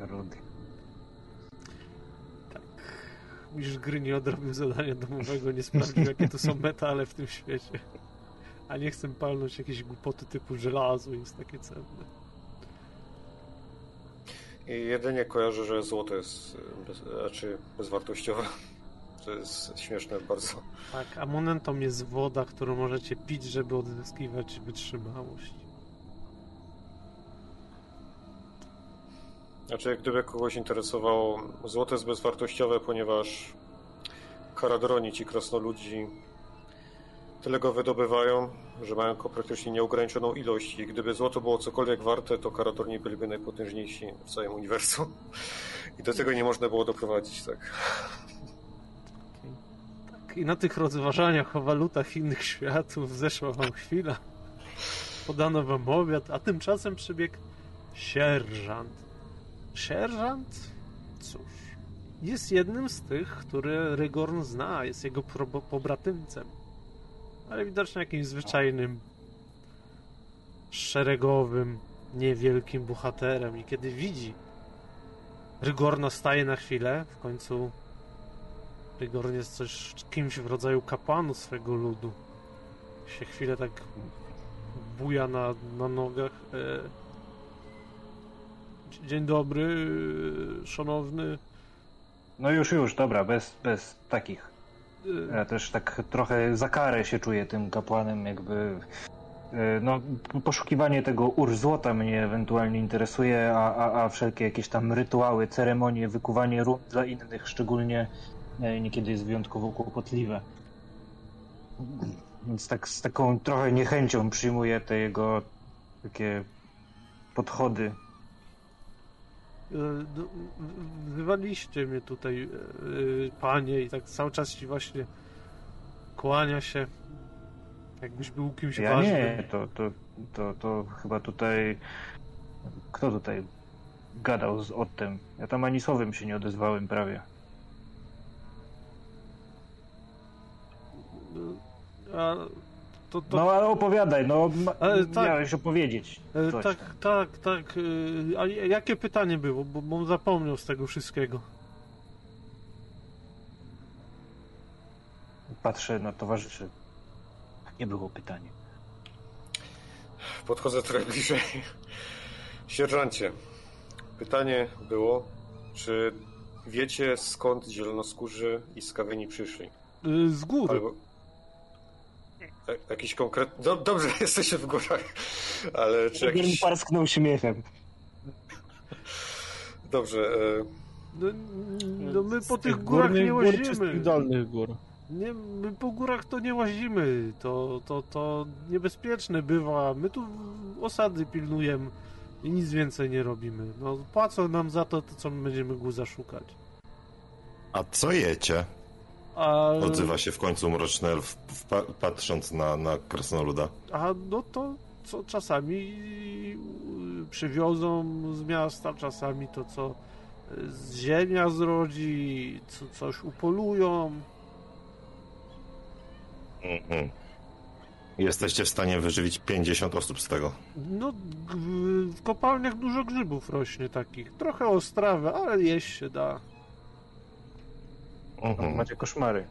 Rudy. Mistrz gry nie odrobił zadania domowego, nie sprawdził jakie to są metale w tym świecie. A nie chcę palnąć jakieś głupoty typu żelazo jest takie cenne. I jedynie kojarzę, że złoto jest bez, znaczy bezwartościowe. To jest śmieszne bardzo. Tak, a monetą jest woda, którą możecie pić, żeby odzyskiwać wytrzymałość. Znaczy, gdyby kogoś interesowało, złoto jest bezwartościowe, ponieważ Karadroni, ci krasnoludzi, tyle go wydobywają, że mają praktycznie nieograniczoną ilość i gdyby złoto było cokolwiek warte, to Karatorni byliby najpotężniejsi w całym uniwersum. I do tego nie można było doprowadzić, tak. Tak, i na tych rozważaniach o walutach innych światów zeszła wam chwila. Podano wam obiad, a tymczasem przybiegł sierżant. Sierżant? Cóż, jest jednym z tych, które Rygorn zna, jest jego pobratymcem. Ale widocznie jakimś zwyczajnym, szeregowym, niewielkim bohaterem. I kiedy widzi Rygorna staje na chwilę, w końcu Rygorn jest coś kimś w rodzaju kapłanu swego ludu. Się chwilę tak buja na, na nogach. E... Dzień dobry, szanowny. No już, już, dobra, bez, bez takich. Ja też tak trochę za karę się czuję tym kapłanem, jakby. e, No, poszukiwanie tego ur złota mnie ewentualnie interesuje, a, a, a wszelkie jakieś tam rytuały, ceremonie, wykuwanie run dla innych szczególnie e, niekiedy jest wyjątkowo kłopotliwe. Więc tak z taką trochę niechęcią przyjmuję te jego takie podchody. E, no, Wywaliście mnie tutaj, e, panie, i tak cały czas ci właśnie kłania się, jakbyś był kimś Ja ważnym. nie, to, to, to, to chyba tutaj. Kto tutaj gadał z Ottem? Ja tam ani słowem się nie odezwałem prawie. A, to, to, No ale opowiadaj, no Ale tak. miałeś opowiedzieć. e, Coś tak, tak, tak. e, A jakie pytanie było? Bo, bo zapomniał z tego wszystkiego. Patrzę na towarzyszy. Nie było pytania. Podchodzę trochę bliżej. Sierżancie, pytanie było, czy wiecie skąd zielonoskórzy i skawieni przyszli? E, Z góry. Albo jakiś konkretny... Do, dobrze, jesteście w górach, ale czy Jakiś... jakiś... parsknął śmiechem. Dobrze, e, No, no my po tych tych górach górnych nie gór czy z łazimy. tych dolnych gór? Nie, my po górach to nie łazimy. To, to, to niebezpieczne bywa. My tu osady pilnujemy i nic więcej nie robimy. No płacą nam za to, to co my będziemy guza szukać. A co jecie? A, Odzywa się w końcu mroczny elf, patrząc na, na krasnoluda. a no to co czasami przywiozą z miasta, czasami to co z ziemia zrodzi, co, coś upolują. Mhm. Jesteście w stanie wyżywić 50 osób z tego. No, w kopalniach dużo grzybów rośnie takich. Trochę ostrawe, ale jeść się da. Mhm. Macie koszmary.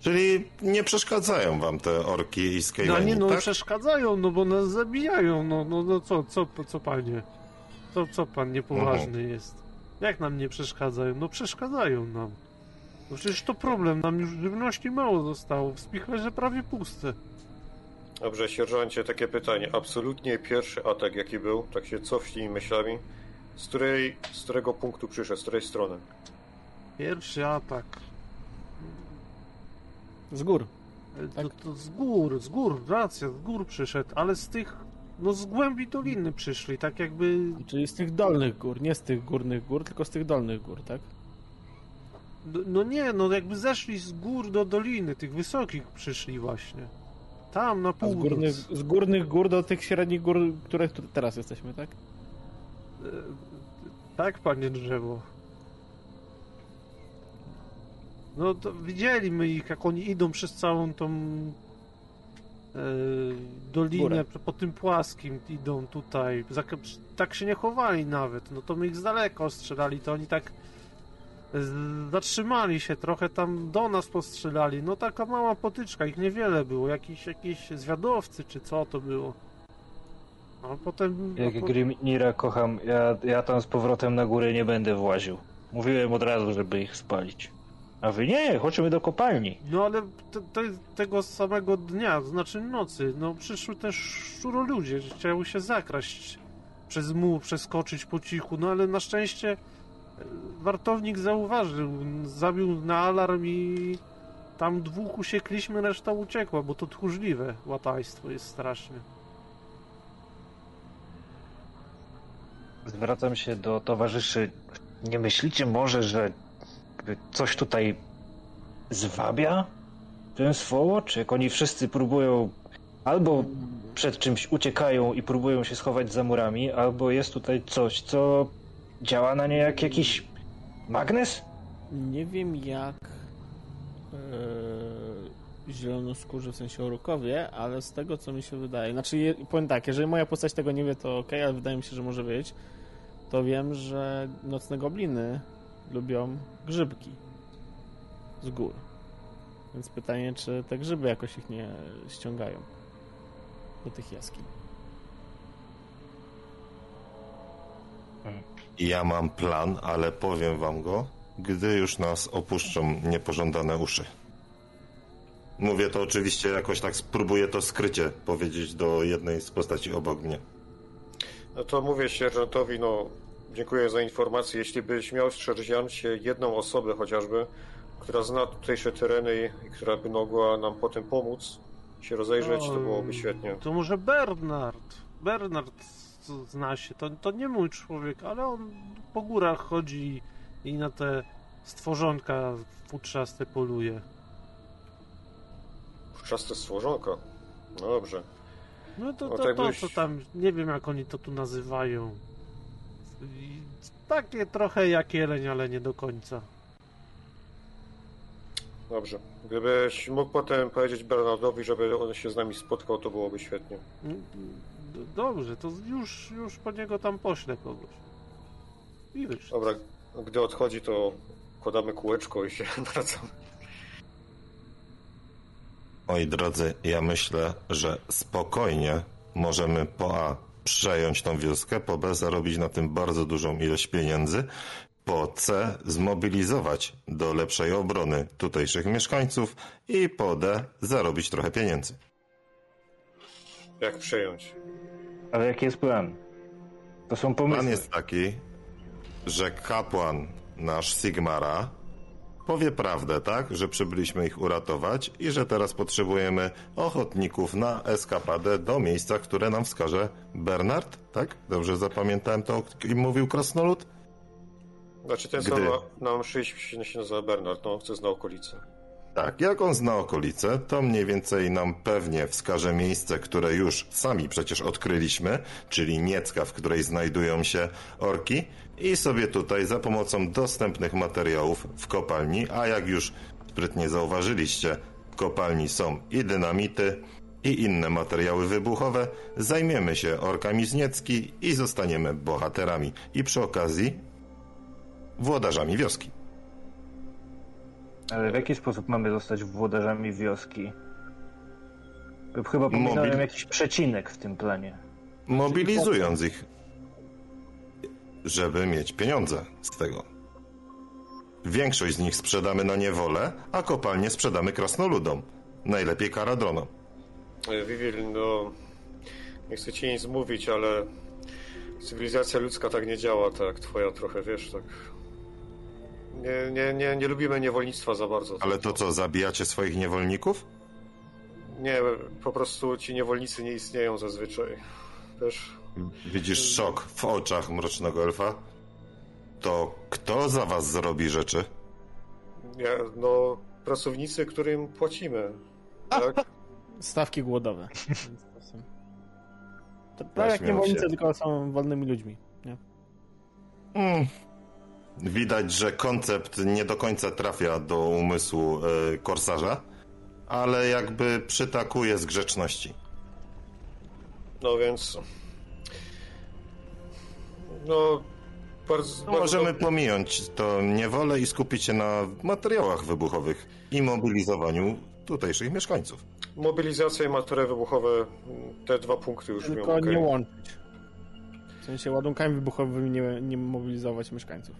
Czyli nie przeszkadzają wam te orki i No skejleni, nie, no tak? przeszkadzają, no bo nas zabijają. No, no, no co, co, co panie? Co, co pan niepoważny jest? Jak nam nie przeszkadzają? No przeszkadzają nam. No przecież to problem, nam już żywności mało zostało. W spichlerze prawie puste. dobrze, sierżancie, takie pytanie. Absolutnie pierwszy atak, jaki był, tak się cofnij myślami, z, której, z którego punktu przyszedł, z której strony? Pierwszy atak. Z gór. Tak. To, to z gór, z gór, racja, z gór przyszedł, ale z tych, no z głębi doliny przyszli, tak jakby Czyli z tych dolnych gór, nie z tych górnych gór, tylko z tych dolnych gór, tak? No, no nie, no jakby zeszli z gór do doliny, tych wysokich przyszli właśnie. Tam na A z północ. górnych, z górnych gór do tych średnich gór, które teraz jesteśmy, tak? E, Tak, panie drzewo. No to widzieliśmy ich, jak oni idą przez całą tą e, dolinę, Górę. po tym płaskim idą tutaj. Tak się nie chowali nawet. No to my ich z daleka ostrzelali, to oni tak z- zatrzymali się trochę tam do nas postrzelali. No taka mała potyczka, ich niewiele było. Jakiś, jakiś zwiadowcy czy co to było. A potem... a Jak po- Grimnira kocham, ja, ja tam z powrotem na górę nie będę właził. Mówiłem od razu, żeby ich spalić. A wy nie, chodźmy do kopalni. No ale te, te, tego samego dnia, to znaczy nocy, no przyszły też szczuroludzie, chciały się zakraść przez muł, przeskoczyć po cichu, no ale na szczęście e, wartownik zauważył, zabił na alarm i tam dwóch usiekliśmy, reszta uciekła, bo to tchórzliwe łatajstwo jest strasznie. Zwracam się do towarzyszy. Nie myślicie może, że jakby coś tutaj zwabia ten Swołocz? Jak oni wszyscy próbują albo przed czymś uciekają i próbują się schować za murami, albo jest tutaj coś, co działa na nie jak jakiś magnes? Nie wiem jak yy, zielonoskórzy, w sensie orukowie, ale z tego co mi się wydaje, znaczy powiem tak, jeżeli moja postać tego nie wie, to ok, ale wydaje mi się, że może wiedzieć, to wiem, że nocne gobliny lubią grzybki z gór. Więc pytanie, czy te grzyby jakoś ich nie ściągają do tych jaskiń. Ja mam plan, ale powiem wam go, gdy już nas opuszczą niepożądane uszy. Mówię to oczywiście jakoś tak, spróbuję to skrycie powiedzieć do jednej z postaci obok mnie. No to mówię sierżantowi, no dziękuję za informację. Jeśli byś miał sierżancie jedną osobę chociażby, która zna tutejsze tereny i która by mogła nam potem pomóc się rozejrzeć, to byłoby świetnie. To może Bernard. Bernard zna się. To, to nie mój człowiek, ale on po górach chodzi i na te stworzonka futrzaste poluje. Czaste stworzonka. No dobrze. No to, No to, tak to, byś- to tam, nie wiem jak oni to tu nazywają. Takie trochę jak jeleń, ale nie do końca. Dobrze. Gdybyś mógł potem powiedzieć Bernardowi, żeby on się z nami spotkał, to byłoby świetnie. Dobrze, to już, już po niego tam poślę kogoś. I wyszło. Dobra, gdy odchodzi, to kładamy kółeczko i się wracamy. Moi drodzy, ja myślę, że spokojnie możemy po A przejąć tą wioskę, po B zarobić na tym bardzo dużą ilość pieniędzy, po C zmobilizować do lepszej obrony tutejszych mieszkańców i po D zarobić trochę pieniędzy. Jak przejąć? Ale jaki jest plan? To są pomysły. Plan jest taki, że kapłan nasz Sigmara powie prawdę, tak? Że przybyliśmy ich uratować i że teraz potrzebujemy ochotników na eskapadę do miejsca, które nam wskaże Bernard, tak? Dobrze zapamiętałem to, o kim mówił Krasnolud? Znaczy ten Gdy- sam na, na mszy się nazywa Bernard, no on chce zna okolice. Tak, jak on zna okolice, to mniej więcej nam pewnie wskaże miejsce, które już sami przecież odkryliśmy, czyli Niecka, w której znajdują się orki i sobie tutaj za pomocą dostępnych materiałów w kopalni, a jak już sprytnie zauważyliście, w kopalni są i dynamity, i inne materiały wybuchowe, zajmiemy się orkami z Niecki i zostaniemy bohaterami i przy okazji włodarzami wioski. Ale w jaki sposób mamy zostać włodarzami wioski? Chyba pominąłem Mobil- jakiś przecinek w tym planie. mobilizując ich, żeby mieć pieniądze z tego. Większość z nich sprzedamy na niewolę, a kopalnie sprzedamy krasnoludom. Najlepiej karadronom. E, Vivil, no nie chcę ci nic mówić, ale cywilizacja ludzka tak nie działa, tak twoja trochę, wiesz, tak... Nie, nie, nie, nie lubimy niewolnictwa za bardzo. Ale to co, zabijacie swoich niewolników? Nie, po prostu ci niewolnicy nie istnieją zazwyczaj. Wiesz, Widzisz szok w oczach mrocznego elfa? To kto za was zrobi rzeczy? ja, no pracownicy, którym płacimy. Tak? Stawki głodowe. To To tak jak niewolnicy, tylko są wolnymi ludźmi. Nie? Mm. Widać, że koncept nie do końca trafia do umysłu e, korsarza, ale jakby przytakuje z grzeczności. No więc... No... Bardzo, No, bardzo możemy pominąć to niewolę i skupić się na materiałach wybuchowych i mobilizowaniu tutejszych mieszkańców. Mobilizacja i materiały wybuchowe, te dwa punkty już Tylko wiem, okej. nie łączyć. W sensie ładunkami wybuchowymi nie, nie mobilizować mieszkańców.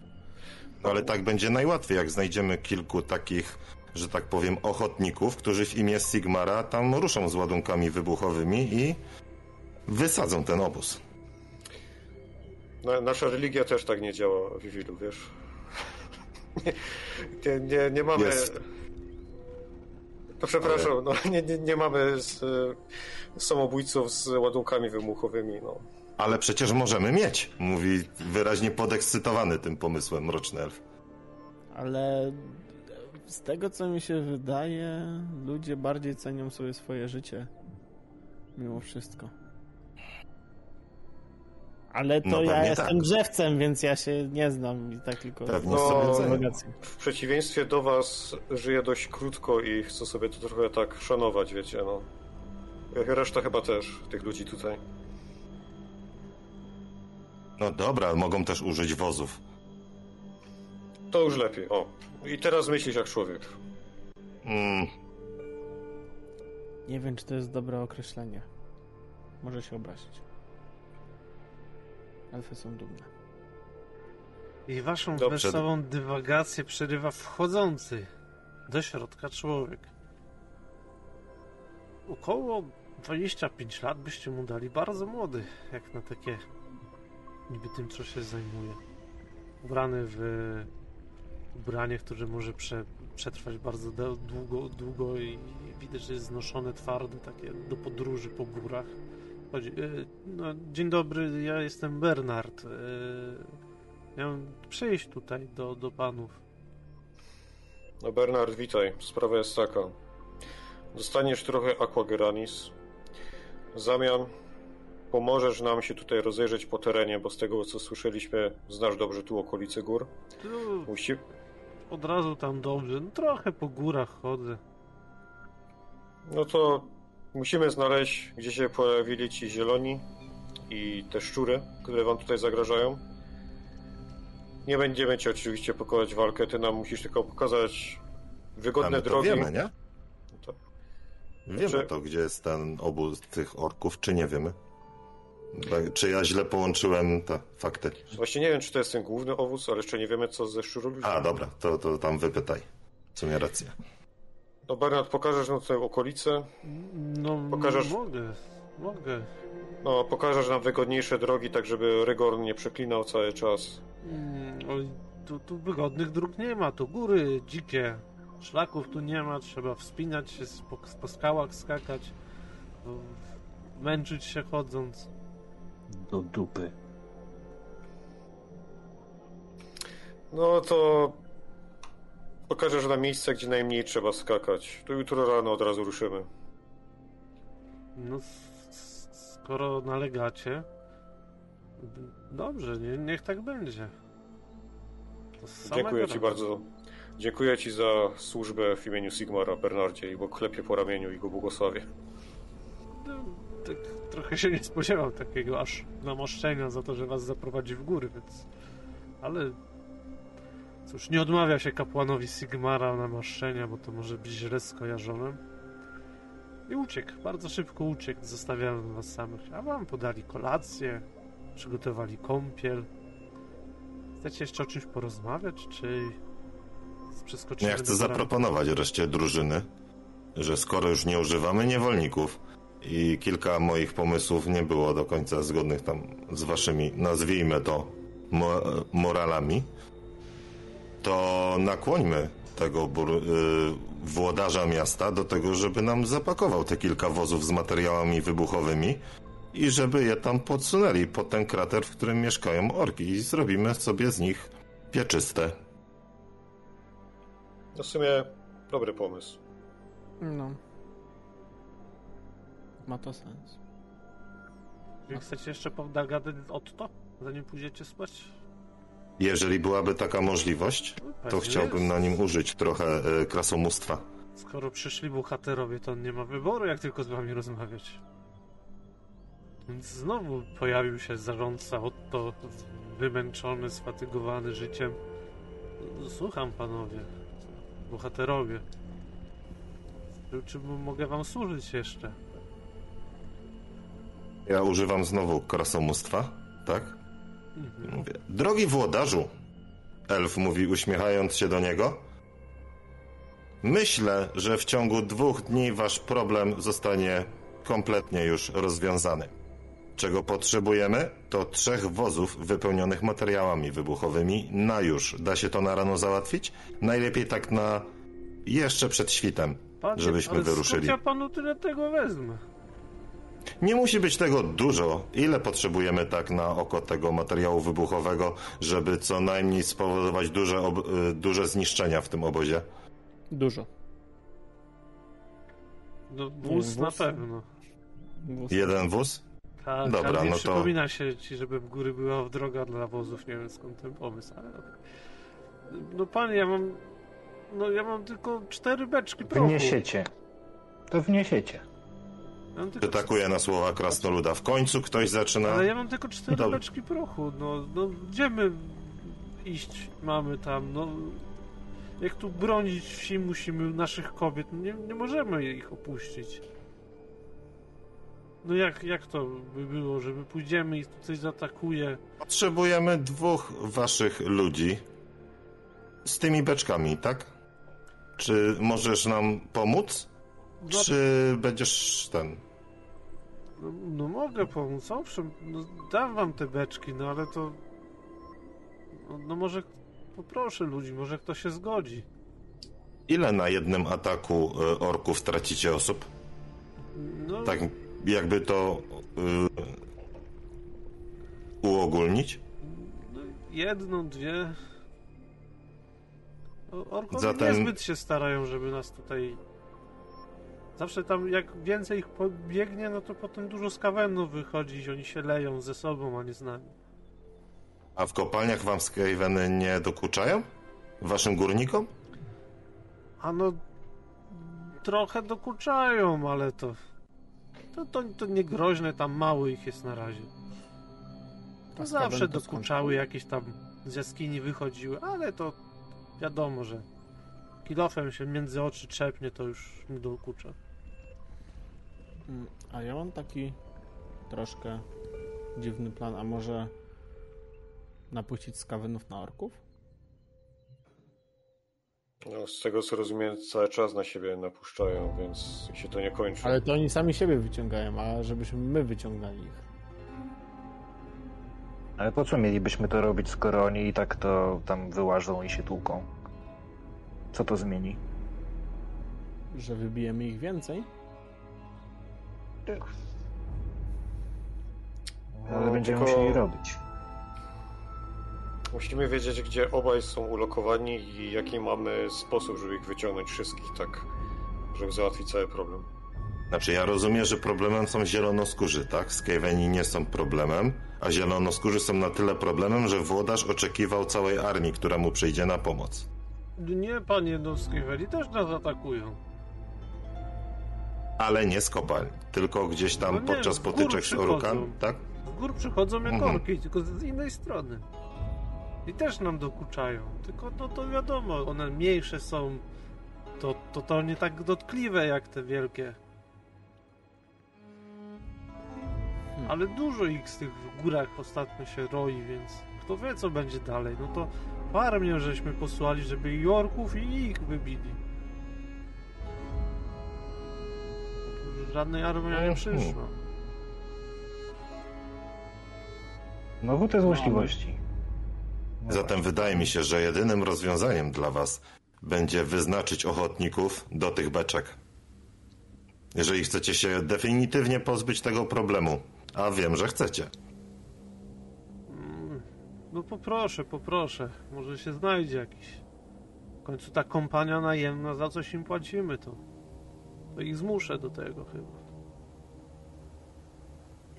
No, ale tak będzie najłatwiej, jak znajdziemy kilku takich, że tak powiem, ochotników, którzy w imię Sigmara tam ruszą z ładunkami wybuchowymi i wysadzą ten obóz. Na, nasza religia też tak nie działa, Vivilu, wiesz? nie, nie, nie mamy... Jest. To przepraszam, no, nie, nie, nie mamy z, e, samobójców z ładunkami wybuchowymi, no. Ale przecież możemy mieć, mówi wyraźnie podekscytowany tym pomysłem Mroczny Elf. Ale z tego, co mi się wydaje, ludzie bardziej cenią sobie swoje życie. Mimo wszystko. Ale to No ja jestem tak. drzewcem, więc ja się nie znam i tak tylko... Pewnie No, sobie. W przeciwieństwie do was żyję dość krótko i chcę sobie to trochę tak szanować, wiecie, no. Reszta chyba też, tych ludzi tutaj. No dobra, mogą też użyć wozów. To już lepiej, o. I teraz myślisz jak człowiek. Mm, Nie wiem, czy to jest dobre określenie. Może się obrazić. Elfy są dumne. I waszą Dobrze. wesołą dywagację przerywa wchodzący do środka człowiek. Około 25 lat byście mu dali bardzo młody, jak na takie niby tym, co się zajmuje. Ubrany w ubranie, które może prze, przetrwać bardzo długo, długo i widać, że jest znoszone twarde, takie do podróży po górach. Chodzi, y, no, dzień dobry, ja jestem Bernard. y, Miałem przyjść tutaj do, do panów. No Bernard, witaj. Sprawa jest taka. Dostaniesz trochę aquageranis. W zamian pomożesz nam się tutaj rozejrzeć po terenie, bo z tego co słyszeliśmy, znasz dobrze tu okolice gór. Tu Musi... od razu tam dobrze. No, trochę po górach chodzę. No to musimy znaleźć, gdzie się pojawili ci zieloni i te szczury, które wam tutaj zagrażają. Nie będziemy cię oczywiście pokonać walkę, ty nam musisz tylko pokazać wygodne drogi. wiemy, nie? To- Wiemy to, gdzie jest ten obóz tych orków, czy nie wiemy? Czy ja źle połączyłem te fakty? Właśnie nie wiem, czy to jest ten główny owóz, ale jeszcze nie wiemy, co ze szczuroludźmi. A, dobra, to, to tam wypytaj. W sumie racja. No Bernard, pokażesz nam tutaj okolice, No, Pokażesz- mogę, mogę. no pokażesz nam wygodniejsze drogi, tak żeby Rygorn nie przeklinał cały czas. Mm, oj, tu, tu wygodnych dróg nie ma, tu góry dzikie. Szlaków tu nie ma, trzeba wspinać się, po, po skałach skakać, męczyć się chodząc. Do dupy. No to pokażesz nam miejsce, gdzie najmniej trzeba skakać. To jutro rano od razu ruszymy. No, skoro nalegacie, dobrze, nie, niech tak będzie. Dziękuję ci razu. bardzo. Dziękuję ci za służbę w imieniu Sigmara, Bernardzie, i go klepie po ramieniu i go błogosławię. No, tak trochę się nie spodziewał takiego aż namaszczenia za to, że was zaprowadzi w góry, więc... Ale... Cóż, nie odmawia się kapłanowi Sigmara namaszczenia, bo to może być źle skojarzone. I uciekł, bardzo szybko uciekł, zostawiając was samych. A wam podali kolację, przygotowali kąpiel. Chcecie jeszcze o czymś porozmawiać, czy... Przeskoczymy Ja chcę do zaproponować reszcie drużyny, że skoro już nie używamy niewolników i kilka moich pomysłów nie było do końca zgodnych tam z waszymi, nazwijmy to, mo moralami, to nakłońmy tego bur- y, włodarza miasta do tego, żeby nam zapakował te kilka wozów z materiałami wybuchowymi i żeby je tam podsunęli pod ten krater, w którym mieszkają orki i zrobimy sobie z nich pieczyste. No w sumie dobry pomysł. No. Ma to sens. Wy Chcecie jeszcze pogadać od to, zanim pójdziecie spać? Jeżeli byłaby taka możliwość, to chciałbym na nim użyć trochę e, krasomóstwa. Skoro przyszli bohaterowie, to on nie ma wyboru, jak tylko z wami rozmawiać. Więc znowu pojawił się zarządca Otto, wymęczony, sfatygowany życiem. Słucham, panowie, bohaterowie. Czy, czy mogę wam służyć jeszcze? Ja używam znowu krasomóstwa, tak? Mówię, drogi włodarzu, elf mówi uśmiechając się do niego. Myślę, że w ciągu dwóch dni wasz problem zostanie kompletnie już rozwiązany. Czego potrzebujemy? To trzech wozów wypełnionych materiałami wybuchowymi na już. Da się to na rano załatwić? Najlepiej tak na jeszcze przed świtem. Panie, żebyśmy ale wyruszyli. Ja panu tyle tego wezmę? Nie musi być tego dużo. Ile potrzebujemy tak na oko tego materiału wybuchowego, żeby co najmniej spowodować duże, ob- y, duże zniszczenia w tym obozie? Dużo. No wóz na wóz? pewno. Wóz. Jeden wóz? Tak, Dobra, nie no to- przypomina się ci, żeby w góry była droga dla wozów, nie wiem skąd ten pomysł, ale... No panie, ja mam... No ja mam tylko cztery beczki prochu. Wniesiecie. To wniesiecie. Ja tylko Przytakuje na słowa krasnoluda. W końcu ktoś zaczyna... Ale ja mam tylko cztery beczki prochu, no, no gdzie my iść mamy tam, no... Jak tu bronić wsi musimy naszych kobiet, nie, nie możemy ich opuścić. No jak, jak to by było, żeby pójdziemy i coś zaatakuje? Potrzebujemy dwóch waszych ludzi z tymi beczkami, tak? Czy możesz nam pomóc? Czy będziesz ten... no, no mogę pomóc, owszem, no, dam wam te beczki, no ale to... No, no może poproszę ludzi, może kto się zgodzi. Ile na jednym ataku y, orków tracicie osób? No, Tak jakby to y, uogólnić? No, jedną, dwie. Orkowie Zatem- niezbyt się starają, żeby nas tutaj... Zawsze tam jak więcej ich pobiegnie, no to potem dużo skawenów wychodzi i oni się leją ze sobą, a nie z nami. A w kopalniach wam skajweny nie dokuczają? Waszym górnikom? A no... Trochę dokuczają, ale to... To, to, to nie groźne, tam mało ich jest na razie. To A zawsze dokuczały, jakieś tam z jaskini wychodziły, ale to wiadomo, że kilofem się między oczy trzepnie, to już nie dokucza. Mm, A ja mam taki troszkę dziwny plan, a może napuścić skawenów na orków? No, z tego co rozumiem, cały czas na siebie napuszczają, więc się to nie kończy. Ale to oni sami siebie wyciągają, a żebyśmy my wyciągali ich. Ale po co mielibyśmy to robić, skoro oni i tak to tam wyłażą i się tłuką? Co to zmieni? Że wybijemy ich więcej? Ale będziemy tylko- musieli robić. Musimy wiedzieć, gdzie obaj są ulokowani i jaki mamy sposób, żeby ich wyciągnąć wszystkich, tak, żeby załatwić cały problem. Znaczy ja rozumiem, że problemem są zielonoskórzy, tak? Skaweni nie są problemem, a zielonoskórzy są na tyle problemem, że włodarz oczekiwał całej armii, która mu przyjdzie na pomoc. Nie, panie, no Skyweli też nas atakują. Ale nie z kopalń, tylko gdzieś tam No nie, podczas potyczek z. Orukan, tak? Z gór przychodzą jak Mhm. orki, tylko z innej strony. I też nam dokuczają. Tylko no to wiadomo, one mniejsze są. To, to, to nie tak dotkliwe jak te wielkie. Hmm. Ale dużo ich z tych w górach ostatnio się roi, więc kto wie co będzie dalej. No to armię żeśmy posłali, żeby i orków i ich wybili. Żadnej armii nie przyszła. Znowu te złośliwości. No Zatem wydaje mi się, że jedynym rozwiązaniem dla was będzie wyznaczyć ochotników do tych beczek. Jeżeli chcecie się definitywnie pozbyć tego problemu, a wiem, że chcecie. No poproszę, poproszę. Może się znajdzie jakiś. W końcu ta kompania najemna, za coś im płacimy, to. To ich zmuszę do tego chyba.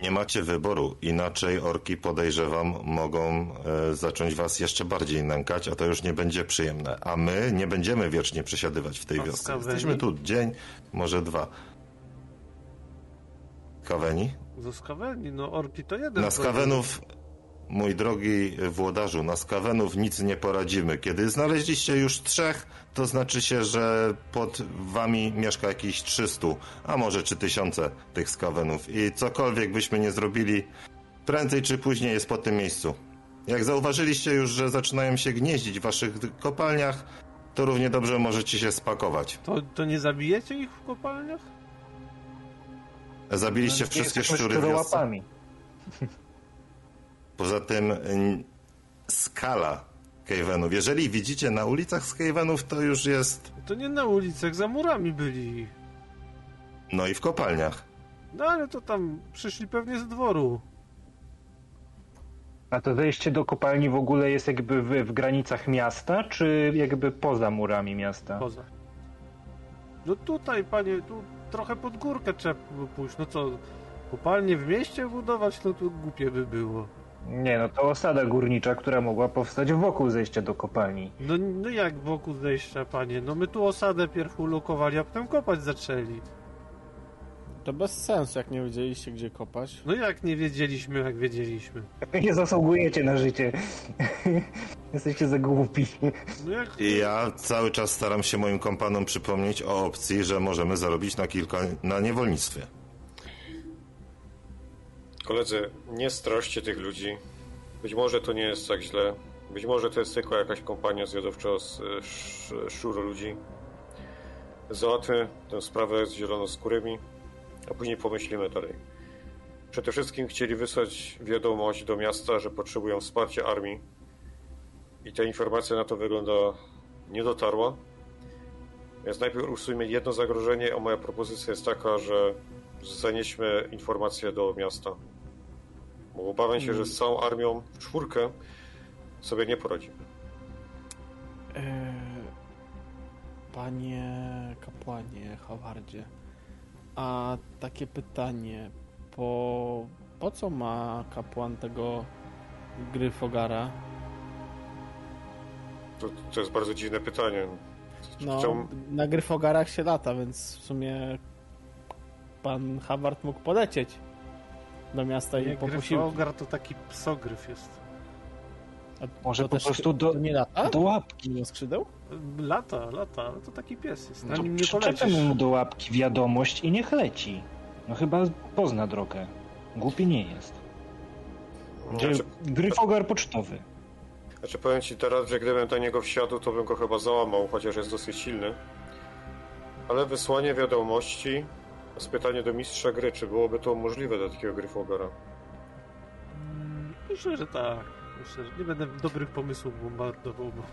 Nie macie wyboru, inaczej orki podejrzewam mogą e, zacząć was jeszcze bardziej nękać, a to już nie będzie przyjemne. A my nie będziemy wiecznie przesiadywać w tej wiosce. Jesteśmy tu dzień, może dwa. Kaweni? Ze skaweni, no orki to jeden. Na skawenów, mój drogi włodarzu, na skawenów nic nie poradzimy. Kiedy znaleźliście już trzech, to znaczy się, że pod wami mieszka jakieś 300, a może czy tysiące tych skawenów. I cokolwiek byśmy nie zrobili, prędzej czy później jest po tym miejscu. Jak zauważyliście już, że zaczynają się gnieździć w waszych kopalniach, to równie dobrze możecie się spakować. To, to nie zabijecie ich w kopalniach? Zabiliście Nie wszystkie szczury w wiosce. Poza tym skala Cavenów. Jeżeli widzicie na ulicach z Cavenów, to już jest, To nie na ulicach, za murami byli. no i w kopalniach. No ale to tam przyszli pewnie z dworu. A to wejście do kopalni w ogóle jest jakby w, w granicach miasta, czy jakby poza murami miasta? Poza. No tutaj, panie, tu trochę pod górkę trzeba pójść. No co, kopalnię w mieście budować, no to głupie by było. Nie, no to osada górnicza, która mogła powstać wokół zejścia do kopalni. No, no jak wokół zejścia, panie? No my tu osadę pierw ulokowali, a potem kopać zaczęli. To bez sensu, jak nie wiedzieliście, gdzie kopać. No jak nie wiedzieliśmy, jak wiedzieliśmy. Nie zasługujecie na życie. Jesteście za głupi. No jak... I ja cały czas staram się moim kompanom przypomnieć o opcji, że możemy zarobić na kilka na niewolnictwie. Koledzy, nie straszcie tych ludzi. Być może to nie jest tak źle. Być może to jest tylko jakaś kompania zjadowcza z sz- szczuro ludzi. Załatwmy tę sprawę z zielonoskórymi, a później pomyślimy dalej. Przede wszystkim chcieli wysłać wiadomość do miasta, że potrzebują wsparcia armii. I ta informacja na to wygląda nie dotarła. Więc najpierw usuniemy jedno zagrożenie, a moja propozycja jest taka, że zanieśmy informację do miasta. Bo obawiam się, że z całą armią w czwórkę sobie nie poradzimy. Eee, panie kapłanie Howardzie, a takie pytanie, po, po co ma kapłan tego Gryfogara? To, to jest bardzo dziwne pytanie. No, na Gryfogarach się lata, więc w sumie pan Howard mógł polecieć do miasta i Nie, po posiłki. Gryfogar to taki psogryf jest. A Może to po też- prostu do, nie lata? do łapki. Nie skrzydeł? Lata, lata, ale to taki pies jest. Na To nim nie polecisz. mu do łapki wiadomość i niech leci. No chyba pozna drogę. Głupi nie jest. Znaczy, Gryfogar pocztowy. znaczy powiem ci teraz, że gdybym do niego wsiadł, to bym go chyba załamał, chociaż jest dosyć silny. Ale wysłanie wiadomości z pytanie do mistrza gry, czy byłoby to możliwe dla takiego gryfogara? Mm, Myślę, że tak. Myślę, że nie będę dobrych pomysłów bombardował, bo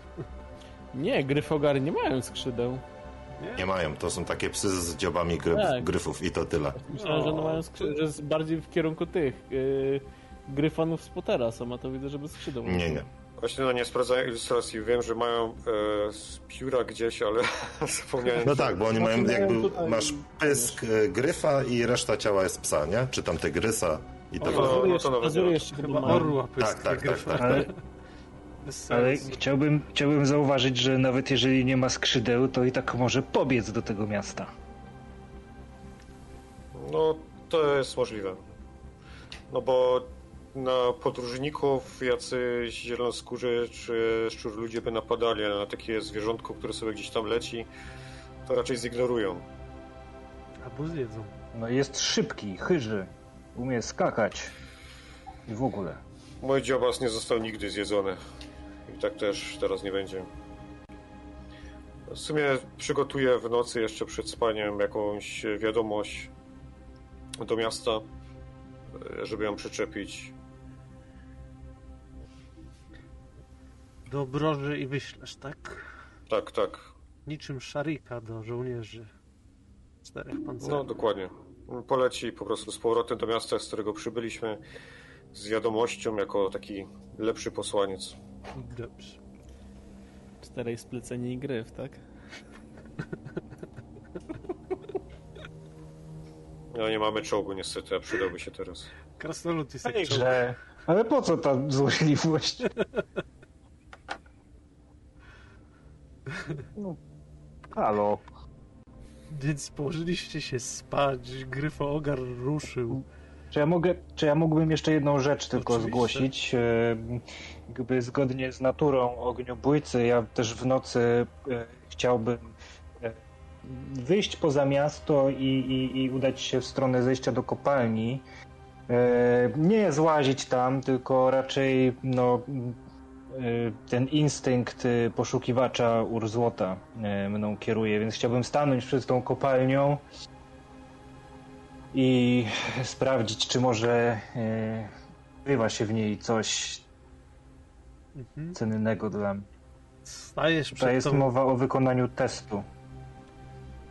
Nie, Gryfogary nie mają skrzydeł. nie? Nie mają, to są takie psy z dziobami gryf, Tak. gryfów i to tyle. Myślałem, że one O. mają skrzydeł, że jest bardziej w kierunku tych yy, Gryfonów z Pottera są, a to widzę, że bez skrzydeł. Nie, nie. Właśnie no nie sprawdzałem ilustracji, wiem, że mają e, z pióra gdzieś, ale zapomniałem. No tak, bo oni mają jakby, tutaj- masz pysk e, gryfa i reszta ciała jest psa, nie? Czy tam tygrysa i tak dalej. no, no to nawet nie. jeszcze chyba orła pysk, Tak, tak, gryfa. tak, tak. Ale, Bez ale chciałbym, chciałbym zauważyć, że nawet jeżeli nie ma skrzydeł, to i tak może pobiec do tego miasta. No, to jest możliwe. No bo na podróżników jacyś zielonoskórzy czy szczur ludzie by napadali, ale na takie zwierzątko, które sobie gdzieś tam leci, to raczej zignorują. Albo zjedzą. No jest szybki, chyży, umie skakać i w ogóle. Mój dziobas nie został nigdy zjedzony. I tak też teraz nie będzie. W sumie przygotuję w nocy jeszcze przed spaniem jakąś wiadomość do miasta, żeby ją przyczepić. Do obroży i wyślesz, tak? Tak, tak. Niczym szarika do żołnierzy. Czterech No, pancernych. dokładnie. Poleci po prostu z powrotem do miasta, z którego przybyliśmy, z wiadomością jako taki lepszy posłaniec. Dobrze. Czterej spleceni i gryf, tak? No nie mamy czołgu niestety, a przydałby się teraz. Krasnolud jest jak czołg. Ale po co ta złośliwość? No, halo. Więc położyliście się spać, gryfoogar ruszył. Czy ja, mogę, czy ja mógłbym jeszcze jedną rzecz tylko Oczywiście. zgłosić? E, Jakby zgodnie z naturą ogniobójcy, ja też w nocy e, chciałbym e, wyjść poza miasto i, i, i udać się w stronę zejścia do kopalni. E, Nie złazić tam, tylko raczej no, e, ten instynkt e, poszukiwacza ur złota e, mną kieruje, więc chciałbym stanąć przed tą kopalnią i sprawdzić, czy może krywa się w niej coś Mhm. cennego dla mnie. Stajesz jest tą... mowa o wykonaniu testu.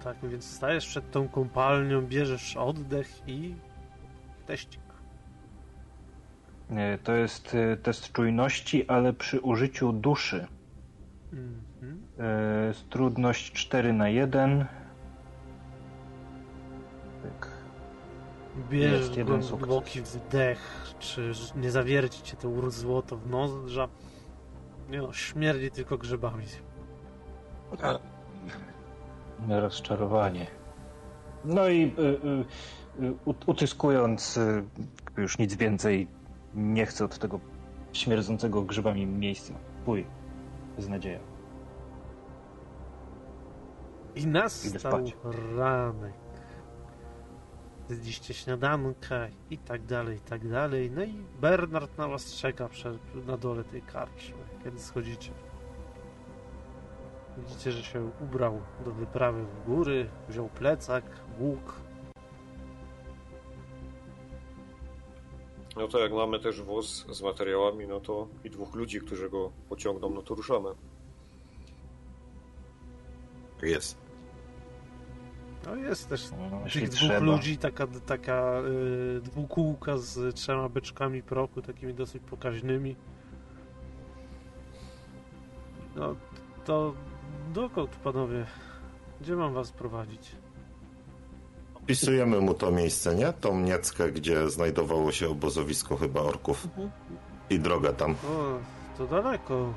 Tak, więc stajesz przed tą kąpalnią, bierzesz oddech i teścik. Nie, To jest y, test czujności, ale przy użyciu duszy. Mhm. E, trudność 4 na 1. Tak. Bierzesz Jest jeden głęboki wdech, czy nie zawierci cię to urzło w nozdrza. Nie no, śmierdzi tylko grzybami. Rozczarowanie. No i y, y, y, ut- utyskując y, już nic więcej nie chcę od tego śmierdzącego grzybami miejsca. Pój. Beznadzieja. I Idę nastał ranek. Zjedliście śniadanka i tak dalej, i tak dalej. No i Bernard na was czeka przed, na dole tej karczmy, kiedy schodzicie. Widzicie, że się ubrał do wyprawy w góry, wziął plecak, łuk. No to jak mamy też wóz z materiałami, no to i dwóch ludzi, którzy go pociągną, no to ruszamy. Jest. No jest też No, tych dwóch trzeba. ludzi, taka, taka y, dwukółka z trzema beczkami prochu, takimi dosyć pokaźnymi. No to dokąd panowie? Gdzie mam was prowadzić? Opisujemy mu to miejsce, nie? Tą nieckę, gdzie znajdowało się obozowisko chyba orków. I droga tam. O, to daleko.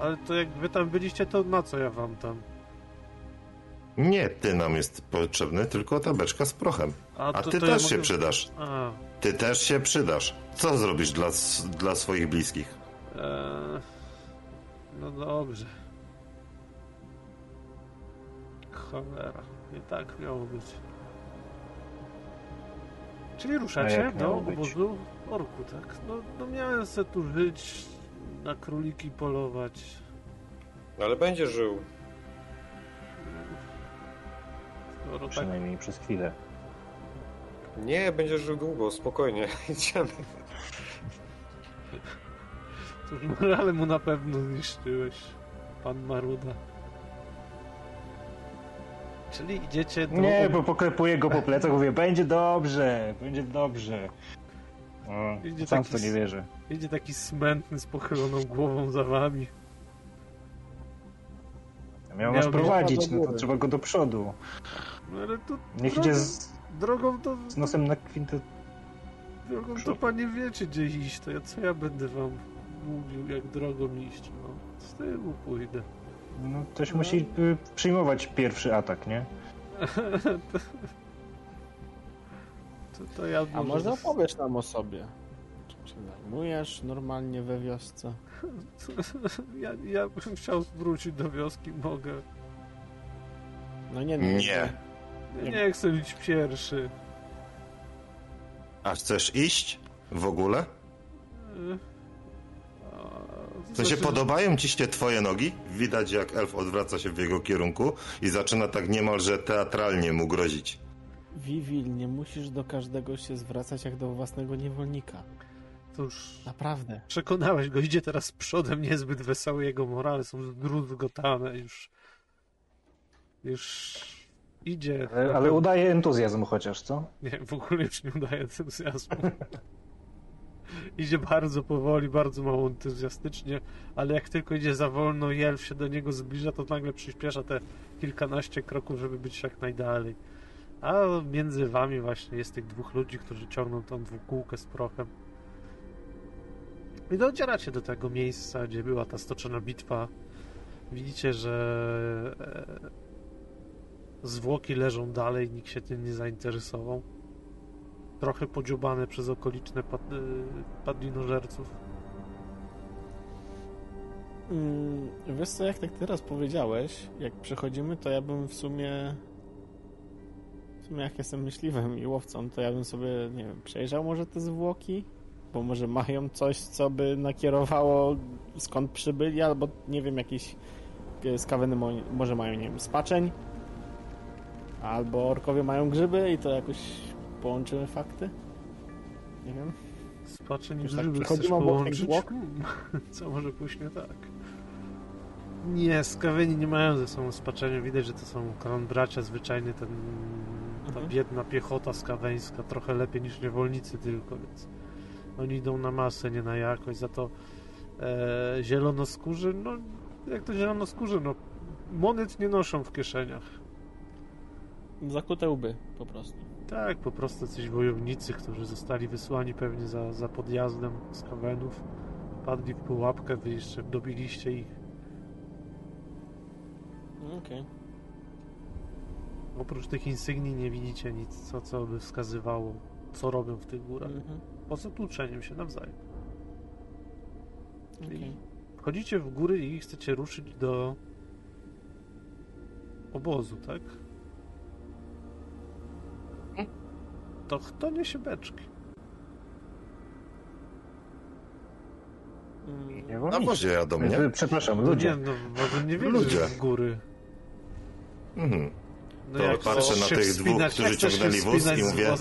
Ale to jak wy tam byliście, to na co ja wam tam? Nie ty nam jest potrzebny, tylko ta beczka z prochem. A to- ty to ja też się mogę- przydasz. A, Ty też się przydasz. Co zrobisz dla, dla swoich bliskich? e, no dobrze. Cholera, nie tak miało być. Czyli ruszacie do obozu orku, tak? No, no miałem se tu żyć, na króliki polować. No ale będzie żył. Skoro tak Przynajmniej przez chwilę. Nie, będzie żył długo, spokojnie. Idziemy. Cóż, morale mu na pewno zniszczyłeś, pan Maruda. Czyli idziecie do... Nie, bo poklepuję go po plecach, mówię, będzie dobrze, będzie dobrze. O, Idzie sam w taki to nie wierzę. Idzie taki smętny z pochyloną głową za wami. Miał Miał nas prowadzić, no to trzeba go do przodu. No ale to Niech drogą, idzie z, drogą to... z nosem na kwintę. Drogą to panie wiecie gdzie iść, to ja co ja będę wam mówił jak drogą iść, no. Z tyłu pójdę. No, ktoś musi y, przyjmować pierwszy atak, nie? To, to ja A może opowiesz nam o sobie? Czym się zajmujesz normalnie we wiosce? ja, ja bym chciał wrócić do wioski, mogę. No nie, Nie. Ja nie chcę być pierwszy. A chcesz iść? W ogóle? A, W sensie podobają ci się twoje nogi? Widać jak elf odwraca się w jego kierunku i zaczyna tak niemalże teatralnie mu grozić. Wiwil, nie musisz do każdego się zwracać jak do własnego niewolnika. Cóż, Naprawdę. przekonałeś go, idzie teraz przodem, niezbyt wesoły, jego morale są zdruzgotane, już... Już idzie. Ale, ale udaje entuzjazm chociaż, co? Nie, w ogóle już nie udaje entuzjazmu. idzie bardzo powoli, bardzo mało entuzjastycznie, ale jak tylko idzie za wolno i elf się do niego zbliża, to nagle przyspiesza te kilkanaście kroków, żeby być jak najdalej. A między wami właśnie jest tych dwóch ludzi, którzy ciągną tą dwukółkę z prochem. I docieracie do tego miejsca, gdzie była ta stoczona bitwa. Widzicie, że e, zwłoki leżą dalej, nikt się tym nie zainteresował. Trochę podziubane przez okoliczne pad, y, padlinożerców. Mm, wiesz co, jak tak teraz powiedziałeś, jak przechodzimy, to ja bym w sumie... W sumie jak jestem myśliwym i łowcą, to ja bym sobie, nie wiem, przejrzał może te zwłoki? Bo może mają coś, co by nakierowało skąd przybyli, albo nie wiem, jakieś e, skaweny mo- może mają, nie wiem, spaczeń, albo orkowie mają grzyby i to jakoś połączymy fakty? Nie wiem. Spaczeń Już i tak przechodzimy obok Co może pójść nie tak? Nie, skaweni nie mają ze sobą spaczenia. Widać, że to są klan bracia zwyczajnie, ten, ta Mhm. biedna piechota skaweńska, trochę lepiej niż niewolnicy tylko, więc oni idą na masę, nie na jakość. Za to e, zielonoskórzy, no jak to zielonoskórzy, no monet nie noszą w kieszeniach. Zakute łby po prostu. Tak, po prostu coś wojownicy, którzy zostali wysłani pewnie za, za podjazdem z kawenów. Padli w pułapkę, wy jeszcze dobiliście ich. Okej. Oprócz tych insygnii nie widzicie nic, co, co by wskazywało, co robią w tych górach. Mhm. Poza tłuczeniem się nawzajem. Okej. Wchodzicie w góry i chcecie ruszyć do obozu, tak? To kto niesie beczki? Mm, Na wozie jadą, nie? Przepraszam, No ludzie. nie, no może nie Ludzie. wiedzieć w góry. Mhm. No To jak patrzę na tych dwóch, wspinać, którzy ciągnęli wóz i z mówię-?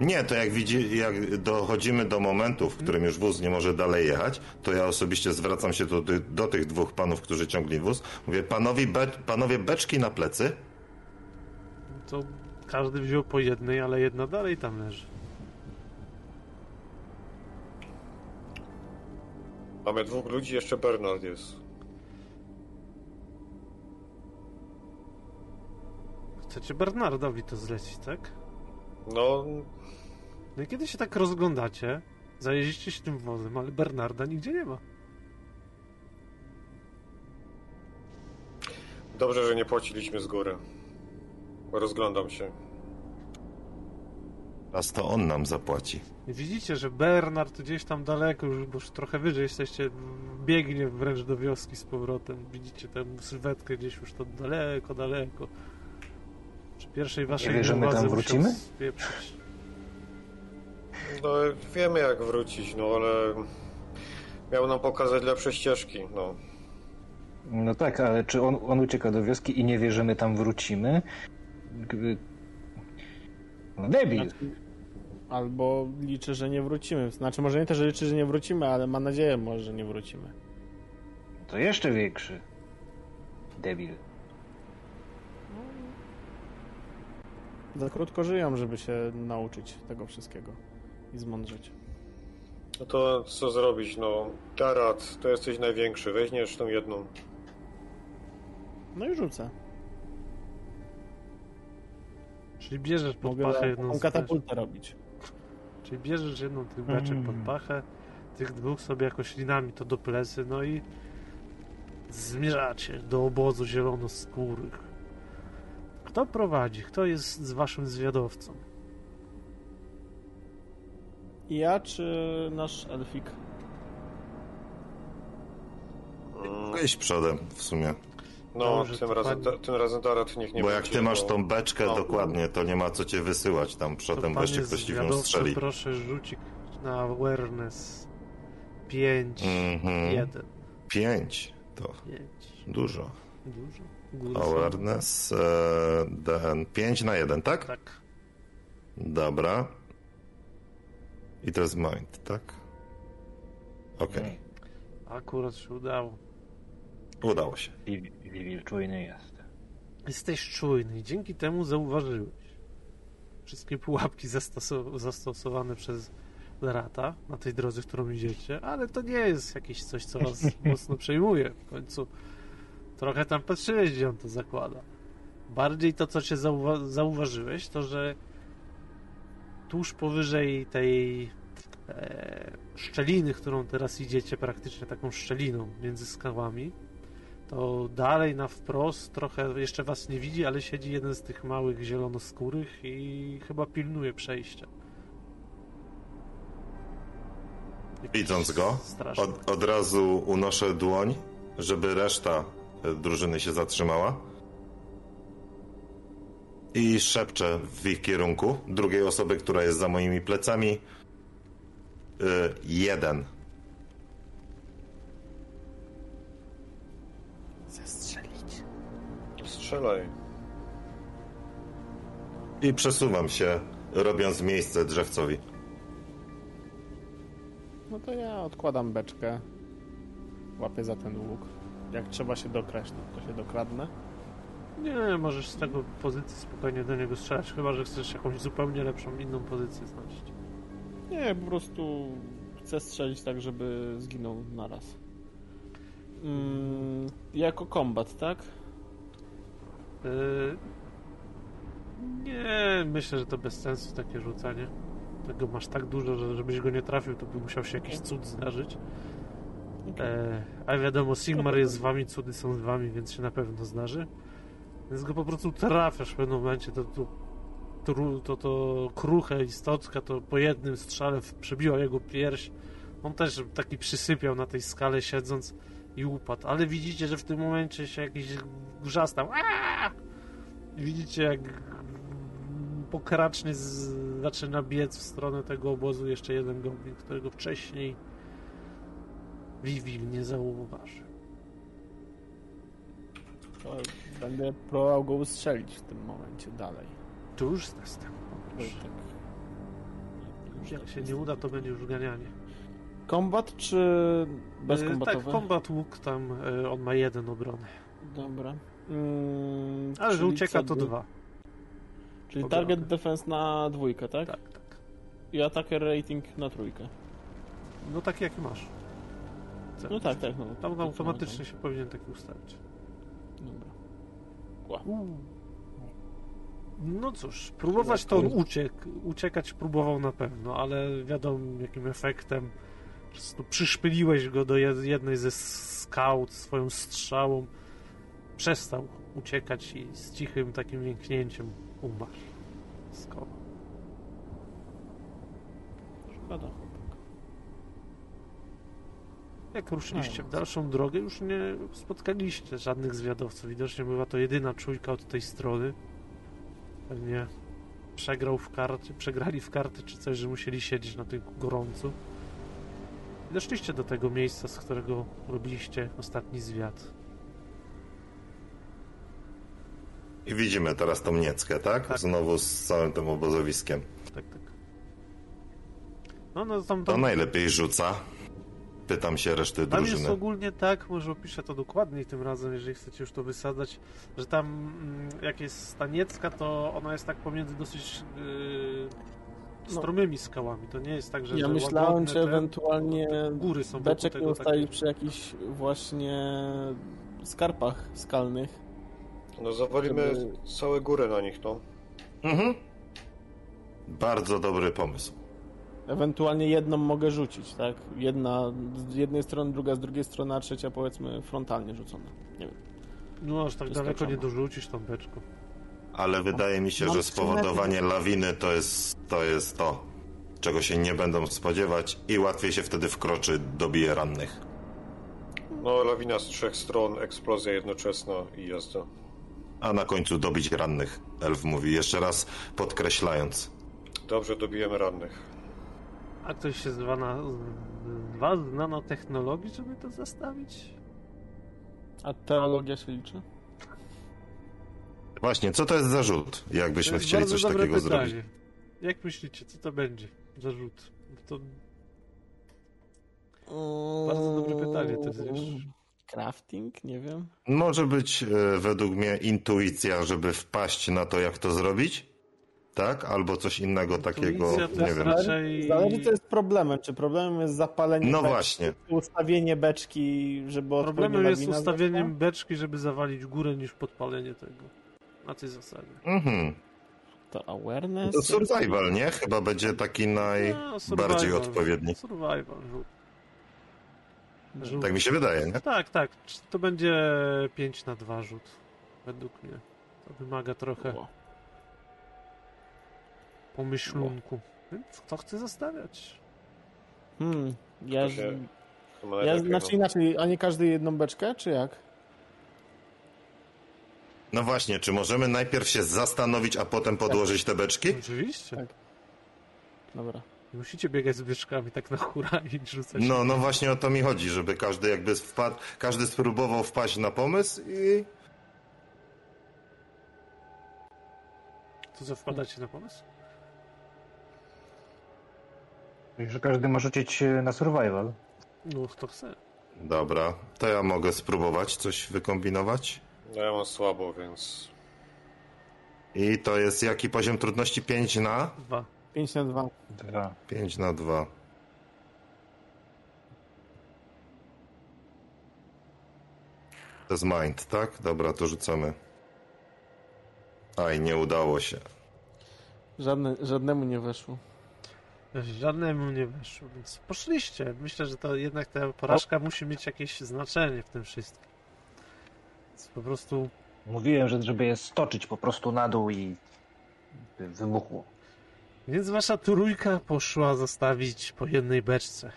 Nie, to jak widzi, jak dochodzimy do momentu, w którym już wóz nie może dalej jechać, to ja osobiście zwracam się do, ty- do tych dwóch panów, którzy ciągli wóz. Mówię, panowie, be, panowie beczki na plecy. To każdy wziął po jednej, ale jedna dalej tam leży. Mamy dwóch ludzi, jeszcze Bernard jest. Chcecie Bernardowi to zlecić, tak? No, No i kiedy się tak rozglądacie, zajeździcie się tym wozem, ale Bernarda nigdzie nie ma. dobrze, że nie płaciliśmy z góry. Rozglądam się. Raz to on nam zapłaci. Widzicie, że Bernard gdzieś tam daleko, już, bo już trochę wyżej jesteście, biegnie wręcz do wioski z powrotem. Widzicie tę sylwetkę gdzieś już to daleko, daleko. Przy pierwszej waszej wie, że my tam wrócimy? spieprzyć. No, wiemy jak wrócić, no ale miał nam pokazać lepsze ścieżki, no. No tak, ale czy on, on ucieka do wioski i nie wie, że my tam wrócimy? Gdyby- No debil. Znaczy, Albo liczy, że nie wrócimy. Znaczy, może nie też, że liczy, że nie wrócimy, ale ma nadzieję może, że nie wrócimy. To jeszcze większy. Debil. Za krótko żyją, żeby się nauczyć tego wszystkiego i zmądrzeć. No to co zrobić, no. Darat, to jesteś największy, weźmiesz tą jedną. No i rzucę. Czyli bierzesz pod Mogę pachę jedną z katapultę robić. Czyli bierzesz jedną tych beczek pod Mm. pachę, tych dwóch sobie jakoś linami to do plecy, no i zmierzacie do obozu zielonoskórych. Kto prowadzi? Kto jest z waszym zwiadowcą? Ja czy nasz elfik? Iść przodem w sumie. No, tym to razem, pani- tym razem Darat niech nie Bo jak ty masz tą beczkę No. dokładnie, to nie ma co cię wysyłać tam przodem, bo jeszcze ktoś ci w nią strzeli. proszę rzucić na awareness 5, Mhm. 1, Pięć. To 5. dużo. Dużo. Góry Awareness, e, DN 5 na 1, tak? Tak. Dobra. I to jest mind, tak? Okej, Akurat się udało. Udało się. Wiwi czujny jest. Jesteś czujny i dzięki temu zauważyłeś wszystkie pułapki zastosow- zastosowane przez Lerata na tej drodze, którą idziecie, ale to nie jest jakieś coś, co was mocno przejmuje. W końcu trochę tam patrzyłeś, gdzie on to zakłada. Bardziej to, co cię zauwa- zauważyłeś, to że tuż powyżej tej e, szczeliny, którą teraz idziecie, praktycznie taką szczeliną między skałami, to dalej na wprost trochę jeszcze was nie widzi, ale siedzi jeden z tych małych zielonoskórych i chyba pilnuje przejścia. Widząc go, od, od razu unoszę dłoń, żeby reszta e, drużyny się zatrzymała. I szepczę w ich kierunku drugiej osoby, która jest za moimi plecami. Y, jeden. Strzelaj. I przesuwam się, robiąc miejsce drzewcowi. No to ja odkładam beczkę. Łapię za ten łuk. Jak trzeba się dokraść, to, to się dokradnę. Nie, możesz z tego pozycji spokojnie do niego strzelać, chyba że chcesz jakąś zupełnie lepszą, inną pozycję znaleźć. Nie, po prostu chcę strzelić tak, żeby zginął naraz. Mm, jako kombat, tak? Yy... Nie, myślę, że to bez sensu takie rzucanie. Tego masz tak dużo, że żebyś go nie trafił, to by musiał się jakiś cud zdarzyć. E, a wiadomo, Sigmar jest z wami, cudy są z wami, więc się na pewno zdarzy. Więc go po prostu trafiasz w pewnym momencie, to, to, to, to, kruche istocka to po jednym strzale przebiła jego pierś. On też taki przysypiał na tej skale siedząc i upadł. Ale widzicie, że w tym momencie się jakiś wrzastał. Widzicie, jak pokracznie zaczyna biec w stronę tego obozu jeszcze jeden goblin, którego wcześniej Vivi nie zauważył. To będę próbował go ustrzelić w tym momencie dalej. Bo Już. tak- już Jak tak się nie uda, to będzie już ganianie. Kombat czy E, bezkombatowy? Tak, kombat łuk tam, e, on ma jeden obrony. Dobra. Mm, Ale że ucieka to by- dwa. Czyli Obronę. target defense na dwójkę, tak? Tak, tak. I attacker rating na trójkę. No taki jaki masz. Cel. No tak, tak. No, Tam to automatycznie się powinien taki ustawić. Dobra. No cóż, próbować to on uciekł. Uciekać próbował na pewno, ale wiadomo jakim efektem. Prostu przyszpyliłeś go do jed- jednej ze skał swoją strzałą. Przestał uciekać i z cichym takim jęknięciem umarł. Skował. Szkoda chłopak. Jak ruszyliście No, w dalszą drogę, już nie spotkaliście żadnych zwiadowców. Widocznie była to jedyna czujka od tej strony. Pewnie przegrał w karty, przegrali w karty czy coś, że musieli siedzieć na tym gorącu. Doszliście do tego miejsca, z którego robiliście ostatni zwiat. I widzimy teraz tą nieckę, tak? Tak. Znowu z całym tym obozowiskiem. Tak, tak. No, no tam, To tam, najlepiej rzuca. Pytam się reszty Tam jest drużyny. ogólnie tak, może opiszę to dokładniej tym razem, jeżeli chcecie już to wysadzać, że tam mm, jak jest staniecka, to ona jest tak pomiędzy dosyć yy. Stromymi skałami. To nie jest tak, że Ja że myślałem, te ewentualnie góry są beczek nie takie. ustawić przy jakichś właśnie skarpach skalnych. No zawalimy Żeby- całe górę na nich, no. Mhm. Bardzo dobry pomysł. Ewentualnie jedną mogę rzucić, tak? Jedna z jednej strony, druga z drugiej strony, a trzecia powiedzmy frontalnie rzucona. Nie wiem. No aż tak daleko nie dorzucisz tą beczką. Ale wydaje mi się, że spowodowanie lawiny to jest, to jest to, czego się nie będą spodziewać i łatwiej się wtedy wkroczy, dobije rannych. No, lawina z trzech stron, eksplozja jednoczesna i jazda. A na końcu dobić rannych, elf mówi, jeszcze raz podkreślając. Dobrze, dobijemy rannych. A ktoś się zwa na, dwa z nanotechnologii, żeby to zastawić? A teologia się liczy? Właśnie, co to jest za rzut, jakbyśmy jest chcieli bardzo coś dobre takiego pytanie. zrobić? Jak myślicie, co to będzie za rzut? To bardzo dobre pytanie to jest wiesz. Crafting? Nie wiem. Może być e, według mnie intuicja, żeby wpaść na to, jak to zrobić? Tak? Albo coś innego takiego, Intuicja to nie jest wiem. raczej- Zależy, co jest problemem. Czy problemem jest zapalenie No beczki, właśnie. ustawienie beczki, żeby Problemem jest ustawieniem beczki, żeby zawalić górę, niż podpalenie tego. Na tej zasadzie. Mhm. To awareness? To survival, nie? Chyba będzie taki No, najbardziej survival. odpowiedni. Survival. rzut. Rzut. Tak mi się wydaje, nie? Tak, tak. To będzie 5 na 2 rzut. Według mnie. To wymaga trochę O, pomyślunku. Więc kto chce zastawiać? Hmm, ja, się- ja znaczy no. inaczej, a nie każdy jedną beczkę, czy jak? No właśnie, czy możemy najpierw się zastanowić, a potem podłożyć te beczki? Oczywiście. Tak. Dobra. Nie musicie biegać z beczkami tak na hura i rzucać. No, no właśnie o to mi chodzi, żeby każdy jakby wpadł, każdy spróbował wpaść na pomysł i... To co, wpadacie na pomysł? Że każdy ma rzucić e, na survival. No, kto chce. Dobra, to ja mogę spróbować coś wykombinować. No ja mam słabo, więc... I to jest jaki poziom trudności? 5 na? Dwa. 5 na 2. Dwa. 5 na 2. To jest mind, tak? Dobra, to rzucamy. Aj, nie udało się. Żadne, żadnemu nie weszło. Żadnemu nie weszło, więc poszliście. Myślę, że to jednak ta porażka musi mieć jakieś znaczenie w tym wszystkim. Po prostu Mówiłem, że żeby je stoczyć po prostu na dół i wybuchło. Więc wasza trójka poszła zostawić po jednej beczce.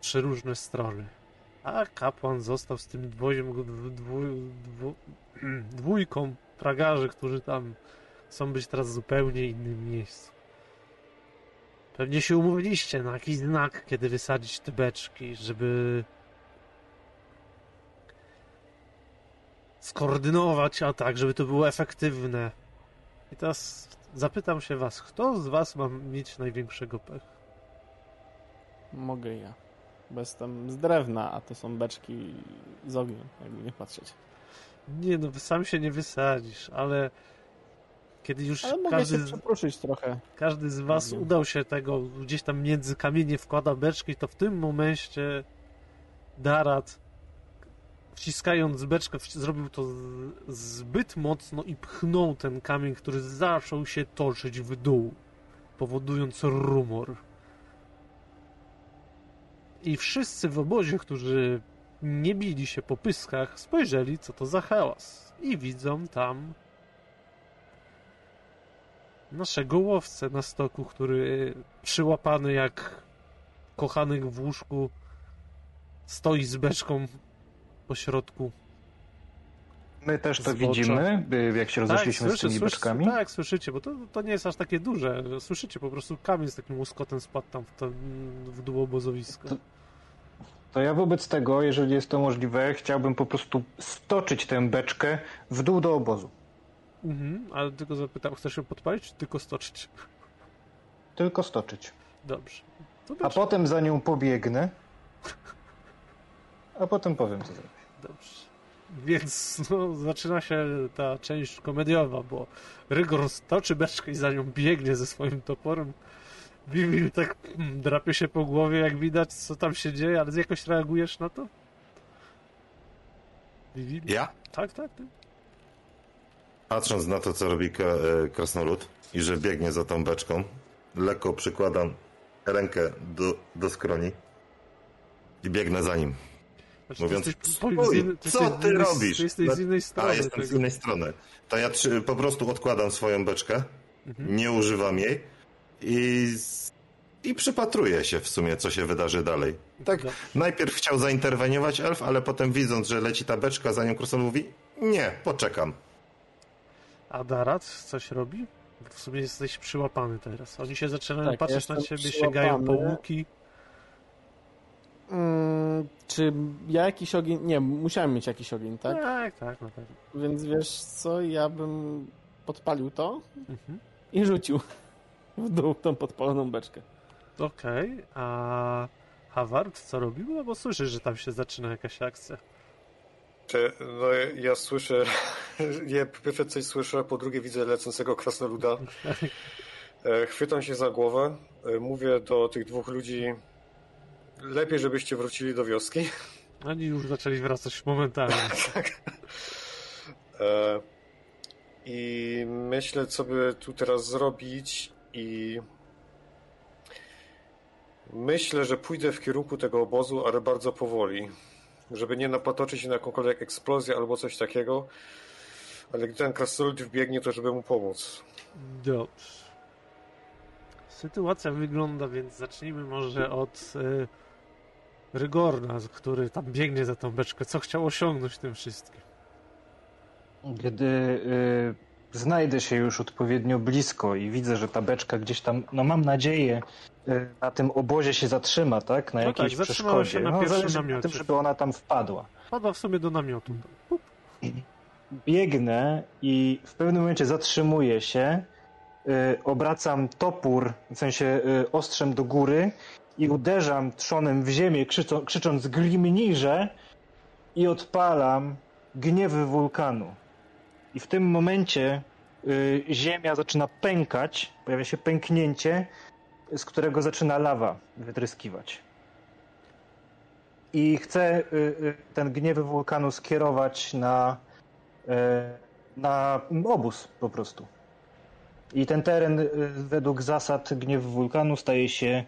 Trzy różne strony. A kapłan został z tym dwojem, dwu, dwu, dwójką tragarzy, którzy tam chcą być teraz w zupełnie innym miejscu. Pewnie się umówiliście na jakiś znak, kiedy wysadzić te beczki, żeby skoordynować atak, żeby to było efektywne. I teraz zapytam się was, kto z was ma mieć największego pech? Mogę ja. Bo jestem z drewna, a to są beczki z ognia, jakby nie patrzeć. Nie no, sam się nie wysadzisz, ale kiedy już Ale mogę każdy, się z- przeproszyć trochę. każdy z was Ognia. udał się tego, gdzieś tam między kamienie wkłada beczki, to w tym momencie Darat wciskając beczkę, zrobił to zbyt mocno i pchnął ten kamień, który zaczął się toczyć w dół, powodując rumor. I wszyscy w obozie, którzy nie bili się po pyskach, spojrzeli, co to za hałas. I widzą tam naszego łowcę na stoku, który przyłapany jak kochanek w łóżku stoi z beczką po środku. My też to widzimy, y, jak się rozeszliśmy z tymi słyszy- beczkami. Tak, słyszycie, bo to, to nie jest aż takie duże. Słyszycie po prostu kamień z takim łoskotem spadł tam w, to, w dół obozowiska. To- To ja wobec tego, jeżeli jest to możliwe, chciałbym po prostu stoczyć tę beczkę w dół do obozu. Mhm, ale tylko zapytam, chcesz ją podpalić, czy tylko stoczyć? Tylko stoczyć. Dobrze. A potem za nią pobiegnę. A potem powiem, co zrobię. Dobrze. Więc no, zaczyna się ta część komediowa, bo Rygor stoczy beczkę i za nią biegnie ze swoim toporem. Vivi tak mm, drapie się po głowie, jak widać, co tam się dzieje, ale jakoś reagujesz na to? Vivi? Ja? Tak, tak, tak. Patrząc na to, co robi e, krasnolud i że biegnie za tą beczką, lekko przykładam rękę do, do skroni i biegnę za nim. Znaczy, Mówiąc, ty jesteś, "Stój, z innej- co z ty innej- robisz?" Ty jesteś z innej strony. A, jestem z tego. innej strony. To ja trzy, po prostu odkładam swoją beczkę, Mhm. nie używam jej i, z- i przypatruję się w sumie, co się wydarzy dalej. Tak, Dobrze. najpierw chciał zainterweniować elf, ale potem widząc, że leci ta beczka, za nią krasnolud mówi, nie, poczekam. A Darat coś robi? W sumie jesteś przyłapany teraz. Oni się zaczynają Tak, patrzeć na ciebie, sięgają po łuki. Mm, czy ja jakiś ogień... Nie, musiałem mieć jakiś ogień, tak? tak, tak na pewno. Więc wiesz co, ja bym podpalił to Mhm. i rzucił w dół tą podpaloną beczkę. Okej, a Haward co robił? No bo słyszysz, że tam się zaczyna jakaś akcja. Te, no ja, ja słyszę, ja po pierwsze coś słyszę, po drugie widzę lecącego krasnoluda. E, Chwytam się za głowę, e, mówię do tych dwóch ludzi, lepiej żebyście wrócili do wioski. Oni już zaczęli wracać momentalnie. E, I myślę, co by tu teraz zrobić i myślę, że pójdę w kierunku tego obozu, ale bardzo powoli, żeby nie napatoczyć się na jakąkolwiek eksplozję albo coś takiego, ale gdy ten krasnolud wbiegnie, to żeby mu pomóc. Dobrze. Sytuacja wygląda, więc zacznijmy może od y, Rygorna, który tam biegnie za tą beczkę. Co chciał osiągnąć tym wszystkim? Gdy y, znajdę się już odpowiednio blisko i widzę, że ta beczka gdzieś tam, no mam nadzieję, y, na tym obozie się zatrzyma, tak? Na No jakiejś tak, zatrzymała się przeszkodzie. na no, pierwszym zależy na namiocie. tym, żeby ona tam wpadła. Pada w sumie do namiotu. Pup. Biegnę i w pewnym momencie zatrzymuję się, y, obracam topór, w sensie y, ostrzem do góry i uderzam trzonem w ziemię, krzyczą, krzycząc glimnirze i odpalam gniewy wulkanu. I w tym momencie y, ziemia zaczyna pękać, pojawia się pęknięcie, z którego zaczyna lawa wytryskiwać. I chcę y, y, ten gniewy wulkanu skierować na, y, na obóz po prostu. I ten teren y, według zasad gniewu wulkanu staje się,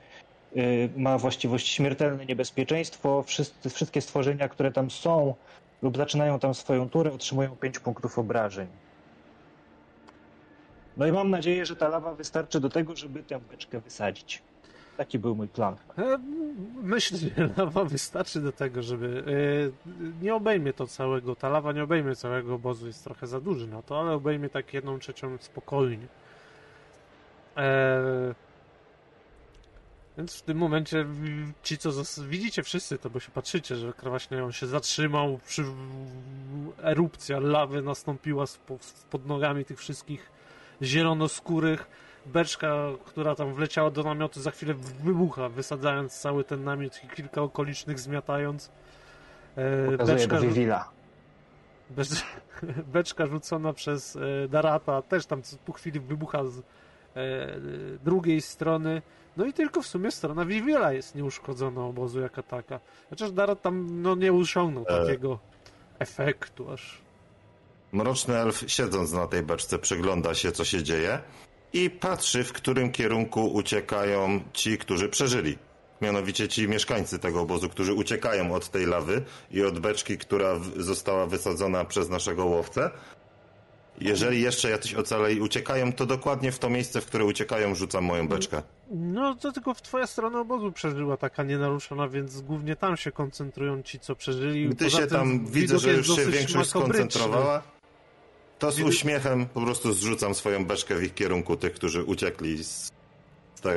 ma właściwość śmiertelne niebezpieczeństwo. Wszyscy, wszystkie stworzenia, które tam są lub zaczynają tam swoją turę, otrzymują 5 punktów obrażeń. No i mam nadzieję, że ta lawa wystarczy do tego, żeby tę beczkę wysadzić. Taki był mój plan. E, Myślę, że lawa wystarczy do tego, żeby. e, Nie obejmie to całego. Ta lawa nie obejmie całego obozu, jest trochę za duży na to, ale obejmie tak jedną trzecią spokojnie. E, Więc w tym momencie ci, co widzicie wszyscy to, bo się patrzycie, że właśnie on się zatrzymał, przy... erupcja lawy nastąpiła pod nogami tych wszystkich zielonoskórych beczka, która tam wleciała do namiotu, za chwilę wybucha, wysadzając cały ten namiot i kilka okolicznych zmiatając. E, Pokazuję do rzu- Vivila. becz, beczka rzucona przez e, Darata też tam po chwili wybucha z e, drugiej strony. No i tylko w sumie strona Vivila jest nieuszkodzona obozu jako taka. Chociaż Darat tam no, nie osiągnął E. takiego efektu aż. Mroczny elf, siedząc na tej beczce, przygląda się, co się dzieje i patrzy, w którym kierunku uciekają ci, którzy przeżyli. Mianowicie ci mieszkańcy tego obozu, którzy uciekają od tej lawy i od beczki, która została wysadzona przez naszego łowcę. Jeżeli jeszcze jacyś ocalej uciekają, to dokładnie w to miejsce, w które uciekają, rzucam moją beczkę. No to tylko w twoja strona obozu przeżyła taka nienaruszona, więc głównie tam się koncentrują ci, co przeżyli. Gdy Poza się tym tam widzę, że już się większość makabryczny. skoncentrowała, to z Widok- uśmiechem po prostu zrzucam swoją beczkę w ich kierunku, tych, którzy uciekli z, z, te,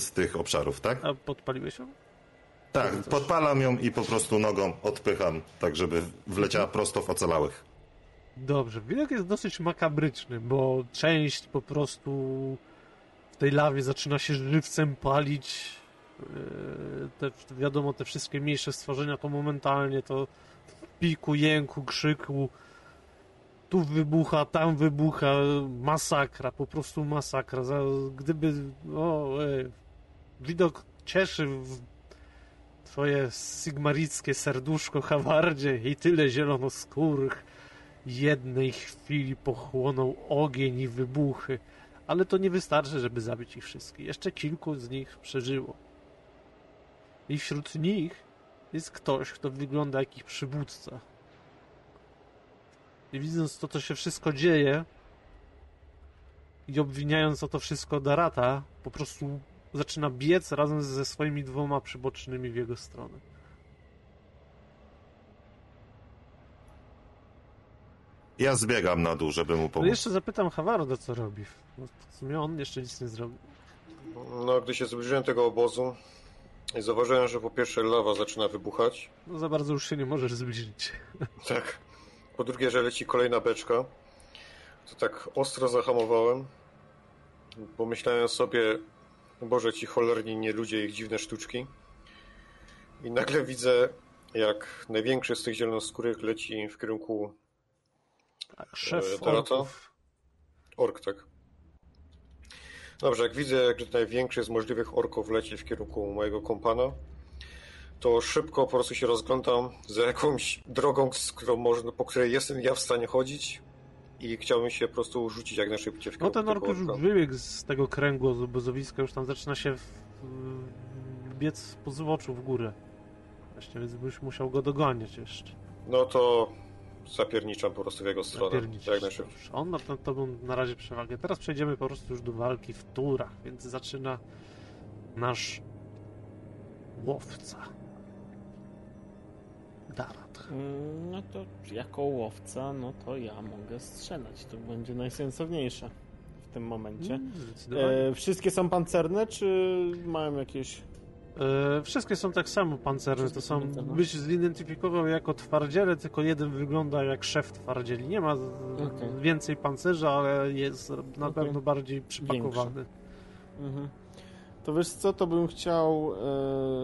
z tych obszarów, tak? A podpaliłeś ją? Tak, podpalam ją i po prostu nogą odpycham, tak żeby wleciała prosto w ocalałych. Dobrze, widok jest dosyć makabryczny, bo część po prostu w tej lawie zaczyna się żywcem palić. Yy, Te, wiadomo, te wszystkie mniejsze stworzenia to momentalnie to piku, jęku, krzyku. Tu wybucha, tam wybucha, masakra, po prostu masakra. Gdyby, o, widok cieszy w twoje sigmarickie serduszko, Hawardzie i tyle zielonoskórych jednej chwili pochłonął ogień i wybuchy, ale to nie wystarczy, żeby zabić ich wszystkich. Jeszcze kilku z nich przeżyło. I wśród nich jest ktoś, kto wygląda jak ich przywódca. I widząc to, co się wszystko dzieje i obwiniając o to wszystko Darata, po prostu zaczyna biec razem ze swoimi dwoma przybocznymi w jego stronę. Ja zbiegam na dół, żeby mu No pomóc. jeszcze zapytam Hawarda, co robi. No, w sumie on jeszcze nic nie zrobił. No, gdy się zbliżyłem tego obozu, zauważyłem, że po pierwsze lawa zaczyna wybuchać. No za bardzo już się nie możesz zbliżyć. Tak. Po drugie, że leci kolejna beczka. To tak ostro zahamowałem, bo myślałem sobie, Boże, ci cholerni nie ludzie, ich dziwne sztuczki. I nagle widzę, jak największy z tych zielonoskórych leci w kierunku szef E, Dorota? orków. ork, tak. Dobrze, jak widzę, jak największy z możliwych orków leci w kierunku mojego kompana, to szybko po prostu się rozglądam za jakąś drogą, z można, po której jestem ja w stanie chodzić i chciałbym się po prostu rzucić jak najszybciej w No kierunku ten ork już wybiegł z tego kręgu z obozowiska, już tam zaczyna się w, biec po złoczu w górę. Właśnie, więc byś musiał go dogoniać jeszcze. No to zapierniczam po prostu w jego stronę, jak najszybciej. On ma nad tobą na razie przewagę. Teraz przejdziemy po prostu już do walki w turach, więc zaczyna nasz łowca. Darat. Mm, No to jako łowca, no to ja mogę strzelać. To będzie najsensowniejsze w tym momencie. Mm. E, wszystkie są pancerne, czy mają jakieś... E, wszystkie są tak samo pancerne. To są. Byś zidentyfikował jako twardziele, tylko jeden wygląda jak szef twardzieli. Nie ma Okej. więcej pancerza, ale jest na Okej. pewno bardziej przypakowany. Mhm. To wiesz co, to bym chciał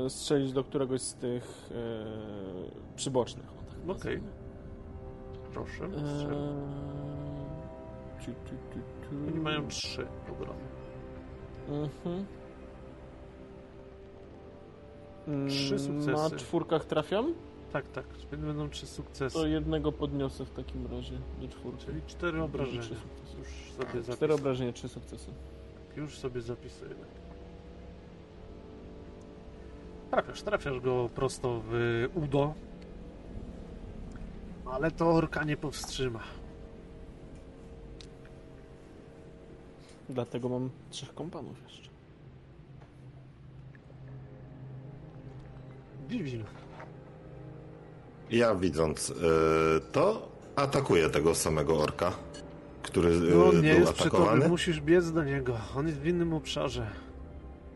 e, strzelić do któregoś z tych e, przybocznych. tak Okej. nazwijmy. Proszę. Eee, strzel. Oni mają trzy obrony. Mhm. Mm, Trzy sukcesy. Na czwórkach trafiam? Tak, tak. Będą trzy sukcesy. To jednego podniosę w takim razie do czwórki. Czyli cztery obrażenia. Już sobie Cztery zapisuję. obrażenia, trzy sukcesy. Już sobie zapisuję. Trafiasz, trafiasz go prosto w udo. Ale to orka nie powstrzyma. Dlatego mam trzech kompanów jeszcze. Dziwil. Ja widząc y, to, atakuję tego samego orka, który y, No on nie był jest przy atakowany. musisz biec do niego. On jest w innym obszarze.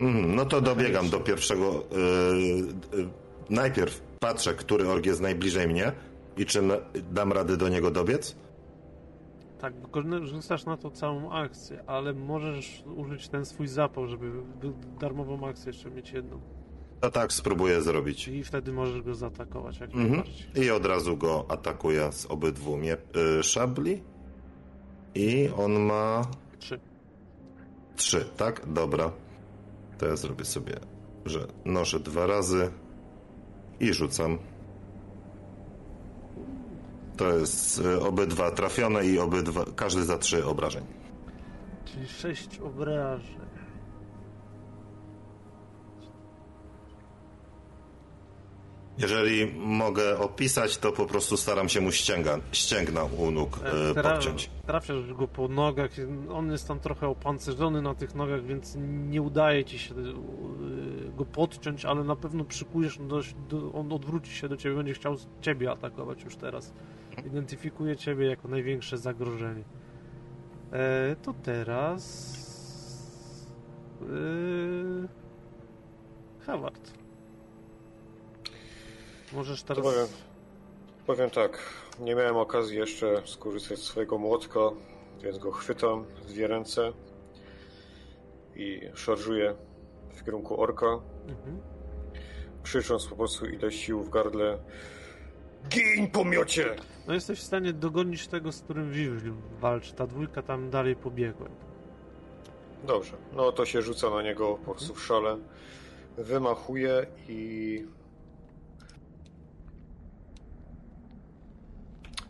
Mhm, no to dobiegam do pierwszego. y, y, najpierw patrzę, który ork jest najbliżej mnie i czy dam radę do niego dobiec. Tak, rzucasz na to całą akcję, ale możesz użyć ten swój zapał, żeby darmową akcję jeszcze mieć jedną. To tak spróbuję zrobić. I wtedy możesz go zaatakować jak Mhm. najbardziej. I od razu go atakuję z obydwu mie- y, szabli. I on ma Trzy. trzy, tak? Dobra. To ja zrobię sobie, że noszę dwa razy i rzucam. To jest y, obydwa trafione i obydwa, każdy za trzy obrażeń. Czyli sześć obrażeń. Jeżeli mogę opisać, to po prostu staram się mu ścięga, ścięgna u nóg E, y, tra- podciąć. Trafiasz go po nogach. On jest tam trochę opancerzony na tych nogach, więc nie udaje ci się y, go podciąć, ale na pewno przykujesz do, do, on odwróci się do ciebie, będzie chciał ciebie atakować już teraz. Identyfikuje ciebie jako największe zagrożenie. E, to teraz. Yy... Howard. Możesz teraz. powiem, powiem tak, nie miałem okazji jeszcze skorzystać z swojego młotka, więc go chwytam w dwie ręce i szarżuję w kierunku orka, Mhm. krzycząc po prostu ile sił w gardle Gin pomiocie! No jesteś w stanie dogonić tego, z którym Wiwliu walczy. Ta dwójka tam dalej pobiegła. Dobrze, no to się rzuca na niego po prostu w szale, wymachuje i...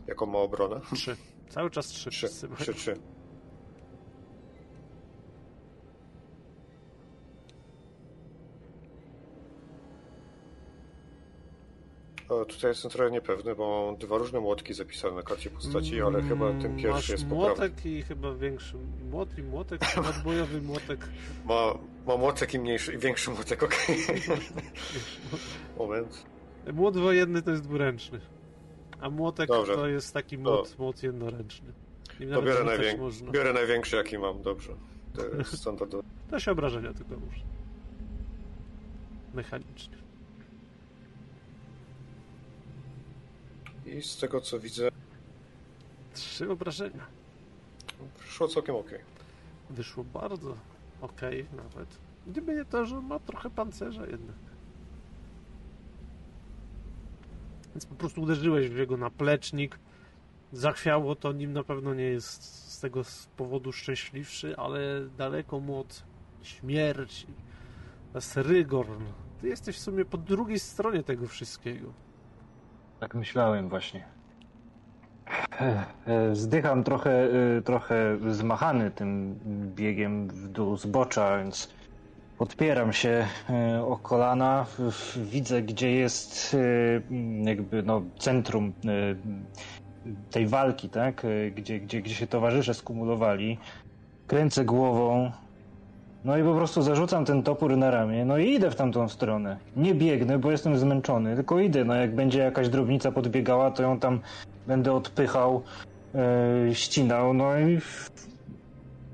Jaką ma obronę? Trzy. Cały czas trzy. Trzy, trzy, trzy. O, tutaj jestem trochę niepewny, bo mam dwa różne młotki zapisane na karcie postaci, ale chyba ten Mm, pierwszy Masz jest poprawny. młotek i chyba większy. Młot i młotek, nadbojowy młotek. Ma, ma młotek i mniejszy, i większy młotek, okej. Moment. Młot wojenny to jest dwuręczny. A młotek Dobrze. to jest taki młot, młot jednoręczny. I To biorę, najwię... można. biorę największy, jaki mam, dobrze. To jest standardowe. To się obrażenia tylko można. Mechanicznie. I z tego co widzę, Trzy obrażenia. szło całkiem okej. Wyszło bardzo okej nawet. Gdyby nie to, że ma trochę pancerza jednak. Więc po prostu uderzyłeś w jego naplecznik. Zachwiało to, nim na pewno nie jest z tego powodu szczęśliwszy, ale daleko mu od śmierci. To jest Rygorn. Ty jesteś w sumie po drugiej stronie tego wszystkiego. Tak myślałem właśnie. E, e, Zdycham trochę, e, trochę zmachany tym biegiem w dół zbocza, więc podpieram się e, o kolana. Widzę, gdzie jest e, jakby no, centrum e, tej walki, tak? Gdzie, gdzie, gdzie się towarzysze skumulowali. Kręcę głową. No i po prostu zarzucam ten topór na ramię, no i idę w tamtą stronę. Nie biegnę, bo jestem zmęczony, tylko idę. No jak będzie jakaś drobnica podbiegała, to ją tam będę odpychał, ścinał, no i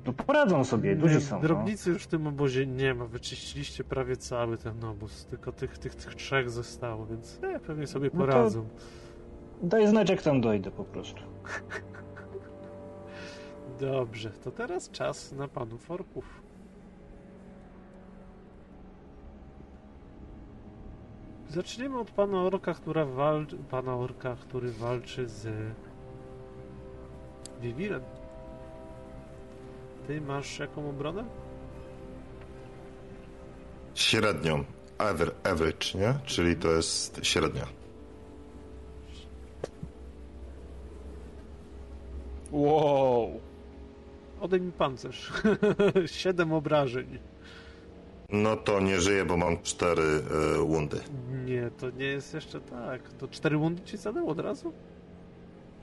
no poradzą sobie, duzi są. No. Drobnicy no. już w tym obozie nie ma, wyczyściliście prawie cały ten obóz, tylko tych, tych, tych trzech zostało, więc e, pewnie sobie no poradzą. No daj znać, jak tam dojdę po prostu. Dobrze, to teraz czas na panów orków. Zaczniemy od pana orka, która walczy, pana orka, który walczy z Vivirem. Ty masz jaką obronę? Średnią. Aver, average, nie? Czyli to jest średnia. Wow. Odejmij pancerz. Siedem obrażeń. No to nie żyję, bo mam cztery e, wundy. Nie, to nie jest jeszcze tak. To cztery wundy ci zadał od razu?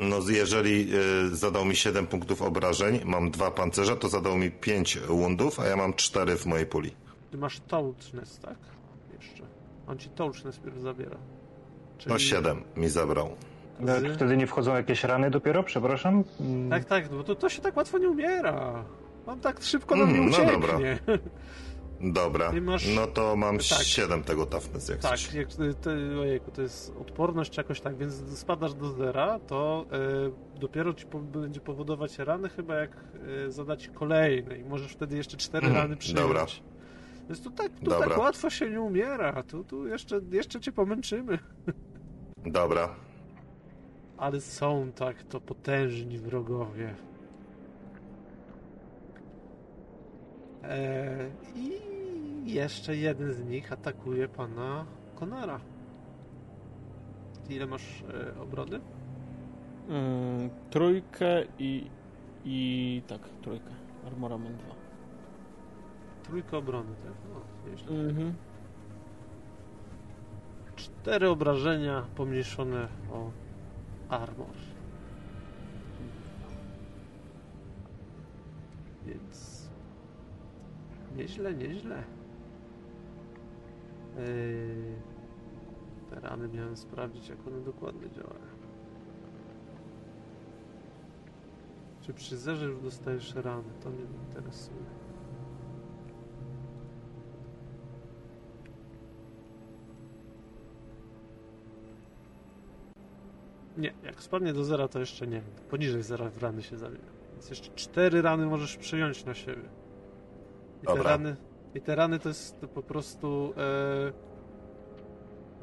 No jeżeli e, zadał mi 7 punktów obrażeń, mam dwa pancerza, to zadał mi 5 wundów, a ja mam 4 w mojej puli. Ty masz touchness, tak? Jeszcze. On ci touchness pierw zabiera. No 7 mi zabrał. No, Z- Wtedy nie wchodzą jakieś rany dopiero, przepraszam? Mm, Tak, tak, bo to, to się tak łatwo nie umiera. On tak szybko nam Mm, nie no ucieknie. dobra. Dobra, masz- no to mam Tak. 7 tego toughness jak. Tak, jak, to, ojejku, to jest odporność jakoś tak, więc spadasz do zera, to e, dopiero ci po, będzie powodować rany chyba jak e, zadać kolejne i możesz wtedy jeszcze cztery Mhm, rany przyjąć. dobra. Więc tu tak, tu Dobra. tak łatwo się nie umiera, tu, tu jeszcze, jeszcze cię pomęczymy. Dobra, Ale są tak to potężni wrogowie. E, I jeszcze jeden z nich atakuje pana Konara. Ile masz e, obrony? Mm, trójkę i... i... tak, trójkę. Armora mam dwa. Trójkę obrony, tak? No, nieźle. Mhm. Cztery obrażenia pomniejszone o armor. Więc nieźle, nieźle. Yy, te rany miałem sprawdzić, jak one dokładnie działają. Czy przy zerze już dostajesz rany? To mnie interesuje. Nie, jak spadnie do zera, to jeszcze nie. Poniżej zera w rany się zamienia. Więc jeszcze cztery rany możesz przyjąć na siebie. I te Dobra. rany, i te rany to jest po prostu. E,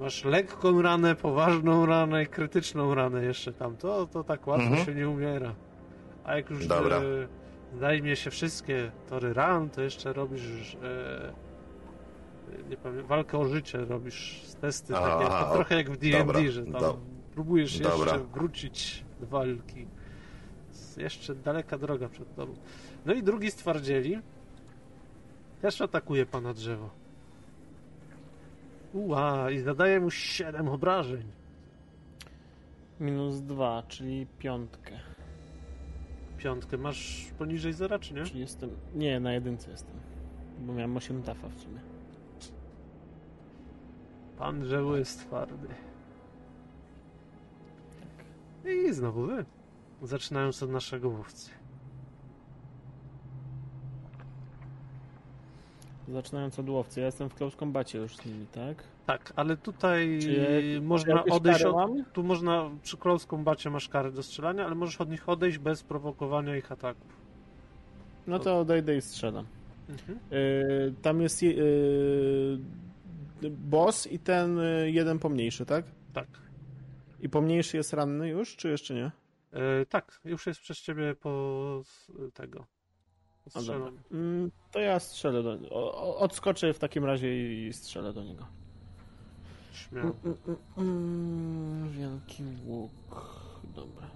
masz lekką ranę, poważną ranę i krytyczną ranę jeszcze tam. To, to tak łatwo Mhm. się nie umiera. A jak już Dobra. e, zajmie się wszystkie tory ran, to jeszcze robisz. E, nie pamiętam, walkę o życie robisz z testy, Aha, takie, to trochę jak w D&D, że tam do- próbujesz dobra. jeszcze wrócić do walki. Jest jeszcze daleka droga przed tobą. No i drugi stwardzieli też atakuje pana drzewo. Ua, i zadaje mu 7 obrażeń. Minus dwa, czyli piątkę. Piątkę masz poniżej zera, czy nie? Czyli jestem... Nie, na jedynce jestem. Bo miałem 8 tafa w sumie. Pan drzewo jest twardy. I znowu wy. Zaczynając od naszego mówcy. Zaczynając od łowcy. Ja jestem w close combacie już z nimi, tak? Tak, ale tutaj Czy można odejść kary od? Tu można, przy close combacie masz karę do strzelania, ale możesz od nich odejść bez prowokowania ich ataków. No to odejdę i strzelam. Mhm. Yy, tam jest yy, boss i ten yy, jeden pomniejszy, tak? Tak. I pomniejszy jest ranny już, czy jeszcze nie? E, tak, już jest przez ciebie po tego. A, dobra. Mm, to ja strzelę do o, Odskoczę w takim razie i strzelę do niego. Śmiało. Mm, wielki łuk. Dobra.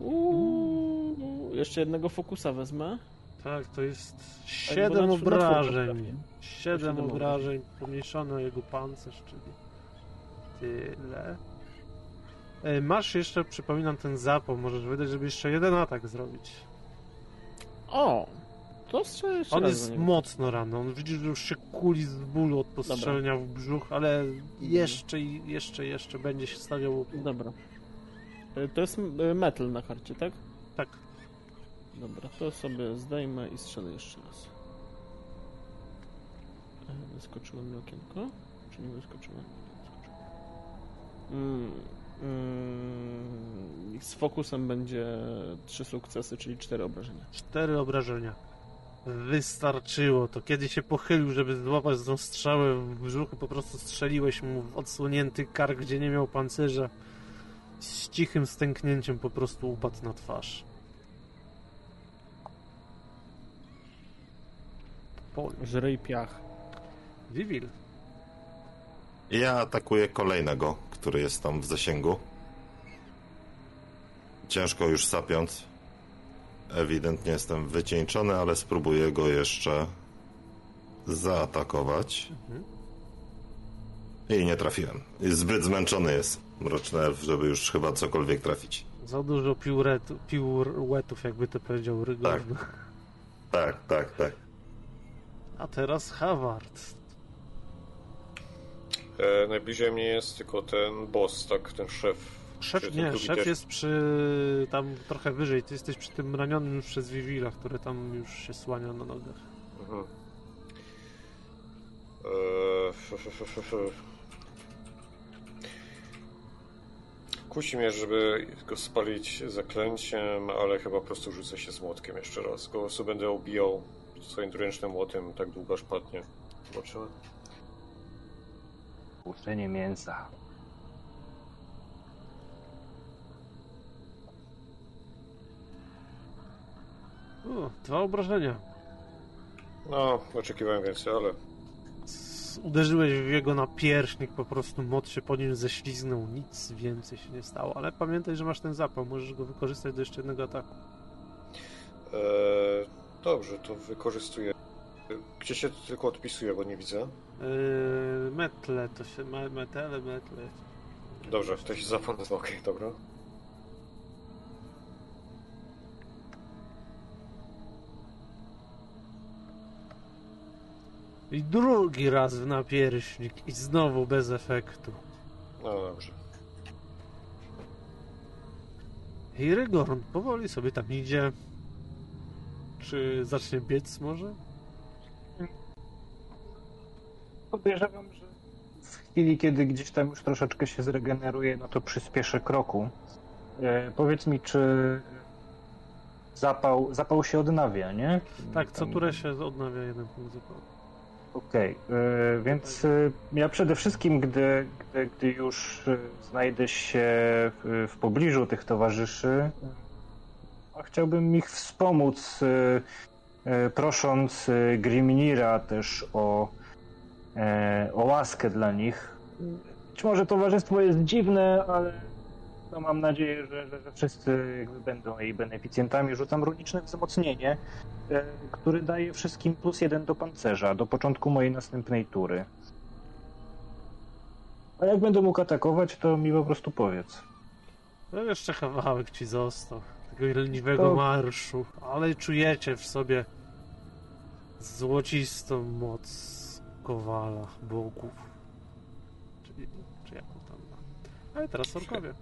Uuu, jeszcze jednego fokusa wezmę. Tak, to jest bo 7 na- na obrażeń. czwórkę 7 Siedem obrażeń, pomniejszono jego pancerz, czyli tyle. E, Masz jeszcze, przypominam, ten zapał. Możesz wydać, żeby jeszcze jeden atak zrobić. O! Jeszcze On jest mocno ranny. On widzisz, że już się kuli z bólu od postrzelenia w brzuch, ale jeszcze i jeszcze, jeszcze będzie się stawiał. Dobra. Y, To jest y, metal na karcie, tak? Tak. Dobra, to sobie zdejmę i strzelę jeszcze raz. E, Wyskoczyło mi okienko? Czy nie wyskoczyło? Wyskoczyło. Mm, mm, z fokusem będzie trzy sukcesy, czyli cztery obrażenia. Cztery obrażenia. Wystarczyło to. Kiedy się pochylił, żeby złapać tą strzałę w brzuchu, po prostu strzeliłeś mu w odsłonięty kark, gdzie nie miał pancerza. Z cichym stęknięciem po prostu upadł na twarz. Pol. Żryj piach. Vivil. Ja atakuję kolejnego, który jest tam w zasięgu. Ciężko już sapiąc. Ewidentnie jestem wycieńczony, ale spróbuję go jeszcze zaatakować. I nie trafiłem. Zbyt zmęczony jest mroczny elf, żeby już chyba cokolwiek trafić. Za dużo pióretu, pióretów, jakby to powiedział Rygor. Tak, tak, tak. A teraz Havard. E, najbliżej mnie jest tylko ten boss, tak? Ten szef. Szef, nie, szef też? jest przy tam trochę wyżej. Ty jesteś przy tym ranionym już przez Vivila, który tam już się słania na nogach. Mhm. Eee. Kusi mnie, żeby go spalić zaklęciem, ale chyba po prostu rzucę się z młotkiem jeszcze raz. Go prostu będę obijał swoim dwuręcznym młotem tak długo, aż padnie. Zobaczymy. Puszczenie mięsa. O, dwa obrażenia. No, oczekiwałem więcej, ale Uderzyłeś w jego napierśnik, po prostu moc się po nim ześliznął, nic więcej się nie stało. Ale pamiętaj, że masz ten zapał, możesz go wykorzystać do jeszcze jednego ataku. eee, dobrze, to wykorzystuję. Gdzie się tylko odpisuje, bo nie widzę. Yy, metle, to się... Me, metele, metle. Dobrze, to się zapał na okej, dobra. I drugi raz w napierśnik i znowu bez efektu. No dobrze. I Rygorn powoli sobie tam idzie. Czy zacznie biec może? Podejrzewam, że w chwili, kiedy gdzieś tam już troszeczkę się zregeneruje, no to przyspieszę kroku. E, powiedz mi, czy zapał, zapał się odnawia, nie? Tak, co Tam- turę się odnawia jeden punkt zapału. Okej, e, więc e, ja przede wszystkim, gdy, gdy, gdy już e, znajdę się w, w pobliżu tych towarzyszy, chciałbym ich wspomóc, prosząc Grimnira też o, o łaskę dla nich. Być może towarzystwo jest dziwne, ale no mam nadzieję, że, że, że wszyscy jakby będą jej beneficjentami. Rzucam runiczne wzmocnienie e, który daje wszystkim plus jeden do pancerza do początku mojej następnej tury. A jak będę mógł atakować, to mi po prostu powiedz. No jeszcze kawałek ci został. Tego leniwego To- marszu. Ale czujecie w sobie złocistą moc kowala, bogów. Czyli, czy jak on tam. Ale teraz orkowie.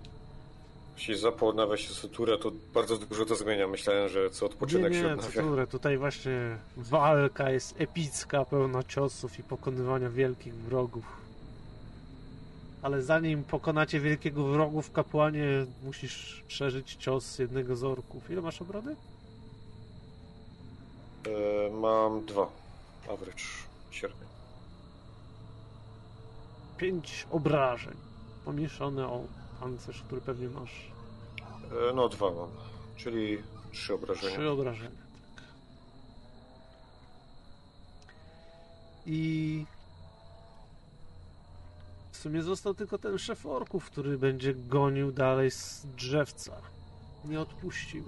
Jeśli zapał odnawia się sutura, to bardzo dużo to zmienia. Myślałem, że co Nie, odpoczynek się nie, odnawia. które tutaj właśnie walka jest epicka, pełna ciosów i pokonywania wielkich wrogów. Ale zanim pokonacie wielkiego wrogu w kapłanie, musisz przeżyć cios jednego z orków. Ile masz obrony? E, mam dwa. Average. Średnio. Pięć obrażeń. Pomniejszone o pancerz, który pewnie masz. E, no dwa mam. Czyli trzy obrażenia. Trzy obrażenia, tak. I w sumie został tylko ten szef orków, który będzie gonił dalej z drzewca. Nie odpuścił.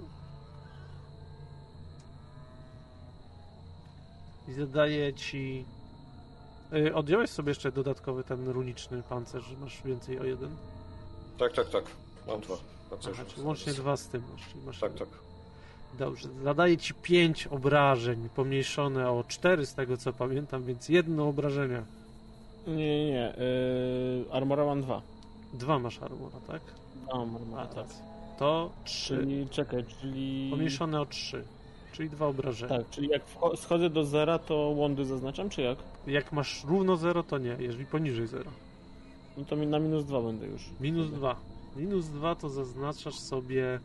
I zadaje ci. Y, Odjąłeś sobie jeszcze dodatkowy ten runiczny pancerz, że masz więcej o jeden. Tak, tak, tak. Mam dwa. Aha, Pancerze. czyli łącznie dwa z tym masz. Tak, tak. Dobrze, zadaje ci 5 obrażeń, pomniejszone o 4 z tego co pamiętam, więc jedno obrażenie. Nie, nie, nie. Yy, armora mam dwa. Dwa masz armora, tak? Mam armora, A, tak. To 3. Czyli, czekaj, czyli... Pomniejszone o 3, czyli dwa obrażenia. Tak, czyli jak schodzę do zera, to łądy zaznaczam, czy jak? Jak masz równo 0, to nie, jeżeli poniżej 0. No to na minus dwa będę już. Minus 2. Minus 2 to zaznaczasz sobie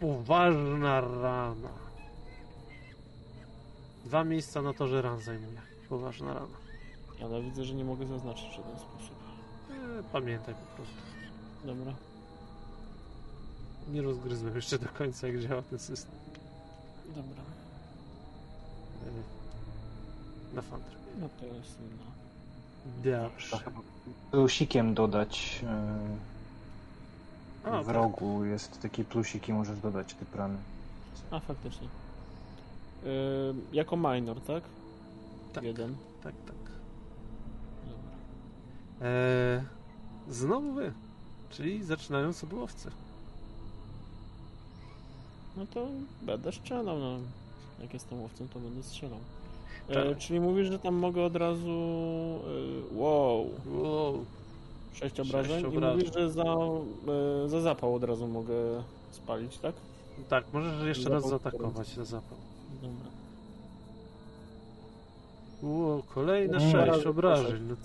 poważna rana. Dwa miejsca na torze ran zajmuje. Poważna rana. Ale widzę, że nie mogę zaznaczyć w żaden sposób. E, pamiętaj po prostu. Dobra. Nie rozgryzłem jeszcze do końca, jak działa ten system. Dobra. E, na Fandry. No to jest no. Dobrze. Plusikiem dodać A, yy, w tak. rogu jest taki plusik i możesz dodać te plany. A, faktycznie. Yy, jako minor, tak? Tak. Jeden. Tak, tak. Dobra. E, znowu wy. Czyli zaczynają sobie łowcy. No to będę strzelał, no. Jak jestem łowcą, to będę strzelał. E, Strzelaj. czyli mówisz, że tam mogę od razu... E, wow. Wow. Sześć Sześć obrażeń i obrażeń. mówisz, że za, e, za zapał od razu mogę spalić, tak? Tak, możesz jeszcze raz Zapał zaatakować za zapał. Dobra. Ło, kolejne Mm. sześć obrażeń. No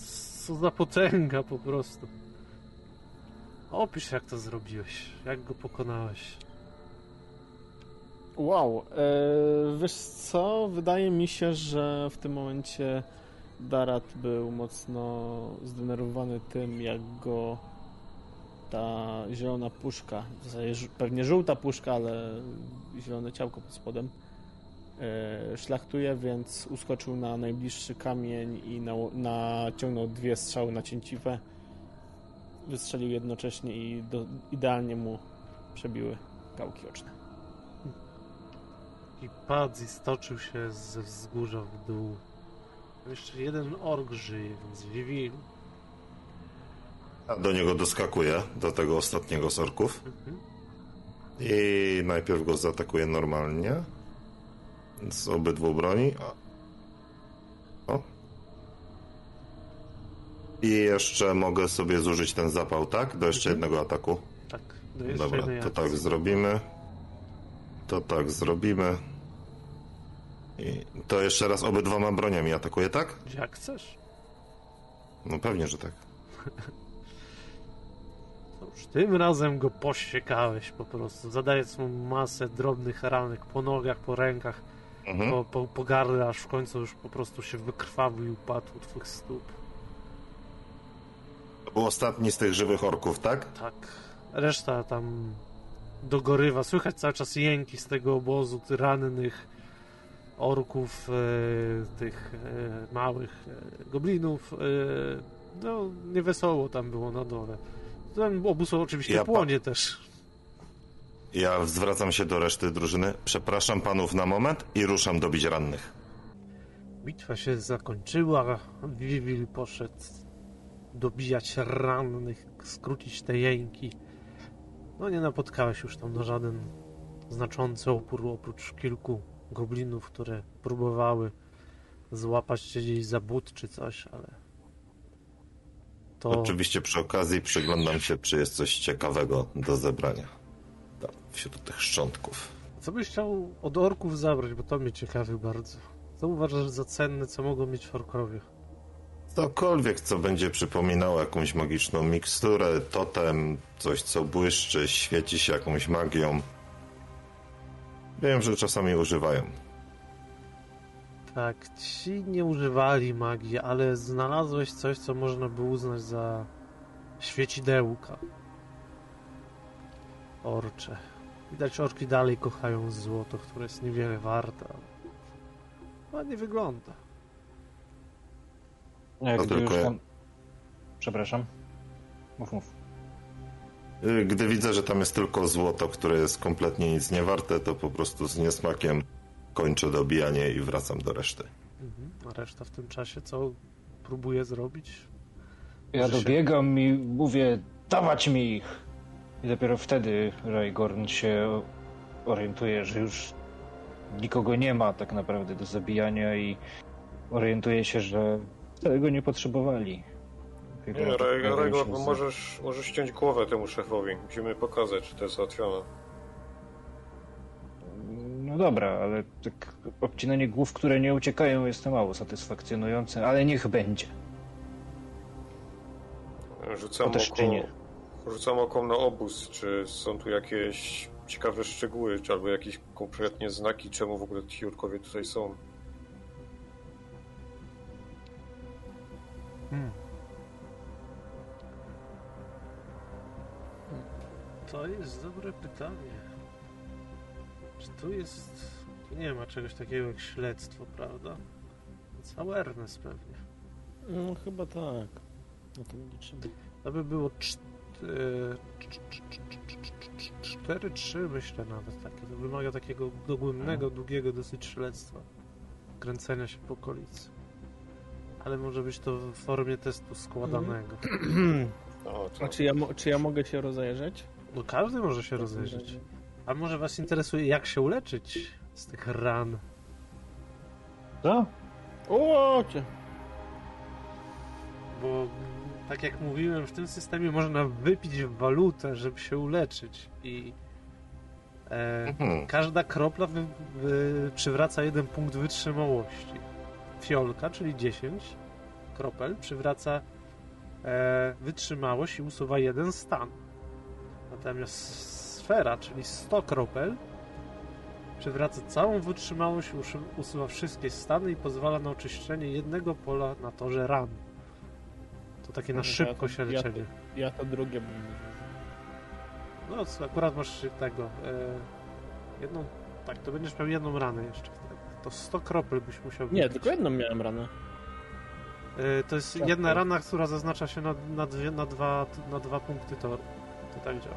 co za potęga po prostu. Opisz jak to zrobiłeś. Jak go pokonałeś. Wow, e, wiesz co? Wydaje mi się, że w tym momencie Darat był mocno zdenerwowany tym, jak go ta zielona puszka, w zasadzie pewnie żółta puszka, ale zielone ciałko pod spodem, e, szlachtuje, więc uskoczył na najbliższy kamień i naciągnął dwie strzały na cięciwę. Wystrzelił jednocześnie i do, idealnie mu przebiły gałki oczne. I padł i stoczył się ze wzgórza w dół. Jeszcze jeden ork żyje, więc Vivil. A do niego doskakuje, do tego ostatniego z orków. Mhm. I najpierw go zaatakuje normalnie. Z obydwu broni. O. I jeszcze mogę sobie zużyć ten zapał, tak? Do jeszcze Mhm. jednego ataku. Tak, do jeszcze Dobra, to tak zrobimy. To tak zrobimy. I to jeszcze raz obydwoma broniami atakuje, tak? Jak chcesz. No pewnie, że tak. Już tym razem go posiekałeś po prostu, zadając mu masę drobnych ranek po nogach, po rękach, Mhm. po, po, po gardle, aż w końcu już po prostu się wykrwawił i upadł u twych stóp. To był ostatni z tych żywych orków, tak? Tak. Reszta tam dogorywa. Słychać cały czas jęki z tego obozu, rannych orków, e, tych e, małych e, goblinów. E, no, niewesoło tam było na dole. Ten obóz oczywiście Ja płonie też. Ja zwracam się do reszty drużyny. Przepraszam panów na moment i ruszam dobić rannych. Bitwa się zakończyła. Vivil poszedł dobijać rannych, skrócić te jęki. No nie napotkałeś już tam na żaden znaczący opór, oprócz kilku goblinów, które próbowały złapać cię gdzieś za but czy coś, ale to Oczywiście przy okazji przyglądam się, czy jest coś ciekawego do zebrania. Tam, wśród tych szczątków. co byś chciał od orków zabrać, bo to mnie ciekawi bardzo. Co uważasz za cenne, co mogą mieć orkowie? Cokolwiek, co będzie przypominało jakąś magiczną miksturę, totem, coś co błyszczy, świeci się jakąś magią. Wiem, że czasami używają. Tak, ci nie używali magii, ale znalazłeś coś, co można by uznać za świecidełka. Orcze. Widać, orki dalej kochają złoto, które jest niewiele warte. Ładnie wygląda. Jak To gdy tylko już tam... Przepraszam. Mów, mów. Y, Gdy widzę, że tam jest tylko złoto, które jest kompletnie nic nie warte, to po prostu z niesmakiem kończę dobijanie i wracam do reszty. Mhm. A reszta w tym czasie co próbuje zrobić? Ja się- dobiegam i mówię, dawać mi ich! I dopiero wtedy Raigorn się orientuje, że już nikogo nie ma tak naprawdę do zabijania i orientuje się, że tego nie potrzebowali. Nie, Rego, się z- możesz, możesz ściąć głowę temu szefowi. Musimy pokazać, czy to jest załatwione. No dobra, ale tak obcinanie głów, które nie uciekają jest to mało satysfakcjonujące, ale niech będzie. Rzucam oko, czy nie? rzucam okiem na obóz, czy są tu jakieś ciekawe szczegóły, czy albo jakieś konkretnie znaki, czemu w ogóle ci Jurkowie tutaj są. Hmm. To jest dobre pytanie. Czy tu jest... Tu nie ma czegoś takiego jak śledztwo, prawda? Więc awareness pewnie. No chyba tak. No to liczymy. To by było 4-3 myślę nawet takie. To wymaga takiego dogłębnego, długiego dosyć śledztwa. Kręcenia się po okolicy. Ale może być to w formie testu składanego. O, to... A czy ja, czy ja mogę się rozejrzeć? No każdy może się rozejrzeć. A może was interesuje jak się uleczyć z tych ran? Co? O, cię. Bo tak jak mówiłem, w tym systemie można wypić walutę, żeby się uleczyć i e, Mhm. każda kropla wy, wy, przywraca jeden punkt wytrzymałości. Fiolka, czyli 10 kropel, przywraca e, wytrzymałość i usuwa jeden stan. Natomiast sfera, czyli 100 kropel, przywraca całą wytrzymałość, usu- usuwa wszystkie stany i pozwala na oczyszczenie jednego pola na torze ran. To takie na szybko się ja to- leczenie. Ja to drugie będę. No, akurat masz tego. E, jedną. Tak, to będziesz miał jedną ranę jeszcze. To 100 kropel byś musiał Nie, wypić. tylko jedną miałem ranę. E, to jest Tak, jedna tak. rana, która zaznacza się na, na, dwie, na, dwa, na dwa punkty toru. To tak działa.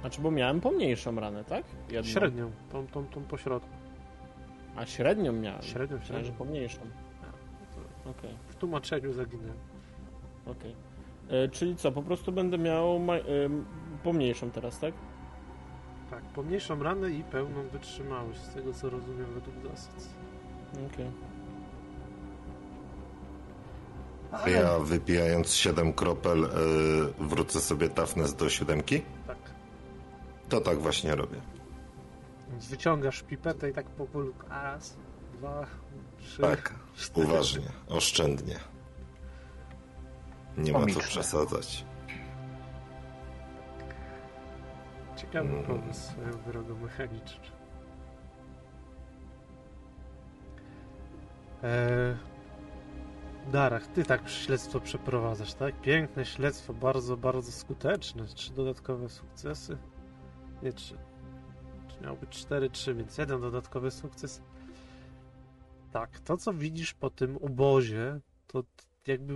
Znaczy, bo miałem pomniejszą ranę, tak? Jedną. Średnią, tą, tą, tą pośrodku. A średnią miałem. Średnią, Myślałem, że średnią. pomniejszą. To Okej, W tłumaczeniu zaginęłem. okej. E, Czyli co, po prostu będę miał ma- em, pomniejszą teraz, tak? Tak, pomniejszą ranę i pełną wytrzymałość, z tego co rozumiem według zasad. Okej. Ja wypijając 7 kropel y, wrócę sobie toughness do siódemki? Tak. To tak właśnie robię. Więc wyciągasz pipetę i tak powolutku. Raz, dwa, trzy. Tak, cztery. uważnie, oszczędnie. Nie ma co przesadzać. Ciekawy pomysł swoją drogą mechaniczną. Eee, Darach, ty tak śledztwo przeprowadzasz, tak? Piękne śledztwo, bardzo, bardzo skuteczne. Trzy dodatkowe sukcesy. Nie trzy. Czy miało być cztery, trzy, więc jeden dodatkowy sukces. Tak, to co widzisz po tym obozie, to jakby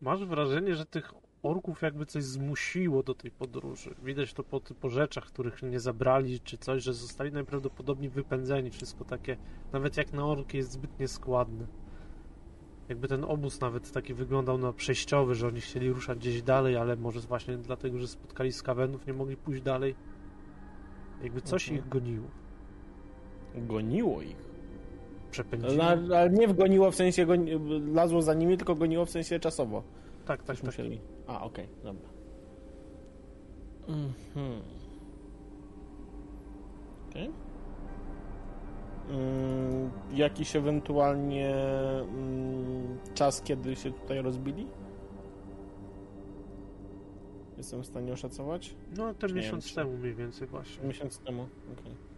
masz wrażenie, że tych orków jakby coś zmusiło do tej podróży. Widać to po, po rzeczach, których nie zabrali, czy coś, że zostali najprawdopodobniej wypędzeni. Wszystko takie, nawet jak na orki, jest zbyt nieskładne. Jakby ten obóz nawet taki wyglądał na przejściowy, że oni chcieli ruszać gdzieś dalej, ale może właśnie dlatego, że spotkali skawenów, nie mogli pójść dalej. Jakby coś Mhm. ich goniło. Goniło ich. Przepędziło. Ale ale nie wgoniło w sensie, goni... lazło za nimi, tylko goniło w sensie czasowo. Tak, tak, Coś tak. musieli. A, okej, dobra. Mhm. Okej. Mm, jakiś ewentualnie mm, czas, kiedy się tutaj rozbili? Jestem w stanie oszacować? No, ten miesiąc wiem, temu mniej więcej właśnie. Miesiąc temu. okej.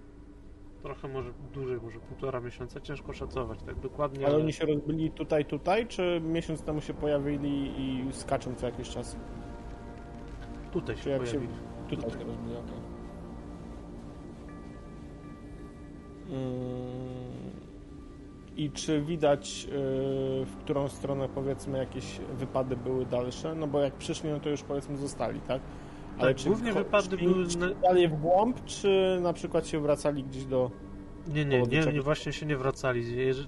Trochę może dłużej, może półtora miesiąca. Ciężko szacować, tak dokładnie. Ale oni się rozbili tutaj, tutaj, czy miesiąc temu się pojawili i skaczą co jakiś czas? Tutaj się jak się- pojawili. Tutaj się rozbili, okej. Mm, I czy widać, yy, w którą stronę powiedzmy jakieś wypady były dalsze? No bo jak przyszli, no to już powiedzmy zostali, tak? Tak, głównie szli- były dalej w głąb, czy na przykład się wracali gdzieś do... Nie, nie, nie, nie, właśnie się nie wracali.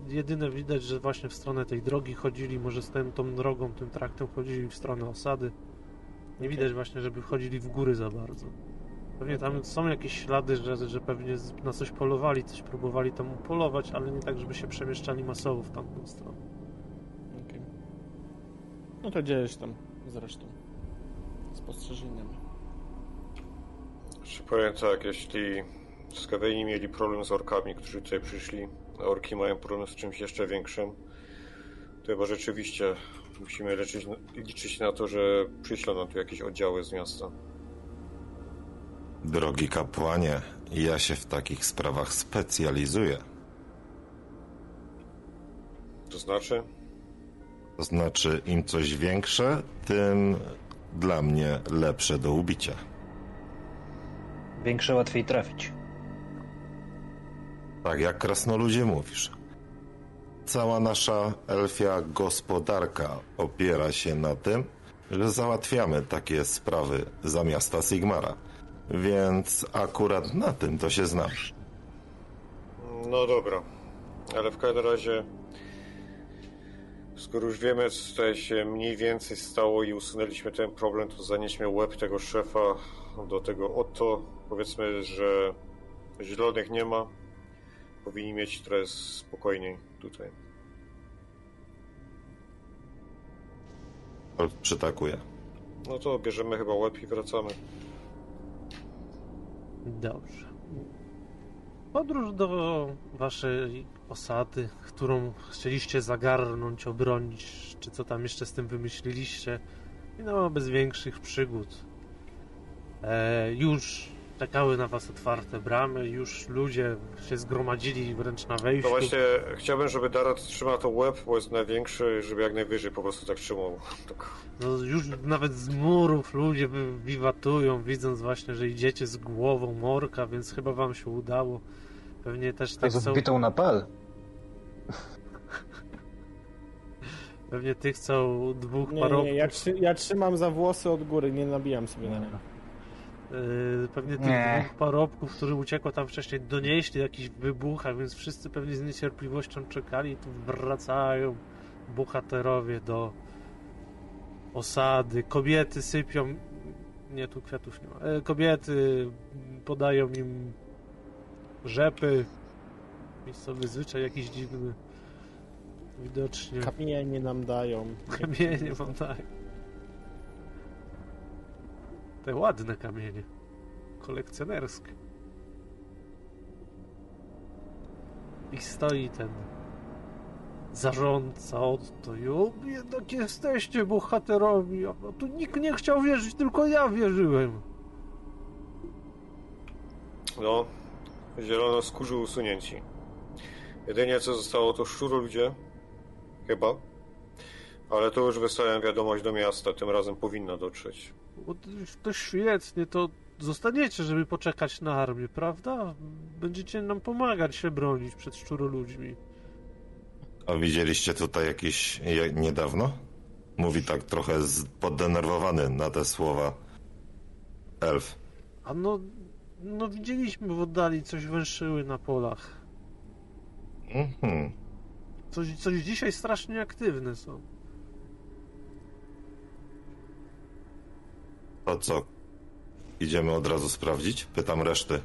Jedyne widać, że właśnie w stronę tej drogi chodzili, może z tą, tą drogą, tym traktem chodzili w stronę osady. Nie widać właśnie, żeby chodzili w góry za bardzo. Pewnie tam są jakieś ślady, że, że pewnie na coś polowali, coś próbowali tam upolować, ale nie tak, żeby się przemieszczali masowo w tamtą stronę. Okej. No to dzieje tam zresztą. Spostrzeżeniami. Czy powiem tak, jeśli Skaweni mieli problem z orkami, którzy tutaj przyszli, a orki mają problem z czymś jeszcze większym, to chyba rzeczywiście musimy liczyć, liczyć na to, że przyślą nam tu jakieś oddziały z miasta. Drogi kapłanie, ja się w takich sprawach specjalizuję. To znaczy, To znaczy, im coś większe, tym dla mnie lepsze do ubicia. Większe łatwiej trafić. Tak jak krasnoludzie mówisz. Cała nasza elfia gospodarka opiera się na tym, że załatwiamy takie sprawy za miasta Sigmara. Więc akurat na tym to się znam. No dobra, ale w każdym razie, skoro już wiemy, co tutaj się mniej więcej stało i usunęliśmy ten problem, to zanieśmy łeb tego szefa do tego oto. Powiedzmy, że zielonych nie ma. Powinni mieć trochę spokojniej tutaj. Przytakuje. No to bierzemy chyba łeb i wracamy. Dobrze. Podróż do waszej osady, którą chcieliście zagarnąć, obronić, czy co tam jeszcze z tym wymyśliliście, minęła bez większych przygód. E, już czekały na was otwarte bramy, już ludzie się zgromadzili wręcz na No wejściu. właśnie, chciałbym, żeby Darat trzymał to łeb, bo jest największy, żeby jak najwyżej po prostu tak trzymał. Tak. No, już nawet z murów ludzie wiwatują, widząc właśnie, że idziecie z głową morka, więc chyba wam się udało. Pewnie też tych, jest co, wbitą na pal. pewnie tych, co dwóch Nie, parobków, nie, ja, trzy, ja trzymam za włosy od góry, nie nabijam sobie na nie. Yy, pewnie tych Nie. dwóch parobków, którzy uciekło tam wcześniej, donieśli jakiś wybuchach, więc wszyscy pewnie z niecierpliwością czekali i tu wracają bohaterowie do osady. Kobiety sypią, nie, tu kwiatów nie ma, e, kobiety podają im rzepy, miejscowy zwyczaj jakiś dziwny. Widocznie Kamienie nam dają. kamienie mam tak. Te ładne kamienie. Kolekcjonerskie. I stoi ten zarządca od to. Jo, jednak jesteście bohaterowi. A tu nikt nie chciał wierzyć, tylko ja wierzyłem. No, zielono skórzy usunięci. Jedynie co zostało to szczuro ludzie. Chyba. Ale to już wysłałem wiadomość do miasta, tym razem powinna dotrzeć. To, świetnie, to zostaniecie, żeby poczekać na armię, prawda? Będziecie nam pomagać się bronić przed szczuroludźmi. A widzieliście tutaj jakiś je, niedawno? Mówi tak trochę poddenerwowany na te słowa elf. A no, no widzieliśmy w oddali, coś węszyły na polach. Mhm. Coś, coś dzisiaj strasznie aktywne są. To co? Idziemy od razu sprawdzić? Pytam reszty,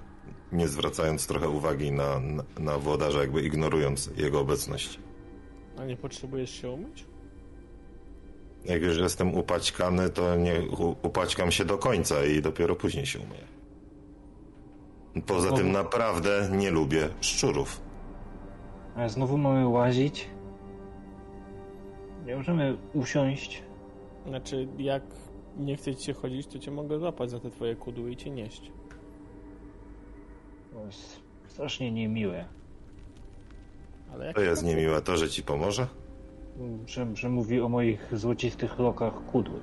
nie zwracając trochę uwagi na, na, na włodarza, jakby ignorując jego obecność. A nie potrzebujesz się umyć? Jak już jestem upaćkany, to nie upaćkam się do końca i dopiero później się umyję. Poza tym naprawdę nie lubię szczurów. A znowu mamy łazić? Nie możemy usiąść. Znaczy, jak nie chce ci się chodzić, to cię mogę złapać za te twoje kudły i cię nieść. To jest strasznie niemiłe. Ale jak To jest niemiłe to, że ci pomoże? Że, że mówi o moich złocistych lokach kudły.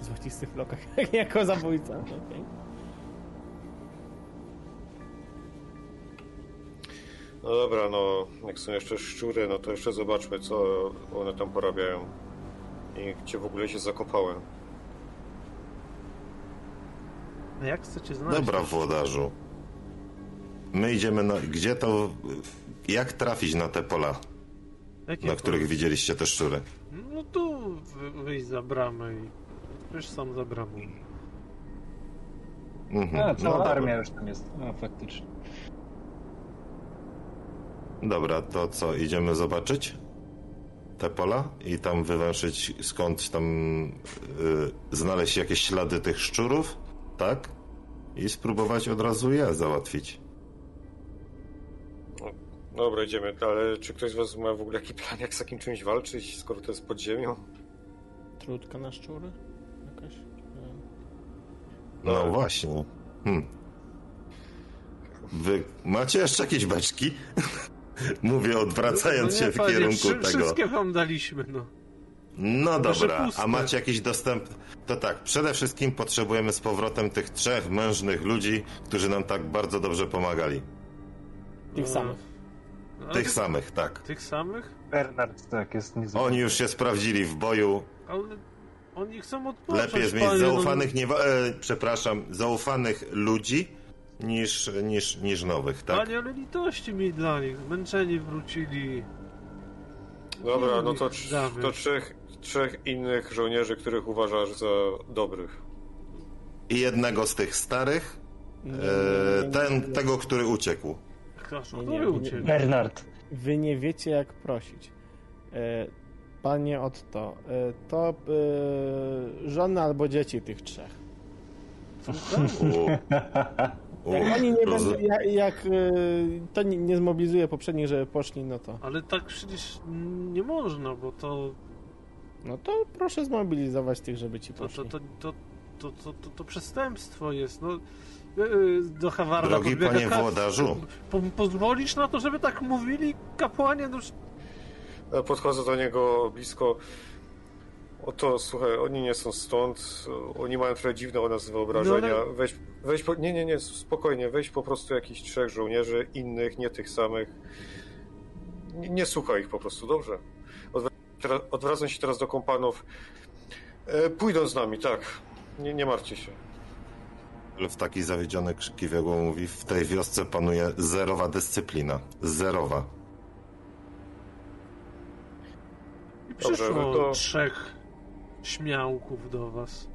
W złocistych lokach, jako zabójca. okej. No dobra, no jak są jeszcze szczury, no to jeszcze zobaczmy, co one tam porabiają. I gdzie w ogóle się zakopałem. A jak chcecie znaleźć? Dobra, włodarzu. My idziemy na... Gdzie to... Jak trafić na te pola, Jakie na których pola? widzieliście te szczury? No tu wy- wyjść za bramę i... Wiesz, sam za bramą. Mhm. A, cała no, armia już tam jest. A, faktycznie. Dobra, to co, idziemy zobaczyć te pola i tam wywęszyć skąd tam y, znaleźć jakieś ślady tych szczurów, tak? I spróbować od razu je załatwić. Dobra, idziemy, ale czy ktoś z was ma w ogóle jaki plan, jak z takim czymś walczyć, skoro to jest pod ziemią? Trudka na szczury? Jakaś? No Tak. właśnie. Hmm. Wy macie jeszcze jakieś beczki? Mówię odwracając No się nie, w panie, kierunku wszy- tego. Wszystkie wam daliśmy, no. No dobra, a macie jakiś dostęp? To tak, przede wszystkim potrzebujemy z powrotem tych trzech mężnych ludzi, którzy nam tak bardzo dobrze pomagali. Tych No. samych. Ale Tych samych, tak. Tych samych? Bernard, tak, jest niezwykły. Oni już się sprawdzili w boju. Ale oni chcą odpocząć, Lepiej jest mieć panie, zaufanych, nie, e, przepraszam, zaufanych ludzi niż, niż, niż nowych, No, tak? panie, ale litości mi dla nich. Zmęczeni wrócili. Dobra, no to, to trzech, trzech innych żołnierzy, których uważasz za dobrych. I jednego z tych starych, Nie, e, nie, nie, nie, ten, nie. tego, który uciekł. Który? Bernard. Wy nie wiecie, jak prosić. E, Panie Otto, e, to e, żony albo dzieci tych trzech. Jak oni nie będą, jak, jak to nie, nie zmobilizuje poprzednich, żeby poszli, no to Ale tak przecież nie można, bo to, no to proszę zmobilizować tych, żeby ci to, poszli. to, to, to, to, to, to, to przestępstwo jest. No, Yy, do Hawarda Drogi panie ka- włodarzu. Po, pozwolisz na to, żeby tak mówili kapłanie? No, E, Podchodzę do niego blisko. Oto, słuchaj, oni nie są stąd, oni mają trochę dziwne o nas wyobrażenia. No ale- Weź, weź po, nie, nie, nie, spokojnie, weź po prostu jakichś trzech żołnierzy, innych, nie tych samych. Nie, nie słuchaj ich po prostu, dobrze? Teraz, odwracam się teraz do kompanów. E, pójdą z nami, tak. Nie, nie martwcie się. W taki zawiedziony krzykiwiego mówi, w tej wiosce panuje zerowa dyscyplina. Zerowa. I Dobrze, przyszło no to- trzech śmiałków do was.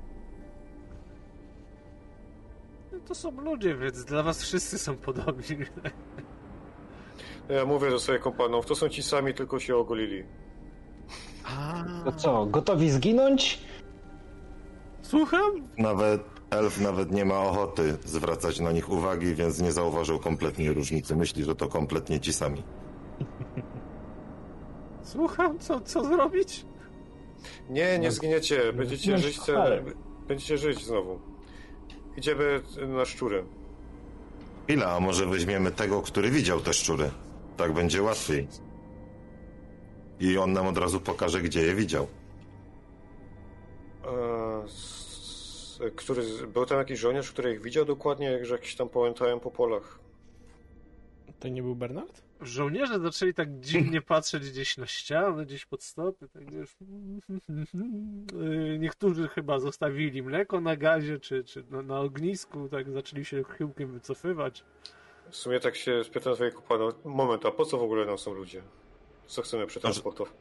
No to są ludzie, więc dla was wszyscy są podobni. Ja mówię do swoich kompanów, to są ci sami, tylko się ogolili. A, To co, gotowi zginąć? Słucham? Nawet elf nawet nie ma ochoty zwracać na nich uwagi, więc nie zauważył kompletnie różnicy. Myśli, że to kompletnie ci sami. Słucham? Co, co zrobić? Nie, nie zginiecie. Będziecie zginiesz żyć, chwale. będziecie żyć znowu. Idziemy na szczury. Chwila, a może weźmiemy tego, który widział te szczury? Tak będzie łatwiej. I on nam od razu pokaże, gdzie je widział. E, s- który, był tam jakiś żołnierz, który ich widział dokładnie, że jakiś tam pałętają po polach. to nie był Bernard? Żołnierze zaczęli tak dziwnie patrzeć gdzieś na ścianę, gdzieś pod stopy, tak wiesz. Niektórzy chyba zostawili mleko na gazie, czy, czy na, na ognisku, tak zaczęli się chyłkiem wycofywać. W sumie tak się spytam swoich kompanów, moment, a po co w ogóle nam są ludzie? Co chcemy przetransportować?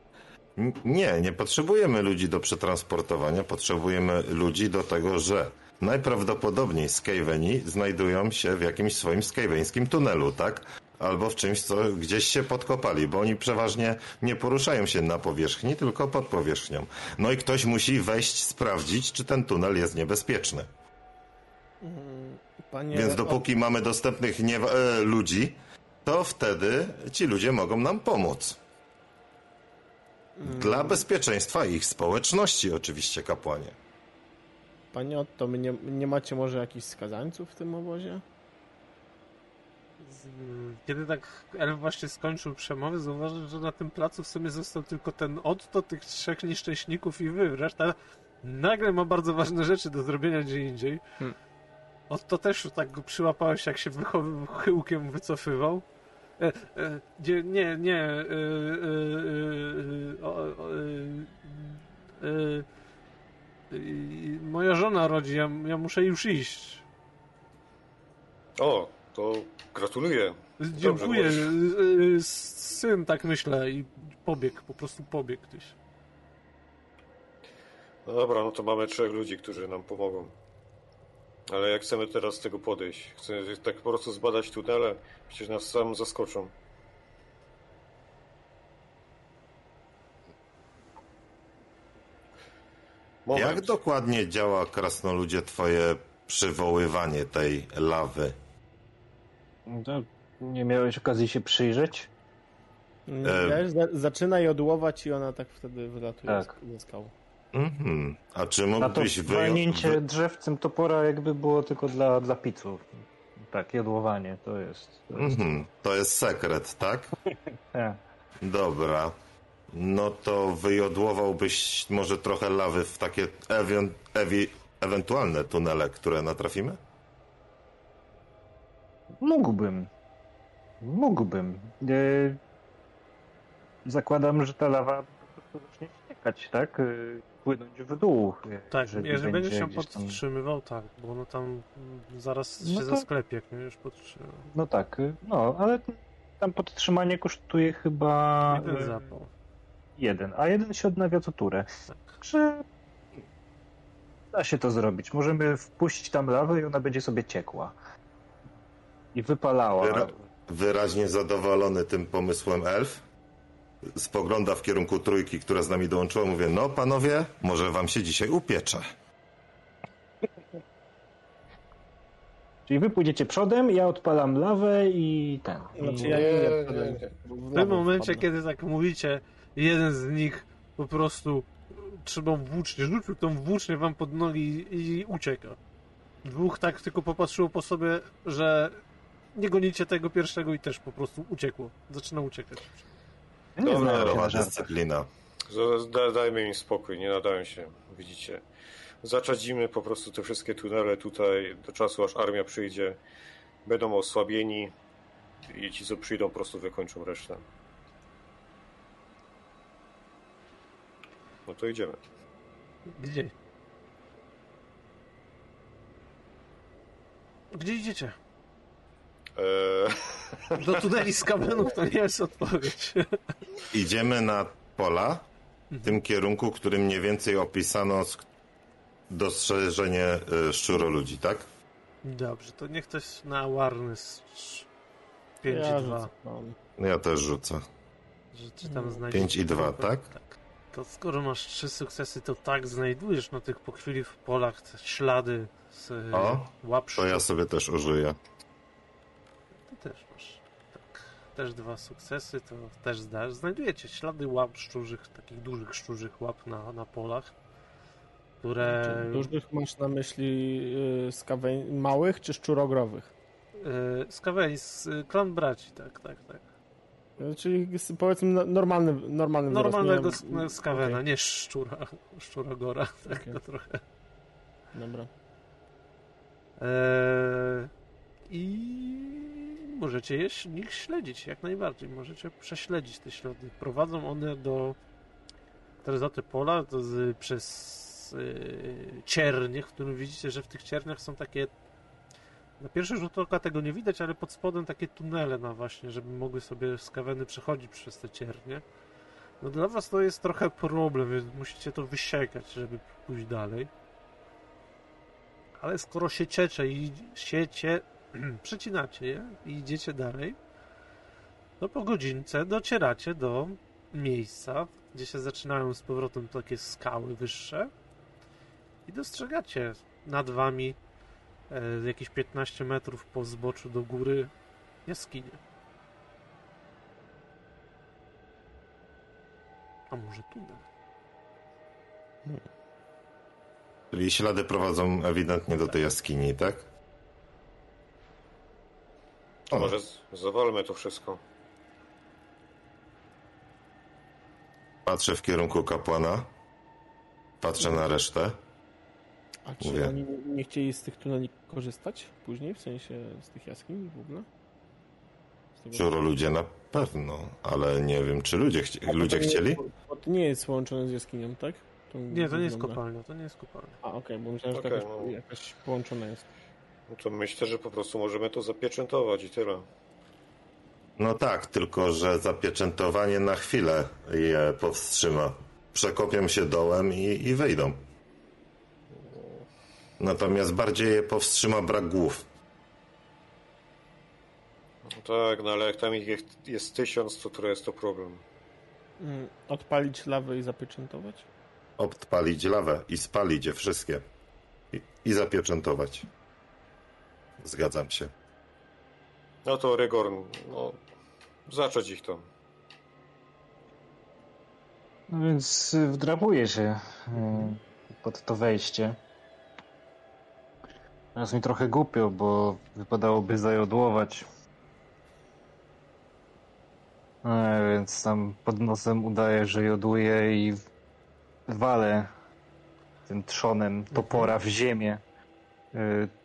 Nie, nie potrzebujemy ludzi do przetransportowania, potrzebujemy ludzi do tego, że najprawdopodobniej Skaveni znajdują się w jakimś swoim skaveńskim tunelu, tak? Albo w czymś, co gdzieś się podkopali, bo oni przeważnie nie poruszają się na powierzchni, tylko pod powierzchnią. No i ktoś musi wejść, sprawdzić, czy ten tunel jest niebezpieczny. Panie Więc dopóki mamy dostępnych nie, e, ludzi, to wtedy ci ludzie mogą nam pomóc. Dla bezpieczeństwa ich społeczności, oczywiście, kapłanie. Panie Otto, my nie, nie macie może jakichś skazańców w tym obozie? Z- Kiedy tak Elf właśnie skończył przemowę, zauważył, że na tym placu w sumie został tylko ten Otto, tych trzech nieszczęśników i wy. Reszta nagle ma bardzo ważne rzeczy do zrobienia gdzie indziej. Hmm. Otto też tak go przyłapałeś, jak się wychowy- chyłkiem wycofywał. E, e, gdzie, nie, nie. E, moja żona rodzi, ja, ja muszę już iść. O, to gratuluję. Dziękuję. Dobrze, Syn, tak myślę, i pobiegł, po prostu pobiegł gdzieś. No dobra, no to mamy trzech ludzi, którzy nam pomogą. Ale jak chcemy teraz z tego podejść? Chcemy tak po prostu zbadać tunele? Przecież nas sam zaskoczą. Moment. Jak dokładnie działa, krasnoludzie, twoje przywoływanie tej lawy? To nie miałeś okazji się przyjrzeć? E, Wiesz, za, zaczyna ją i ona tak wtedy wylatuje Tak. z- ze skał. Mhm. A czy mógłbyś wyjąć... walnięcie drzewcem topora jakby było tylko dla, dla piców. tak, jodłowanie to jest. To jest Mhm, to jest sekret, tak? e, Dobra. No to wyjodłowałbyś może trochę lawy w takie ewi- ewi- ewentualne tunele, które natrafimy? mógłbym. Mógłbym. E, zakładam, że ta lawa po prostu zacznie ściekać, tak? E, płynąć w dół. Tak, jeżeli, będziesz się gdzieś tam- podtrzymywał, tak, bo ono tam zaraz No się to- zasklepie, jak już podtrzyma. No tak, no, ale tam podtrzymanie kosztuje chyba Jeden e, zapał. jeden, a jeden się odnawia co turę. Tak. Także da się to zrobić. Możemy wpuścić tam lawę i ona będzie sobie ciekła. I wypalała. Wyra- wyraźnie zadowolony tym pomysłem elf spogląda w kierunku trójki, która z nami dołączyła. Mówię, no panowie, może wam się dzisiaj upiecze. Czyli wy pójdziecie przodem, ja odpalam lawę i ten. Znaczy ja Nie, nie, nie, nie. W tym momencie, kiedy tak mówicie, jeden z nich po prostu trzymał włócznie, rzucił tą włócznię wam pod nogi i ucieka. Dwóch tak tylko popatrzyło po sobie, że nie gonicie tego pierwszego i też po prostu uciekło. Zaczyna uciekać. Nie Dobra, Rowa dyscyplina. Da, dajmy im spokój, nie nadają się, widzicie. Zaczadzimy po prostu te wszystkie tunele tutaj do czasu, aż armia przyjdzie. Będą osłabieni i ci, co przyjdą, po prostu wykończą resztę. No to idziemy. Gdzie? Gdzie idziecie? Eee, Do tuneli z kabelów to nie jest odpowiedź. Idziemy na pola w tym kierunku, którym mniej więcej opisano dostrzeżenie y, szczuroludzi, tak? Dobrze, to niech ktoś na awareness 5 Ja i 2. rzucę, no. Ja też rzucę. Że czy tam znajdziesz. 5 i 2, tak? Tak. To skoro masz trzy sukcesy, to tak znajdujesz na tych po chwili w polach te ślady z e, O, łap To ja sobie też użyję. Też masz. Tak. Też dwa sukcesy, to też zdasz. Znajdujecie ślady łap szczurzych, takich dużych szczurzych łap na, na polach, które Czy Dużych masz na myśli y, skawę... małych czy szczurogrowych? z kaweli, z e, klan braci, tak, tak, tak. Y, Czyli powiedzmy no- normalny, normalny wzrost, Normalnego sk- skawena, Okej, nie szczura, szczurogora, tak Okej. to trochę. Dobra. Eee, I możecie je ich śledzić, jak najbardziej. Możecie prześledzić te ślady. Prowadzą one do teraz za te pola, z, przez yy, ciernie, w którym widzicie, że w tych cierniach są takie na pierwszy rzut oka tego nie widać, ale pod spodem takie tunele na właśnie, żeby mogły sobie skaweny przechodzić przez te ciernie. No dla was to jest trochę problem, więc musicie to wysiekać, żeby pójść dalej. Ale skoro się ciecze i siecie, przecinacie je i idziecie dalej, to po godzince docieracie do miejsca, gdzie się zaczynają z powrotem takie skały wyższe i dostrzegacie nad wami e, jakieś 15 metrów po zboczu do góry jaskinię. A może tunel? Czyli ślady prowadzą ewidentnie do tej jaskini, tak? O, może zawalmy to wszystko. patrzę w kierunku kapłana. Patrzę na resztę. A czy Mówię. oni nie chcieli z tych tuneli korzystać później, w sensie z tych jaskiń w ogóle? Szczuro ludzie na pewno, ale nie wiem, czy ludzie, chci- A to ludzie nie- chcieli? Bo to nie jest połączone z jaskinią, tak? Tą Nie, to nie jest wygląda. kopalnia, to nie jest kopalnia. A, okej, bo myślałem, że to Okej, jakoś, no. jakoś połączone jest. No to myślę, że po prostu możemy to zapieczętować i tyle. No tak, tylko że zapieczętowanie na chwilę je powstrzyma. Przekopią się dołem i, i wyjdą. Natomiast bardziej je powstrzyma brak głów. No tak, no ale jak tam ich jest- jest tysiąc, to trochę jest to problem. Mm, Odpalić lawę i zapieczętować? Odpalić lawę i spalić je wszystkie. I, i zapieczętować. Zgadzam się. No to Rygor, no, zacząć ich tam. No więc y, wdrapuję się y, pod to wejście. Teraz mi trochę głupio, bo wypadałoby zajodłować. E, więc tam pod nosem udaję, że joduję i walę tym trzonem topora w ziemię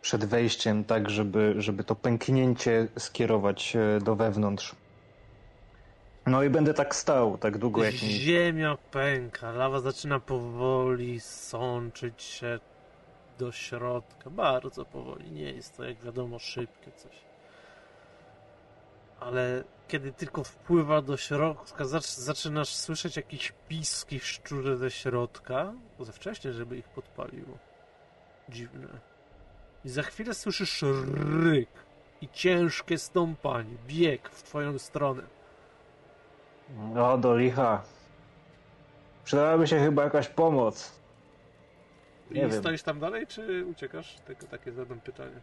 przed wejściem, tak żeby, żeby to pęknięcie skierować e, do wewnątrz. No i będę tak stał, tak długo jak mi... Ziemia pęka, lawa zaczyna powoli sączyć się do środka. Bardzo powoli. Nie jest to, jak wiadomo, szybkie coś. Ale kiedy tylko wpływa do środka, zac- zaczynasz słyszeć jakieś piski szczurze ze środka. Za wcześnie, żeby ich podpaliło. Dziwne. I za chwilę słyszysz ryk i ciężkie stąpanie, bieg w twoją stronę. No do licha. Przydałaby się chyba jakaś pomoc. I Nie wiem. stoisz tam dalej, czy uciekasz? Tylko takie zadam pytanie.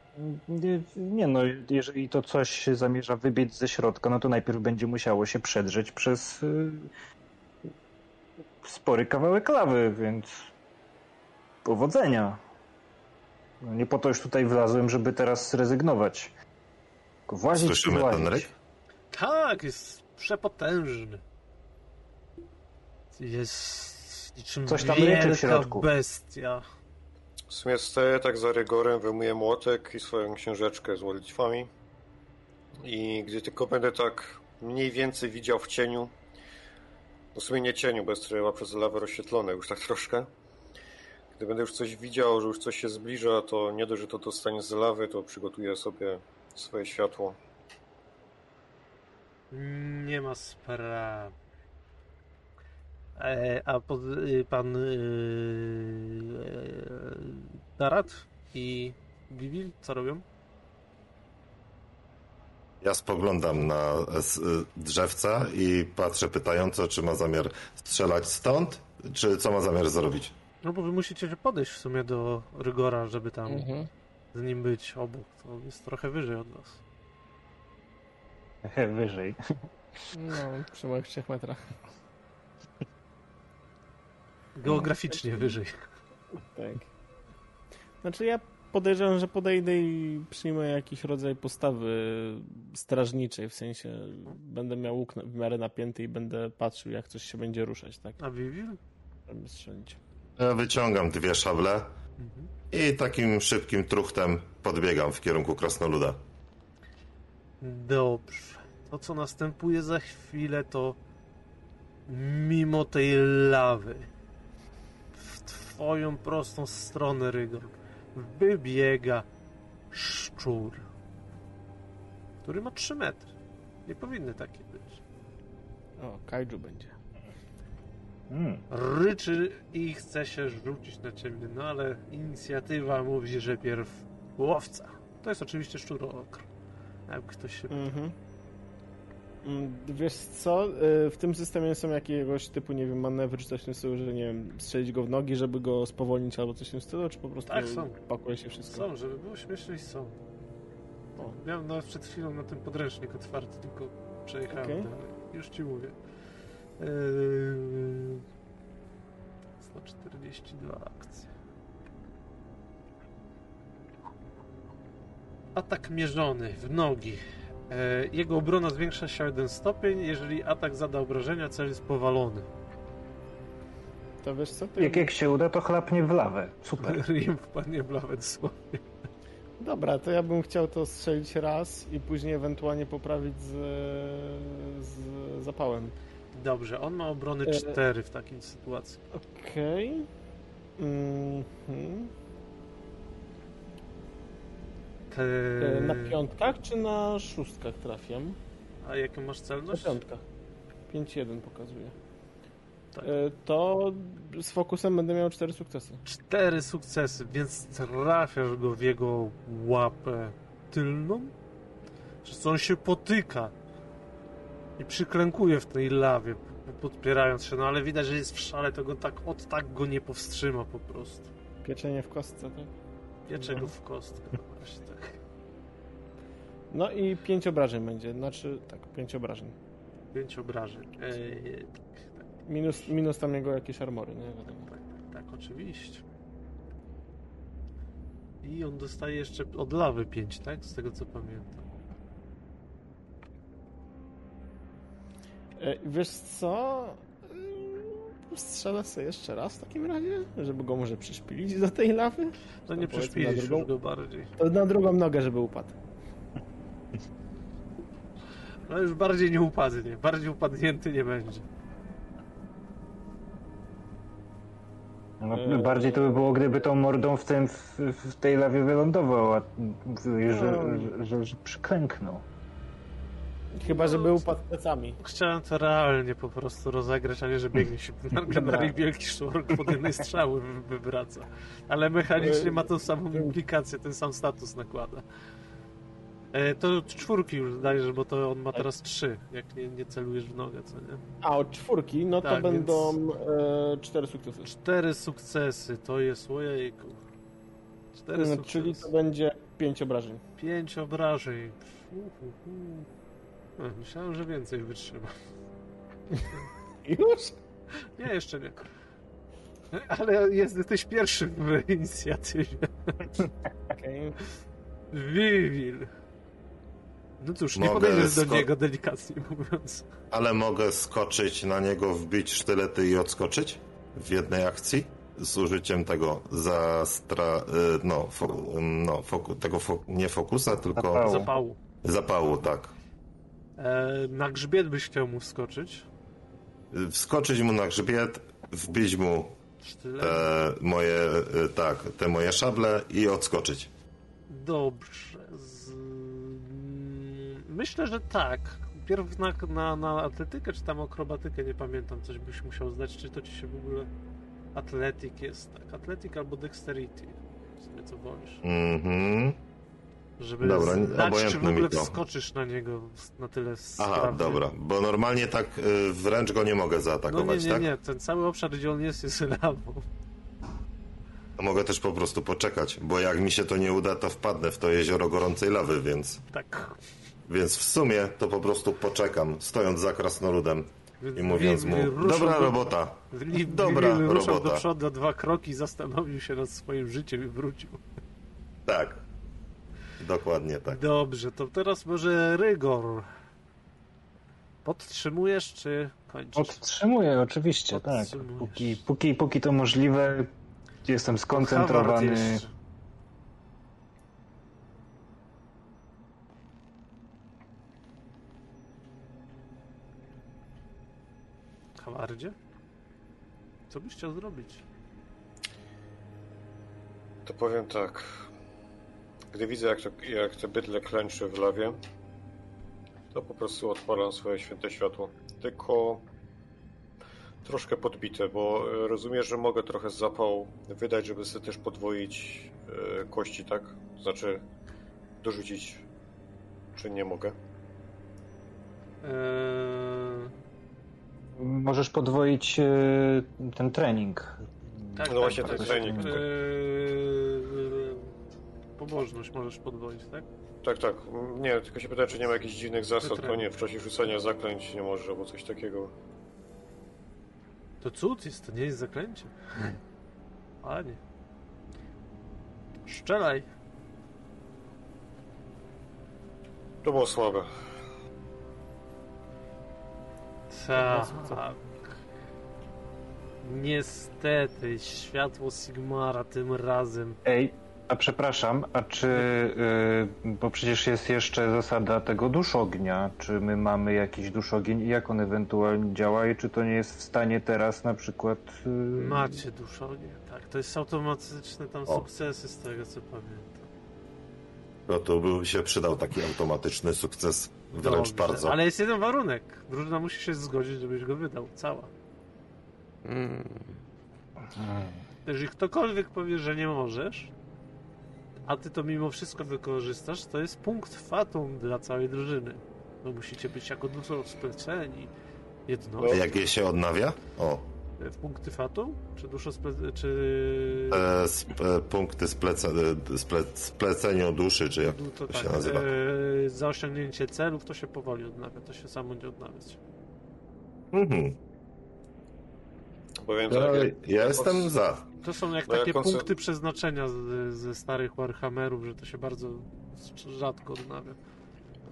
Nie, nie no, jeżeli to coś zamierza wybiec ze środka, no to najpierw będzie musiało się przedrzeć przez y, spory kawałek lawy, więc powodzenia. No nie po to już tutaj wlazłem, żeby teraz zrezygnować. Tylko włazić i Słyszymy ten włazić. ryk? Tak, jest przepotężny. Jest niczym Coś tam ryczy w wielka środku. bestia. W sumie stoję tak za rygorem, wyjmuję młotek i swoją książeczkę z modlitwami. I gdy tylko będę tak mniej więcej widział w cieniu, no w sumie nie cieniu, bo jest trochę przez lawę rozświetlone już tak troszkę. Gdy będę już coś widział, że już coś się zbliża, to nie dość, że to dostanie z lawy, to przygotuję sobie swoje światło. Nie ma sprawy. E, a pod, y, pan y, e, Darat i Bibil co robią? Ja spoglądam na y, drzewca i patrzę pytająco, czy ma zamiar strzelać stąd, czy co ma zamiar zrobić. No bo wy musicie się podejść w sumie do Rygora, żeby tam Mhm. z nim być obok. To jest trochę wyżej od was. Wyżej. No, przy moich trzech metrach. Geograficznie wyżej. Tak. Znaczy ja podejrzewam, że podejdę i przyjmę jakiś rodzaj postawy strażniczej, w sensie będę miał łuk w miarę napięty i będę patrzył, jak coś się będzie ruszać, tak? A Bibil? Żeby strzelić. Ja wyciągam dwie szable Mhm. i takim szybkim truchtem podbiegam w kierunku krasnoluda. Dobrze. To, co następuje za chwilę, to mimo tej lawy w twoją prostą stronę, Rygor, wybiega szczur, który ma 3 metry. Nie powinny takie być. O, kaiju będzie. Mm. Ryczy i chce się rzucić na ciebie, no ale inicjatywa mówi, że pierw łowca. To jest oczywiście szczurokr. Jak ktoś się Mhm. Mm, Wiesz co, y, w tym systemie są jakiegoś typu, nie wiem, manewry czy coś w tym stylu, że nie wiem, strzelić go w nogi, żeby go spowolnić albo coś w tym stylu, czy po prostu Tak, są. pakuje się wszystko? Są, żeby było śmiesznie i są. O. Miałem nawet przed chwilą na tym podręcznik otwarty, tylko przejechałem Okej. dalej. Już ci mówię. Yy... 142 akcje. Atak mierzony w nogi. E, Jego obrona zwiększa się o jeden stopień. Jeżeli atak zada obrażenia, cel jest powalony. To wiesz co? To Jak, jak się uda, to chlapnie w lawę. Super. Rim wpadnie w lawę dosłownie. Dobra, to ja bym chciał to strzelić raz i później ewentualnie poprawić z, z zapałem. Dobrze, on ma obrony E, 4 w takiej sytuacji. Okej. Mhm. Te... E, Na piątkach czy na szóstkach trafiam? A jaką masz Na celność? piątkach. 5-1 pokazuje. Tak. E, To z fokusem będę miał 4 sukcesy. Cztery sukcesy, więc trafiasz go w jego łapę tylną, przez co on się potyka i przyklękuje w tej lawie, podpierając się, no ale widać, że jest w szale, to go tak, od tak go nie powstrzyma po prostu. Pieczenie w kostce, tak? Piecze go Mhm. w kostkę, no właśnie tak. No i 5 obrażeń będzie, znaczy tak, 5 obrażeń. Pięć obrażeń. Eee, Minus, minus tam jego jakieś armory, nie wiadomo. tak, tak, tak, oczywiście. I on dostaje jeszcze od lawy 5, tak? Z tego co pamiętam. Wiesz co? Yy, Strzelę sobie jeszcze raz w takim razie, żeby go może przyszpilić do tej lawy. No nie już drugą. go bardziej. To na drugą nogę, żeby upadł. No już bardziej nie upadnie, bardziej upadnięty nie będzie. No, Eee. Bardziej to by było, gdyby tą mordą w, tym, w, w tej lawie wylądował, a mówiłeś, że, że, że, że przyklęknął. Chyba, żeby upadł plecami. Chciałem to realnie po prostu rozegrać, a nie, że biegnie się na kanary i wielki sztork pod jednej strzały wy- wywraca. Ale mechanicznie ma tą samą implikację, ten sam status nakłada. E, to czwórki już dajesz, bo to on ma teraz trzy, jak nie, nie celujesz w nogę, co nie? A od czwórki, no to Tak, więc- będą e, cztery sukcesy. Cztery sukcesy, to jest ojejku. Cztery Mm, sukcesy. Czyli to będzie pięć obrażeń. Pięć obrażeń. Uhuhu. Myślałem, że więcej wytrzyma. Już? Nie, jeszcze nie. Ale jest, jesteś pierwszy w inicjatywie. Wiwil. No cóż, nie podejdziesz do niego delikatnie mówiąc. Ale mogę skoczyć na niego, wbić sztylety i odskoczyć w jednej akcji z użyciem tego zastra... y, no, fo, no foku, tego fo, nie fokusa, tylko. Zapału. zapału, tak. E, na grzbiet byś chciał mu wskoczyć. Wskoczyć mu na grzbiet, wbić mu Sztylet. e, moje, e, tak, te moje szable i odskoczyć. Dobrze. Z... mm, Myślę, że tak. Pierw na, na, na atletykę, czy tam akrobatykę, nie pamiętam, coś byś musiał zdać, czy to ci się w ogóle... Atletik jest, tak. Atletik albo dexterity. W sumie co wolisz. Mhm. Żeby Dobra, zdać, czy w ogóle wskoczysz na niego na tyle Aha, sprawnie. dobra, bo normalnie tak y, wręcz go nie mogę No nie, zaatakować, nie, tak? nie, ten cały obszar, gdzie on jest, jest lawą. Mogę też po prostu poczekać, bo jak mi się to nie uda, to wpadnę w to jezioro gorącej lawy, więc, Tak. więc w sumie to po prostu poczekam, stojąc za krasnoludem i mówiąc mu, dobra do- robota, Li- Dobra robota. do przodu dwa kroki, zastanowił się nad swoim życiem i wrócił. tak, dokładnie tak. Dobrze, to teraz może Rygor. Podtrzymujesz czy kończysz? Podtrzymuję, oczywiście, tak. Póki, póki, póki to możliwe, jestem skoncentrowany. jeszcze. Howardzie? Co byś chciał zrobić? To powiem tak. Gdy widzę, jak, to, jak te bydle klęczy w lawie, to po prostu odpalam swoje święte światło. Tylko troszkę podbite, bo e, rozumiesz, że mogę trochę zapał wydać, żeby sobie też podwoić e, kości, tak? Znaczy dorzucić, czy nie mogę? Eee, Możesz podwoić e, ten trening. tak, No właśnie tak, ten tak. trening. Eee, pobożność możesz podwoić, tak? Tak, tak. Nie, tylko się pytałem, czy nie ma jakichś dziwnych zasad. To Wytrę. nie, w czasie rzucania zaklęć nie możesz, albo coś takiego. To cud jest, to nie jest zaklęcie. Panie. Szczelaj. To było słabe. Tak. Niestety, światło Sigmara tym razem. Ej, a przepraszam, a czy, y, bo przecież jest jeszcze zasada tego duszognia, czy my mamy jakiś duszogień i jak on ewentualnie działa i czy to nie jest w stanie teraz na przykład... y, Macie duszogie, tak. To jest automatyczne tam O. sukcesy z tego co pamiętam. No to by się przydał taki automatyczny sukces, wręcz Dobrze, bardzo. Ale jest jeden warunek. Drużyna musi się zgodzić, żebyś go wydał. Cała. mm, Jeżeli ktokolwiek powie, że nie możesz, a ty to mimo wszystko wykorzystasz, to jest punkt fatum dla całej drużyny. Bo musicie być jako dużo spleceni. A Jednością. jak je się odnawia? O, W punkty fatum? Czy dużo sple... czy... e, sp, e, punkty splece, e, sple, splecenia duszy, czy jak No to to tak, się nazywa? e, za osiągnięcie celów to się powoli odnawia, to się samo nie odnawiać. Mhm. Powiem No, tak, ja jestem za. To są jak No, jak takie konce- punkty przeznaczenia z, ze starych Warhammerów, że to się bardzo rzadko odnawia.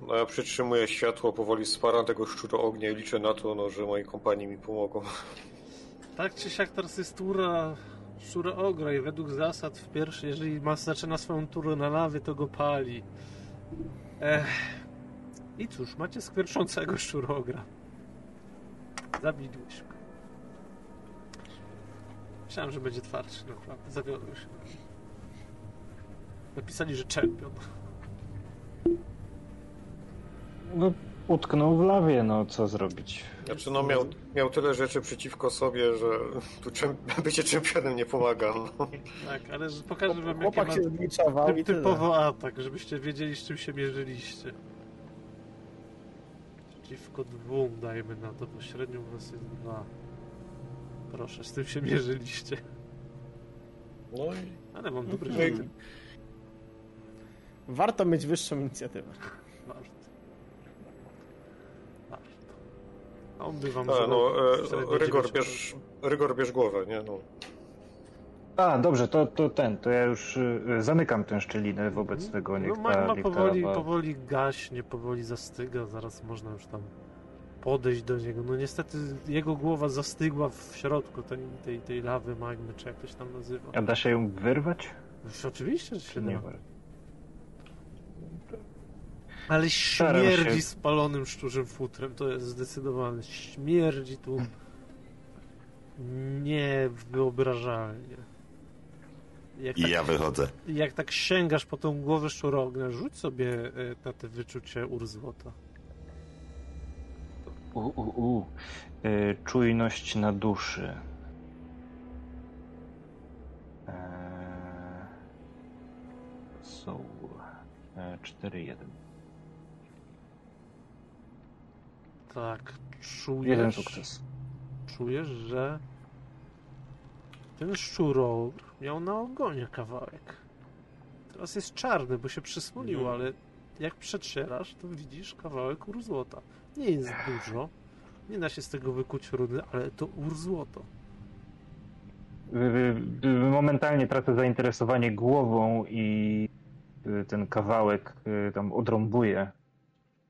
no, ja przytrzymuję światło, powoli sparam tego szczura ognia i liczę na to, no, że moi kompanii mi pomogą. Tak czy siak teraz jest tura szczura ogra i według zasad w pierwszej, jeżeli ma, zaczyna swoją turę na lawie, to go pali. Ech. I cóż, macie skwierczącego szczurogra. Go. Myślałem, że będzie twardszy, naprawdę. Zawiodłem się. Napisali, że czempion. No, utknął w lawie, no co zrobić? Znaczy, no, miał, miał tyle rzeczy przeciwko sobie, że tu czem, bycie czempionem nie pomaga. No. Tak, ale że pokażę wam, Chłopak się typ, tyle. typowo atak, żebyście wiedzieli, z czym się mierzyliście. Przeciwko dwóm dajmy na to, bo średnią u was jest dwa. Proszę, z tym się mierzyliście. no i Ale mam dobry No. Warto mieć wyższą inicjatywę. Warto. Warto. A on by wam A, no, e, Rygor, 9%. bierz, Rygor bierz głowę, nie? No. A, dobrze, to, to ten, to ja już y, zamykam tę szczelinę wobec tego, niech No magma niech ta powoli, powoli gaśnie, powoli zastyga, zaraz można już tam podejść do niego. No niestety jego głowa zastygła w środku tej, tej, tej lawy magmy, czy jak to się tam nazywa. A da się ją wyrwać? Już Oczywiście, że się nie? da. Ale śmierdzi spalonym szczurzym futrem, to jest zdecydowane. Śmierdzi tu niewyobrażalnie. Jak I tak, ja wychodzę. jak tak sięgasz po tą głowę szczurognia, rzuć sobie e, na te wyczucie urzłota. U, u, u. Y, czujność na duszy. Eee, Soul. E, 4-1. Tak, Jeden czujesz, sukces. czujesz, że ten szczurogr miał na ogonie kawałek. Teraz jest czarny, bo się przysmolił, Mhm. ale jak przetrzyrasz, to widzisz kawałek urzłota. Nie jest dużo, nie da się z tego wykuć runy, ale to urzłoto. Y, y, Momentalnie tracę zainteresowanie głową i y, ten kawałek y, tam odrąbuję.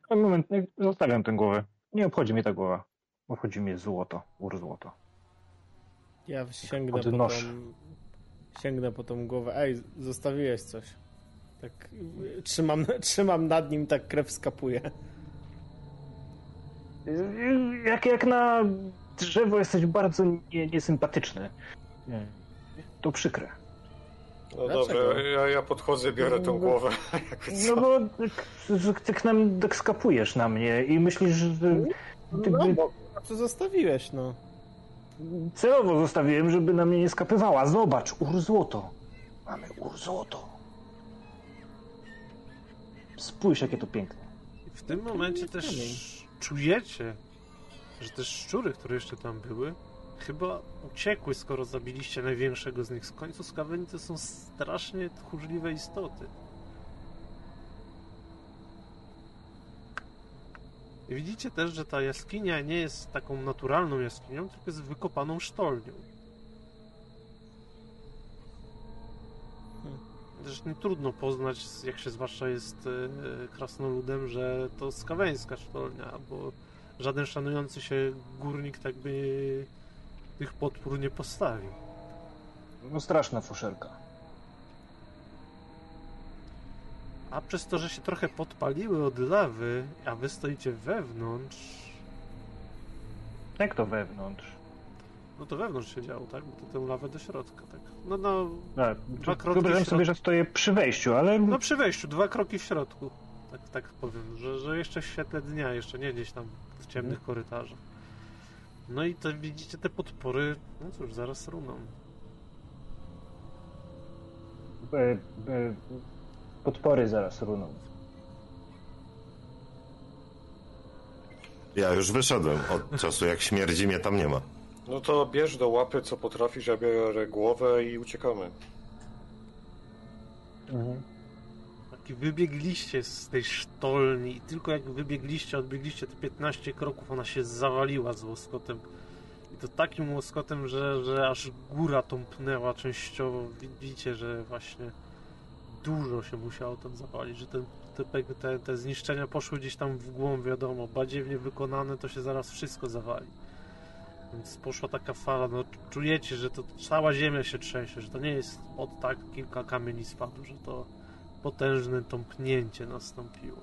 A moment, zostawiam tę głowę. Nie obchodzi mnie ta głowa. Obchodzi mnie złoto, urzłoto. Ja sięgnę po, tą, sięgnę po tą głowę. Ej, zostawiłeś coś. Tak y, trzymam, trzymam nad nim, tak krew skapuje. Jak, jak na drzewo jesteś bardzo nie, niesympatyczny. Nie. To przykre. No Dlaczego? dobra, ja, ja podchodzę, biorę tą No, głowę. No bo tak, tak, nam, tak skapujesz na mnie i myślisz, że ty, No, bo co zostawiłeś, no. celowo zostawiłem, żeby na mnie nie skapywała. Zobacz, urzłoto. Mamy urzłoto. Spójrz, jakie to piękne. W tym momencie też. Czujecie, że te szczury, które jeszcze tam były, chyba uciekły, skoro zabiliście największego z nich. Z końcu skaweni to są strasznie tchórzliwe istoty. Widzicie też, że ta jaskinia nie jest taką naturalną jaskinią, tylko jest wykopaną sztolnią. Nie trudno poznać, jak się zwłaszcza jest e, krasnoludem, że to skaweńska sztolnia, bo żaden szanujący się górnik tak by tych podpór nie postawił. No straszna fuszerka. A przez to, że się trochę podpaliły od lawy, a wy stoicie wewnątrz, Jak to wewnątrz? No to wewnątrz się działo, tak? Bo to tę lawę do środka, tak? No, no, Tak, Dwa kroki wyobrażam sobie, że stoję przy wejściu, ale no przy wejściu, dwa kroki w środku. Tak, tak powiem, że, że jeszcze w świetle dnia, jeszcze nie gdzieś tam w ciemnych korytarzach. No i to widzicie te podpory, no cóż, zaraz runą. e, e, podpory zaraz runą. Ja już wyszedłem od czasu, jak śmierdzi mnie tam nie ma. No to bierz do łapy, co potrafisz, ja biorę głowę i uciekamy. Taki wybiegliście z tej sztolni i tylko jak wybiegliście, odbiegliście te 15 kroków, ona się zawaliła z łoskotem. I to takim łoskotem, że, że aż góra tąpnęła częściowo. Widzicie, że właśnie dużo się musiało tam zapalić, że te, te, te, te zniszczenia poszły gdzieś tam w głąb, wiadomo, badziewnie wykonane, to się zaraz wszystko zawali. Więc poszła taka fala, no czujecie, że to cała ziemia się trzęsie, że to nie jest od tak kilka kamieni spadło, że to potężne tąpnięcie nastąpiło.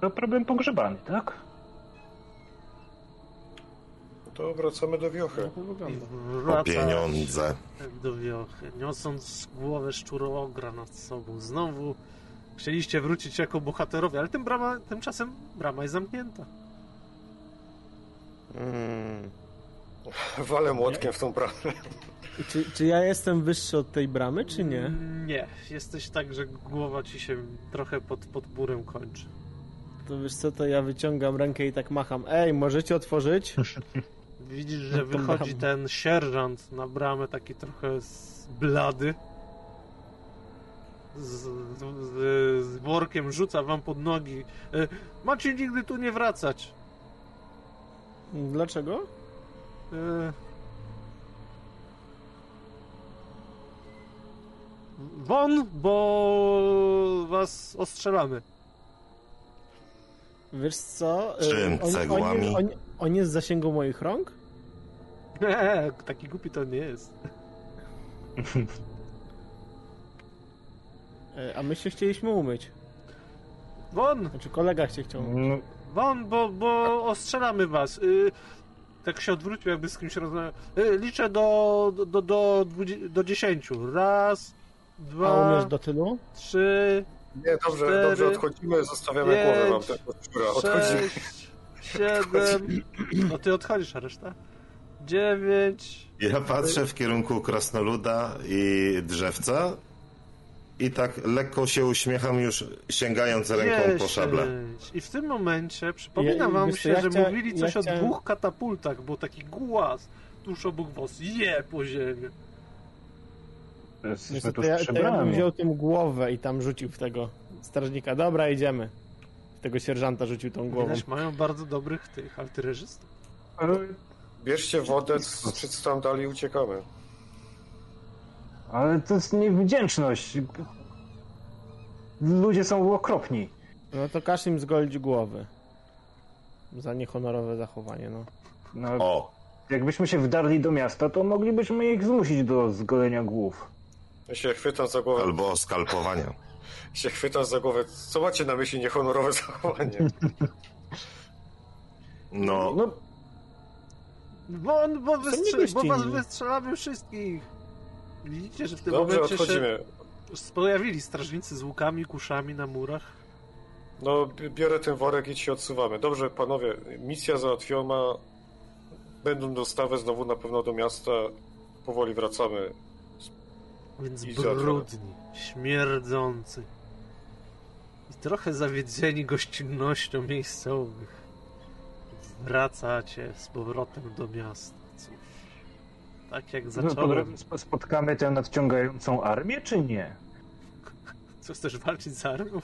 To problem pogrzebany, tak? To wracamy do wiochy. Jak to I wygląda? O pieniądze. do wiochy, niosąc głowę szczuroogra nad sobą. Znowu chcieliście wrócić jako bohaterowie, ale tym brama, tymczasem brama jest zamknięta. Mm. Walę młotkiem w tą bramę. Czy, czy ja jestem wyższy od tej bramy, czy nie? Nie, jesteś tak, że głowa ci się trochę pod, pod burem kończy. To wiesz co, to ja wyciągam rękę i tak macham. Ej, możecie otworzyć? Widzisz, No że to wychodzi ten sierżant na bramę, taki trochę blady. Z, z, z, workiem rzuca wam pod nogi. E, Macie nigdy tu nie wracać. Dlaczego? E, Won, bo was ostrzelamy. Wiesz co? e, Czym? on- Cegłami? On, on, on jest zasięgu moich rąk? Nie, taki głupi to nie jest. E, A my się chcieliśmy umyć. Won, Znaczy kolega się chciał umyć. No, won, bo, bo ostrzelamy was. Y, tak się odwrócił, jakby z kimś rozmawiał. Y, liczę do, do, do, do dziesięciu. Raz, A dwa, umiesz do tylu? trzy, Nie, dobrze, Cztery, dobrze, odchodzimy, zostawiamy pięć, głowę wam tego szczura. Odchodzimy. siedem. No ty odchodzisz, a reszta? Dziewięć. Ja patrzę w kierunku krasnoluda i drzewca i tak lekko się uśmiecham już sięgając ręką po szablę. I w tym momencie przypominam Ja- wam się, ja że chcia- mówili coś ja o chciałem- dwóch katapultach, bo taki głaz tuż obok was je po ziemi. Wiesz jesteśmy tuż ja, ja bym wziął tą głowę i tam rzucił w tego strażnika. Dobra, idziemy. W tego sierżanta rzucił tą głową. Widać, mają bardzo dobrych tych artylerzystów. Bierzcie wodę, czy tam dalej uciekamy. Ale to jest niewdzięczność. Ludzie są okropni. No to każ im zgolić głowy. Za niehonorowe zachowanie, no. No, O, jakbyśmy się wdarli do miasta, to moglibyśmy ich zmusić do zgolenia głów. Ja się chwytam za głowę. albo skalpowania. się chwytam za głowę. Co macie na myśli niehonorowe zachowanie? No, No, Bo, on, bo, wystrze- niby bo was wystrzelamy wszystkich. Widzicie, że w tym Dobrze, momencie się odchodzimy. pojawili strażnicy z łukami, kuszami na murach. No, bi- biorę ten worek i się odsuwamy. Dobrze, panowie, misja załatwiona. Będą dostawy znowu na pewno do miasta. Powoli wracamy. Więc I brudni, śmierdzący i trochę zawiedzeni gościnnością miejscowych. Wracacie z powrotem do miasta. Tak jak no zacząłem. spotkamy tę nadciągającą armię, czy nie? Co chcesz walczyć z armią?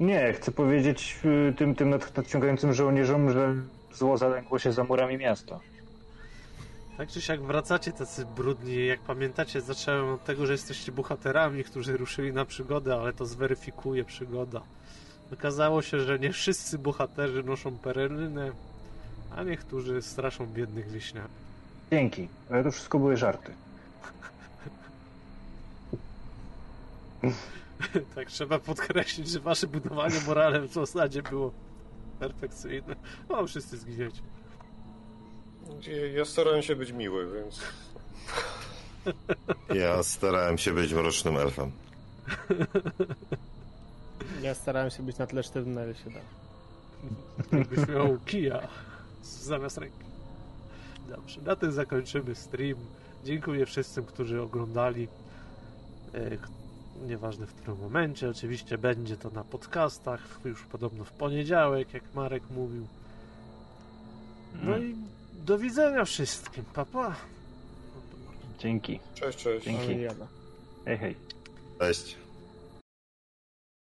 Nie, chcę powiedzieć y, tym, tym nad- nadciągającym żołnierzom, że zło zalęgło się za murami miasta. Tak czy siak wracacie tacy brudni. Jak pamiętacie, zacząłem od tego, że jesteście bohaterami, którzy ruszyli na przygodę, ale to zweryfikuje przygoda. Okazało się, że nie wszyscy bohaterzy noszą perelynę, a niektórzy straszą biednych wieśniaków. Dzięki, ale to wszystko były żarty. Tak, trzeba podkreślić, że wasze budowanie morale w zasadzie było perfekcyjne. O, wszyscy zginiecie. Ja- Ja starałem się być miły, więc. Ja starałem się być mrocznym elfem. Ja starałem się być na tyle sztywny, na ile się da. Jakbyś miał kija zamiast ręki. Dobrze, na tym zakończymy stream. Dziękuję wszystkim, którzy oglądali. E, Nieważne w którym momencie. Oczywiście będzie to na podcastach, już podobno w poniedziałek, jak Marek mówił. No i do widzenia wszystkim. Papa. Pa. Dzięki. Cześć, cześć. Dzięki. Hej, hej. Cześć.